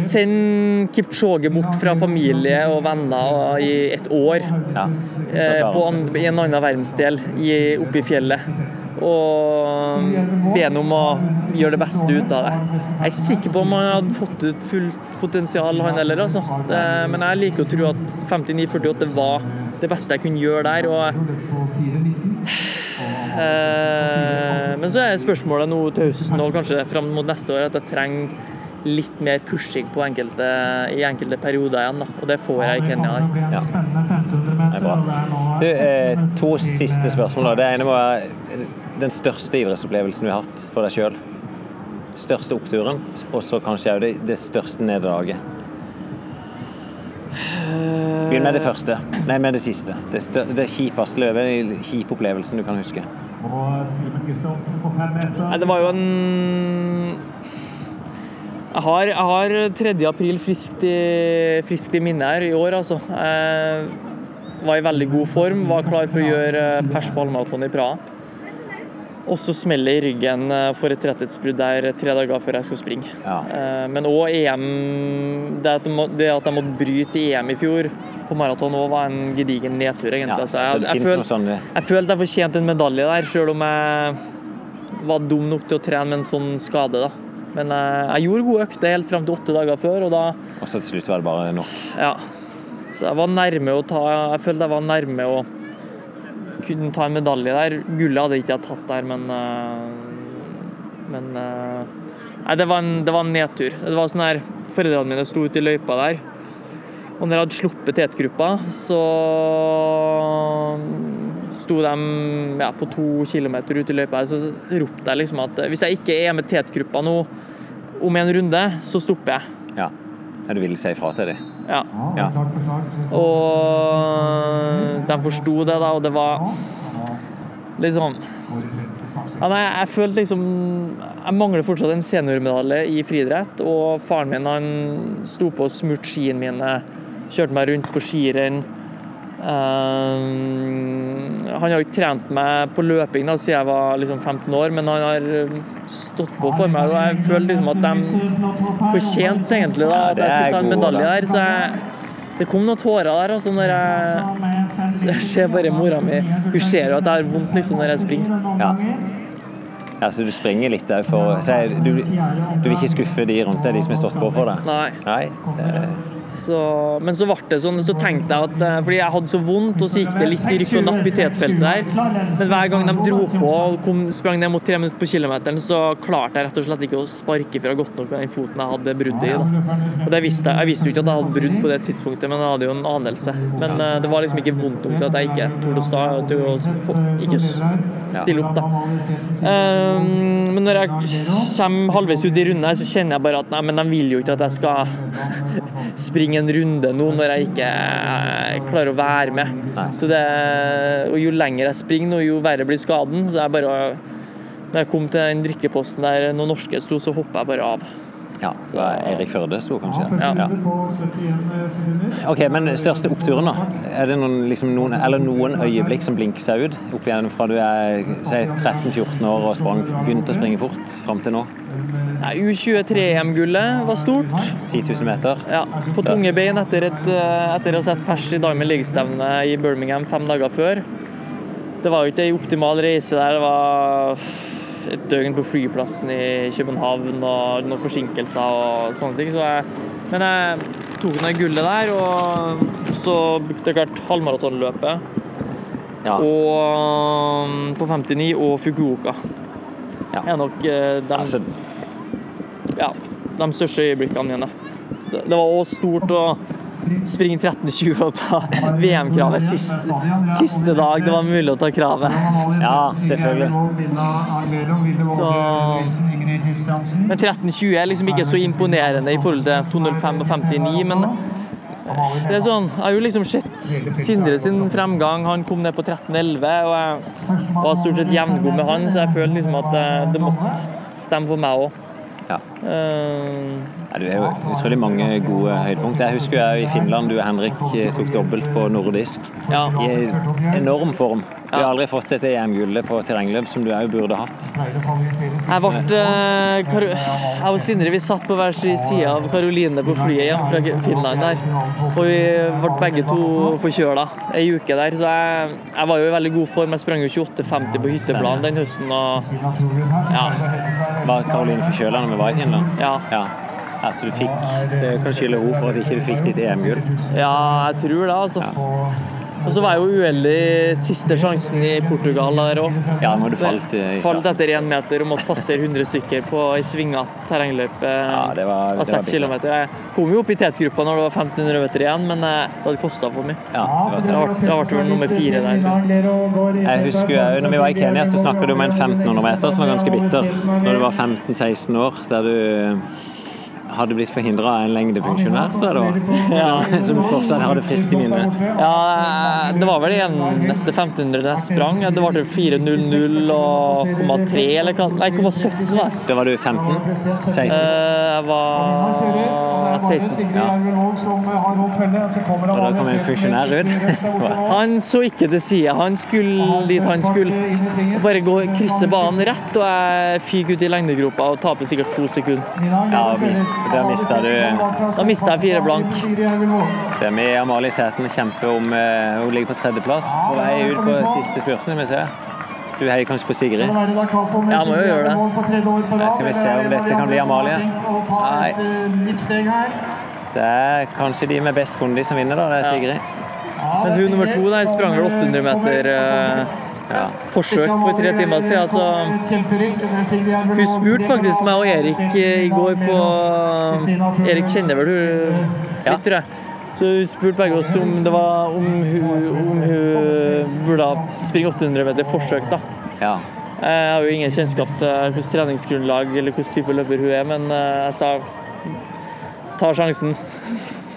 Send Kipchoge bort fra familie og venner i et år ja, eh, på en, i en annen verdensdel i, oppe i fjellet. Og be ham om å gjøre det beste ut av det. Jeg er ikke sikker på om han hadde fått ut fullt potensial, han heller. Altså. Det, men jeg liker å tro at 59-48 var det beste jeg kunne gjøre der. Og, eh, men så er spørsmålet nå til høsten og kanskje fram mot neste år at jeg trenger litt mer pushing på enkelte, i enkelte perioder igjen. Da. Og det får jeg i Kenya. Ja. Det er bra. Du, eh, to siste spørsmål. da. Det ene var den største idrettsopplevelsen du har hatt for deg sjøl. Største oppturen, og så kanskje òg det, det største nederlaget. Begynn med det første. Nei, med det siste. Det, stør, det kjipeste løpet, den kjipe opplevelsen du kan huske. Nei, det var jo en Jeg har, jeg har 3. april friskt i, friskt i minne her i år, altså. Jeg var i veldig god form, var klar for å gjøre pers på halvmaraton i Praha. Og så smeller i ryggen eh, for et rettighetsbrudd der tre dager før jeg skal springe. Ja. Eh, Men òg EM Det at jeg jeg måtte bryte EM i fjor på maraton òg var en gedigen nedtur, egentlig. Ja, Altså, jeg, jeg, jeg, føl- sånn jeg følte jeg fortjente en medalje der, sjøl om jeg var dum nok til å trene med en sånn skade. da. Men eh, jeg gjorde god økt helt frem til åtte dager før, og da Og så til slutt var det bare nok. Ja. Så jeg var nærme å ta Jeg følte jeg var nærme å kunne ta en medalje der. Gullet hadde ikke jeg tatt der, men eh, Men eh, Nei, det var, en, det var en nedtur. Det var sånn her Foreldrene mine sto ute i løypa der. Og når jeg hadde sluppet tetgruppa, så sto de ja, på to kilometer ute i løypa her, så ropte jeg liksom at hvis jeg ikke er med tetgruppa nå om en runde, så stopper jeg. Ja. Ja, Du vil si ifra til dem? Ja. Ja. Og de forsto det, da, og det var liksom ja, nei, jeg følte liksom Jeg mangler fortsatt en seniormedalje i friidrett, og faren min han sto på og smurte skiene mine, kjørte meg rundt på skirenn. Um, han har jo ikke trent meg på løping da, siden jeg var liksom 15 år, men han har stått på for meg. Og jeg føler liksom at de fortjente egentlig da, at jeg skulle ta en medalje da. der. Så jeg, det kom noen tårer der altså, når jeg, jeg ser bare mora mi. Hun ser jo at jeg har vondt liksom, når jeg springer. Ja. Ja, så du springer litt òg for så jeg- du, du vil ikke skuffe de rundt deg, de som har stått på for deg? Nei. Nei? Det, Så, men så ble det sånn, så tenkte jeg at eh, fordi jeg hadde så vondt, og så gikk det litt i rykk og napp i tetfeltet der. Men hver gang de dro på og kom, sprang ned mot tre minutter på kilometeren, så klarte jeg rett og slett ikke å sparke fra godt nok med den foten jeg hadde bruddet i. Da. Og det visste jeg. Jeg visste jo ikke at jeg hadde brudd på det tidspunktet, men jeg hadde jo en anelse. Men eh, det var liksom ikke vondt nok til at jeg ikke torde å stå, til å ikke stille opp, da. Eh, men når jeg kommer halvveis ut i runden her, så kjenner jeg bare at nei, men de vil jo ikke at jeg skal springe en runde nå når jeg ikke klarer å være med. Nei. Så det, og jo lenger jeg springer nå, jo verre blir skaden. Så jeg bare Når jeg kom til den drikkeposten der noen norske sto, så hoppa jeg bare av. Ja, det var Eirik Førde sto kanskje. Ja. Ok, men største oppturen, da? Er det noen, liksom noen, eller noen øyeblikk som blinker seg ut? Opp igjen fra du er 13-14 år og sprang, begynte å springe fort, fram til nå? Nei, U23-EM-gullet var stort. 10 000 meter? Ja, På tunge bein etter, et, eh, etter å ha sett pers i Diamond League-stevne i Birmingham fem dager før. Det var jo ikke ei optimal reise der. Det var et døgn på flyplassen i København og noen forsinkelser og sånne ting. Så jeg, men jeg tok ned gullet der, og så brukte jeg klart halvmaratonløpet. Ja. Og på 59 og Fukuoka. Ja. er nok eh, de, ja, de største øyeblikkene mine. Det, det var også stort å springe 13.20 og ta VM-kravet siste, siste dag det var mulig å ta kravet. ja, selvfølgelig. Så, men 13.20 er liksom ikke så imponerende i forhold til 205 og 59, men det er sånn, Jeg har jo liksom sett Sindre sin fremgang. Han kom ned på 13.11, og jeg var stort sett jevngod med han, så jeg følte liksom at eh, det måtte stemme for meg òg. Ja. Nei, du er jo utrolig mange gode høydepunkt. Jeg husker jeg i Finland du og Henrik tok dobbelt på nordisk. Ja. I enorm form. Du har aldri fått et EM-gullet på terrengløp som du òg burde hatt. Jeg ble eh, Kar Jeg og Sindre vi satt på hver sin side av Karoline på flyet hjem fra Finland der. Og vi ble begge to forkjøla ei uke der. Så jeg, jeg var jo i veldig god form. Jeg sprang jo 28,50 på hytteplan den høsten. Og ja, Var Karoline forkjøla når vi var i Finland? ja, Ja. ja så du fikk Det kan skylde henne for at ikke du fikk ditt EM-gull. ja, jeg tror det, altså. Og så var jeg jo uheldig siste sjansen i Portugal der òg. Ja, når du falt i i Falt etter én meter og måtte passere 100 stykker på ei svingete terrengløype Ja, av det var 6 km. Jeg kom jo opp i tetgruppa når det var 1500 meter igjen, men eh, det hadde kosta for mye. Ja, det var ble, jeg ble nummer fire der. Jeg husker jo, når vi var i Kenya, så snakket du om en 1500 meter som var ganske bitter. Når du var 15-16 år, der du hadde blitt forhindra av en lengdefunksjonær, det var. Ja. Som fortsatt fortsatt hadde friskt i minnet. Ja, det var vel neste 1500 jeg sprang. Det ble 4.00 og 0,3 eller hva Nei, 0,17 var det. Da var du 15? 16? Eh, Jeg var 16. Ja. Og da kom en funksjonær ut. Han så ikke til sida. Han skulle dit han skulle. Og bare gå, krysse banen rett, og jeg fyker ut i lengdegropa og taper sikkert to sekunder. Ja, der mista du Da mista jeg fire blank. Ser vi Amalie Sæten kjempe om eh, Hun ligger på tredjeplass på vei ut på siste spurten. Vi ser. Du heier kanskje på Sigrid? Ja, må jo gjøre det. Skal vi se om dette kan bli Amalie? Nei. Det er kanskje de med best kondis som vinner, da. Det er Sigrid. Men hun nummer to der sprang vel 800 meter eh, Ja. forsøk for tre timer siden. Altså, hun spurte faktisk meg og Erik eh, i går på Erik kjenner vel hun litt, tror jeg. Så hun spurte begge oss om det var om hun, om hun burde springe 800 meter forsøk, da. ja. Jeg har jo ingen kjennskap til hvilket treningsgrunnlag eller hvilken type løper hun er, men eh, jeg sa ta sjansen.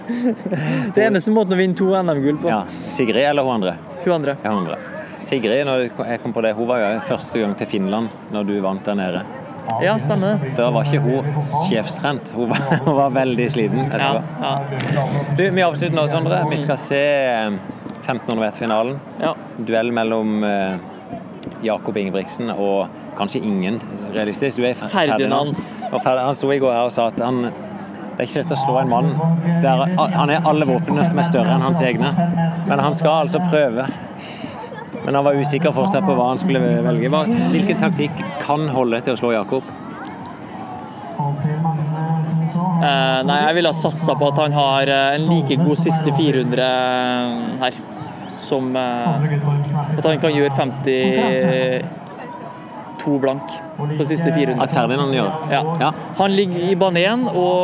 Det eneste måten å vinne to NM-gull på. ja. Sigrid eller hun andre? Hun andre. Ja, hun andre. Sigrid, når jeg kom på det, hun var jo første gang til Finland når du vant der nede. Ja, stemmer. Da var ikke hun sjefstrent. Hun var, hun var veldig sliten. Ja, ja, Du, vi avslutter nå, Sondre. Vi skal se eh, 1500 meter-finalen. ja. Duell mellom eh, Jakob Ingebrigtsen og kanskje ingen realistisk. Du er Ferdinand. Ferdinand. Han sto i går her og sa at han det er ikke lett å slå en mann der han er alle våpnene som er større enn hans egne. Men han skal altså prøve. Men han var usikker fortsatt på hva han skulle velge. Hvilken taktikk kan holde til å slå Jakob? Eh, nei, jeg ville ha satsa på at han har eh, en like god siste 400 her. Som eh, At han kan gjøre 52 blank på siste 400. At Ferdinand gjør? Ja. Ja. Han ligger i bane én, og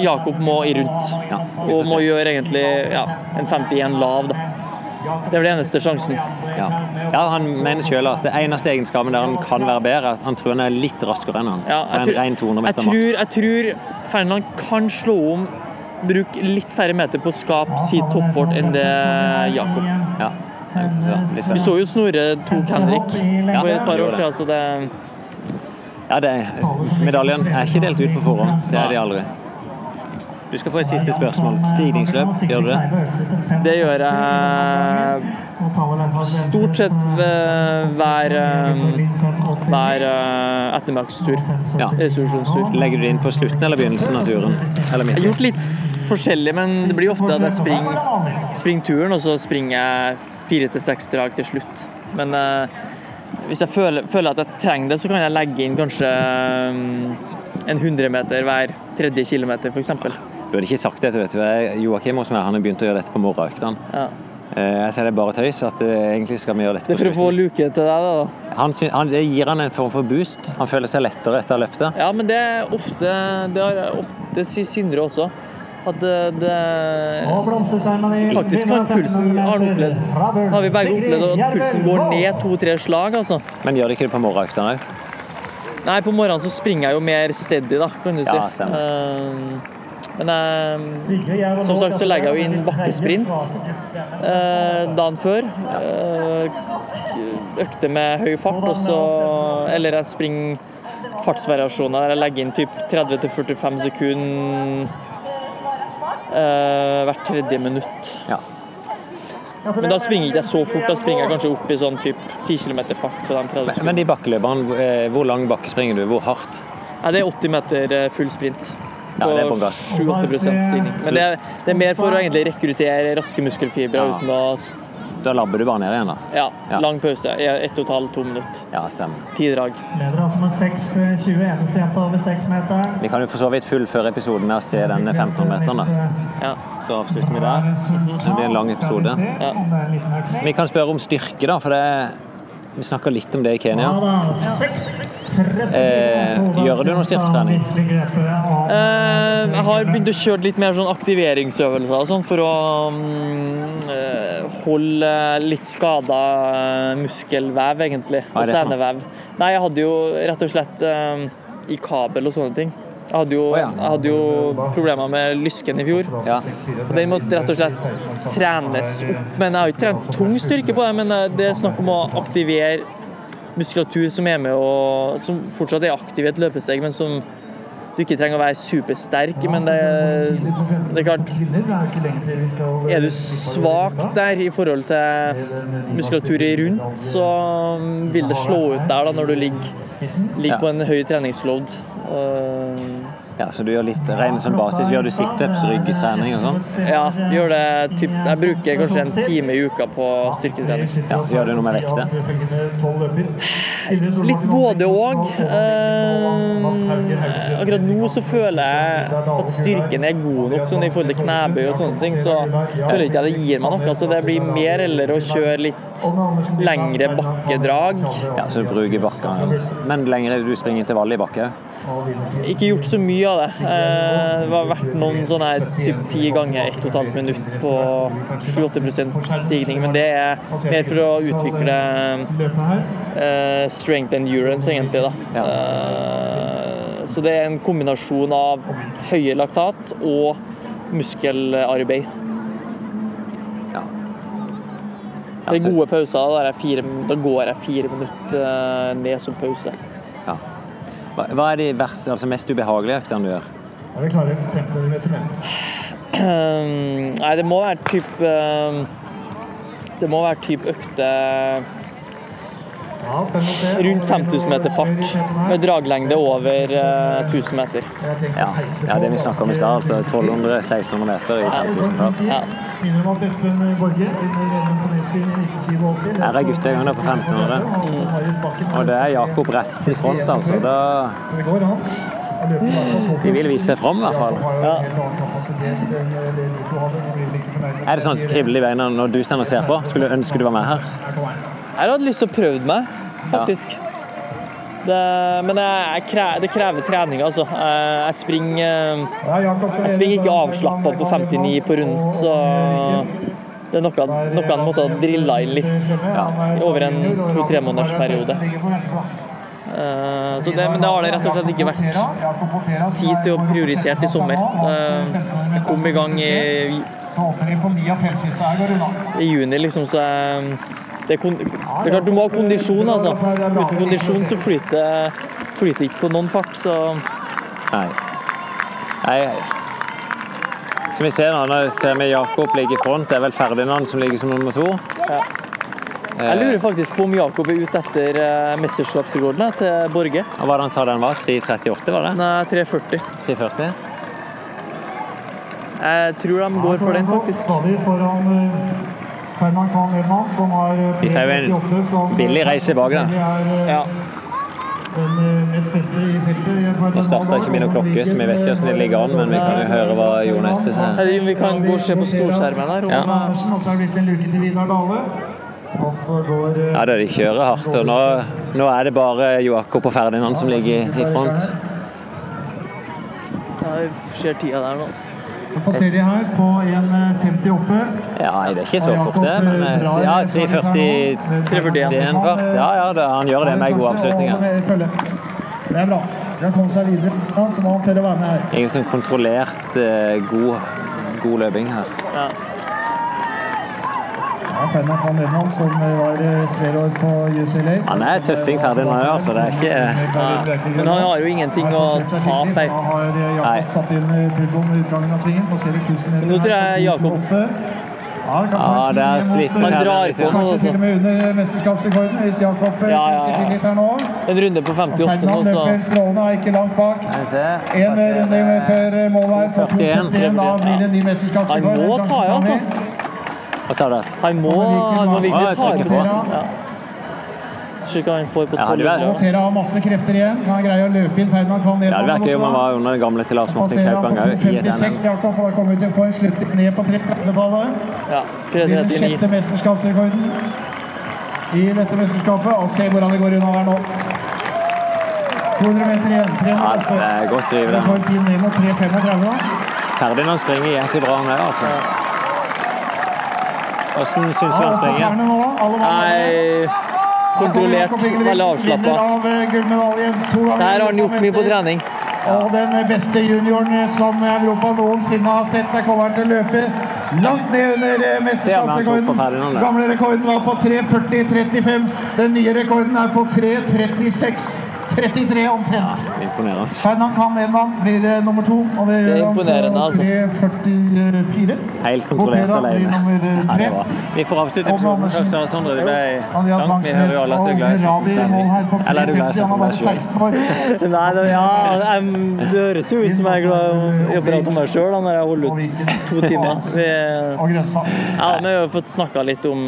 Jakob må i rundt. Ja, Og må gjøre egentlig ja, en 51 lav, da. Det vel den eneste sjansen. Ja. Ja, Han mener selv at det eneste egenskapen der han kan være bedre, er at han tror han er litt raskere enn han. Ja, jeg, en tror, ren 200 jeg, tror, jeg tror Ferdinand kan slå om Bruke litt færre meter på å skape sitt toppfort enn det Jakob. Ja. Vi så jo Snorre tok Henrik for et par år siden, så det Ja, det medaljen er ikke delt ut på forhånd. Det er de aldri. Du skal få et siste spørsmål. Stigningsløp, gjør du det? Det gjør jeg stort sett hver, eh, hver eh, ettermiddagstur. Ja. Legger du det inn på slutten eller begynnelsen av turen? Eller Jeg har gjort litt forskjellig, men det blir ofte at jeg springer, springer turen, og så springer jeg fire til seks drag til slutt. Men eh, hvis jeg føler, føler at jeg trenger det, så kan jeg legge inn kanskje eh, en 100 meter hver tredje kilometer, f.eks. Du hadde ikke sagt det, vet du. Joakim hos meg, han har begynt å gjøre dette på morgenøktene. Ja. Eh, Jeg sier det er bare tøys at eh, egentlig skal vi gjøre dette Det er for å få luke til deg, da. Han, han, det gir han en form for boost. Han føler seg lettere etter å ha løpt det. Ja, men det er ofte Det, er ofte, det sier Sindre også. At det, det Faktisk kan pulsen Har han opplevd Har vi begge opplevd at pulsen går ned to-tre slag, altså? Men gjør det ikke det på morgenøktene òg? Nei, på morgenen så springer jeg jo mer steady, da, kan du si. Ja. Eh, men eh, som sagt så legger jeg jo inn bakkesprint eh, dagen før. Eh, økte med høy fart, og så Eller jeg springer fartsvariasjoner der jeg legger inn typ 30-45 sekunder eh, hvert tredje minutt. Ja. Men da springer jeg ikke så fort, da springer jeg kanskje opp i sånn typ 10 km fart på de 30 Men, sekundene. men de bakkeløperne, eh, hvor lang bakke springer du? Hvor hardt? Nei, det er 80 meter eh, full sprint. Ja, det er 7-8 stigning. Men det er, det er mer for å egentlig rekruttere raske muskelfibre Ja. uten å Da labber du bare ned igjen, da. Ja, Ja. lang pause. i Ett og et halvt, to minutter. Ja, stemmer. Ti drag. Leder altså med 6,20. Eneste jenta over 6 meter. Vi kan jo for så vidt fullføre episoden med å se den 1500-meteren, da. Ja. Så avslutter vi der. Det blir en lang episode. Ja. Vi kan spørre om styrke, da, for det Vi snakka litt om det i Kenya. Ja da, 6,30. Eh, gjør du noe styrketrening? Eh, jeg har begynt å kjøre litt mer sånn aktiveringsøvelser sånn for å eh, holde litt skada muskelvev, egentlig. Og senevev. Nei, jeg hadde jo rett og slett eh, i kabel og sånne ting. Jeg hadde jo, jeg hadde jo problemer med lysken i fjor. Ja. Den måtte rett og slett trenes opp. Men jeg har ikke trent tung styrke på det, men eh, det er snakk om å aktivere muskulatur som er med og som fortsatt er aktiv i et løpesteg, men som du ikke trenger å være supersterk. Men det, det er klart Er du svak der i forhold til muskulatur rundt, så vil det slå ut der da når du ligger, ligger på en høy treningsload. Ja, så du gjør litt regnet som basis. Gjør du situps, ryggtrening og sånt? Ja, gjør det typ, Jeg bruker kanskje en time i uka på styrketrening. Ja, Gjør du noe med vekter? Litt både òg. akkurat nå så føler jeg at styrken er god nok sånn i forhold til knebøy og sånne ting. Så føler jeg ikke at det gir meg noe. Så det blir mer eller å kjøre litt lengre bakkedrag. Ja, så du bruker bakkene. Men lengre du springer intervall i bakke? Ikke gjort så mye av det. Eh, Det har vært noen sånne her typ ti ganger 1 12 minutt på 7-8 stigning, men det er mer for å utvikle Strength strength endurance, egentlig. da. Eh, så det er en kombinasjon av høye laktat og muskelarbeid. Det er gode pauser. Da, går jeg fire minutter eh, ned som pause. Hva, hva er de verste, altså mest ubehagelige øktene du gjør? Er vi klare? 50 meter mer. Um, nei, det må være typ um, Det må være typ økte rundt 5000 meter fart med draglengde over uh, 1000 meter. Ja, ja det vi snakka om i stad, altså 1200-1600 meter i 5000 fart. Ja. Minner om at Espen Borge vinner NM på Nesbyen i 1987. Her er gutta i gang da på 1500. Og det er Jakob rett i front, altså. Da Så det går an. å løpe i hvert fall så fort. De vil vise seg fram, i hvert fall. Fornøyd med Er det sånn at kribler i beina når du står og ser på? Skulle du ønske du var med her? Jeg hadde lyst til å prøve meg, faktisk. Det, men jeg, jeg krever, det krever trening, altså. Jeg, jeg springer Ja, Jeg springer ikke avslappa på 59 på runden, så Det er noe, han måtte ha drilla inn litt over en to-tre måneders periode. Eh, Så det, men det har det rett og slett ikke vært tid til å prioritere i sommer. Jeg kom i gang i, Så hopper de på 59, så her går det unna. i juni, liksom, så jeg, det, kon- det er klart du må ha kondisjon, altså. Uten kondisjon så flyter flyter ikke på noen fart, så Nei. Nei. Som vi ser nå, nå ser vi Jakob ligge i front. Det er vel Ferdinand som ligger som nummer to. Jeg lurer faktisk på om Jakob er ute etter eh, mesterskapsrekorden til Borge. Og hva var det han sa den var? 3.38, var det? Nei, 3,40. 3.40? Jeg tror de går for den, faktisk. Eh, Herman Kahn Edman, som har eh, De får jo en 3.38, som, billig reise bak, da. selvfølgelig er eh, Ja. eh, Nå starter ikke min klokke, så vi vet ikke hvordan det ligger an, men vi kan jo høre hva Jon Esse sier. vi kan gå og se på storskjermen her. Ja. eh, er eh, Ja, da, de kjører hardt, og nå, nå er det bare Joakob og Ferdinand som ligger i front. Jeg ser tida der nå. Så passerer de her på 1.58. Ja, nei, det er ikke så fort, det, men eh, ja, 3.40 Det er en fart. Ja, ja, det, han gjør det med gode avslutninger. Det er bra. Skal komme seg videre, så må han tørre å være med her. Ingen sånn kontrollert eh, god, god løping her. Ja. Ja, Ferdinand van Edman, som var eh, flere år på UCLA. Han er tøffing Ferdinand òg, så det er ikke Men han har jo ingenting å tape her. Har eh, Jakob Nei. satt inn eh, turboen ved utgangen av svingen. Passerer 1000 meter Nå tror jeg Jakob- Ja, det Ja, det er sliten eh, drar på noe. Kanskje til og med under mesterskapsrekorden hvis Jakob eh, Ja, ja, ja. litt her nå. En runde på 58 nå, så strålende, er ikke langt bak. En runde før målet her 41. Da blir det ny mesterskapsrekord. Han må ta i, altså. Hva sa du? han må, han må virkelig Ja, ta på. Ja. Slik han får på Ja, det er 1200. Nå har masse krefter igjen. Kan han greie å løpe inn Ferdinand Kvann Ja, det virker jo om han var under den gamle til Lars Martin Kaupang på òg, i et 2,56 NM. Jakob, og da kommer til å få en slutt ned på 30-tallet. Ja, Det blir den sjette mesterskapsrekorden i dette mesterskapet. Og se hvordan det går unna der nå. 200 meter igjen. Ja, det er godt driv, det. en tid ned mot 3.35. da. Ferdinand springer jæklig bra, han òg, altså. Hvordan syns du om mann. Nei, kontrollert, veldig avslappa. eh, ganger. Det her har han gjort mye på trening. Og den beste junioren som Europa noensinne har sett, der kommer han til å løpe langt ned under eh, mesterskapsrekorden. Gamle rekorden var på 3.40,35. Den nye rekorden er på 3.36. 33 omtrent. Imponerende. Ferdinand Kahn Edman blir eh, nummer to, og det Det er imponerende, altså. 44. Helt kontrollert Botera alene. eh, Ja, det. Vi får avslutte episoden først, Sondre. Ble langt. Hører jo alle at du er glad i på Eller er du glad i 3.50. Han var bare Stefan 16 år. Nei, det, ja, det høres jo ut som jeg er glad i å prate om meg sjøl når jeg holder ut to timer. Vi, ja, vi har jo fått snakka litt om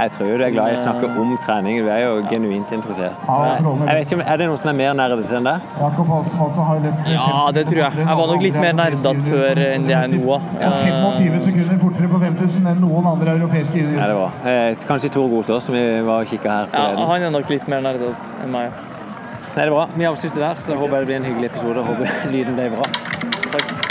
Jeg tror du er glad i å snakke om trening. Du er jo genuint interessert. Ja. Jeg vet ikke om, Er det noen som er mer nerdete enn deg? Jakob Hansen også har litt Ja, det tror jeg. Jeg var nok litt mer nerdete før enn det jeg er nå. Ja, 25 sekunder fortere på 5000 enn noen andre europeiske Ja, det var. Eh, kanskje Tor Gotaas, som vi var og kikka her Ja, forleden. han er nok litt mer nerdete enn meg. Nei, det er bra. Vi avslutter der, så håper jeg det blir en hyggelig episode. Håper lyden ble bra.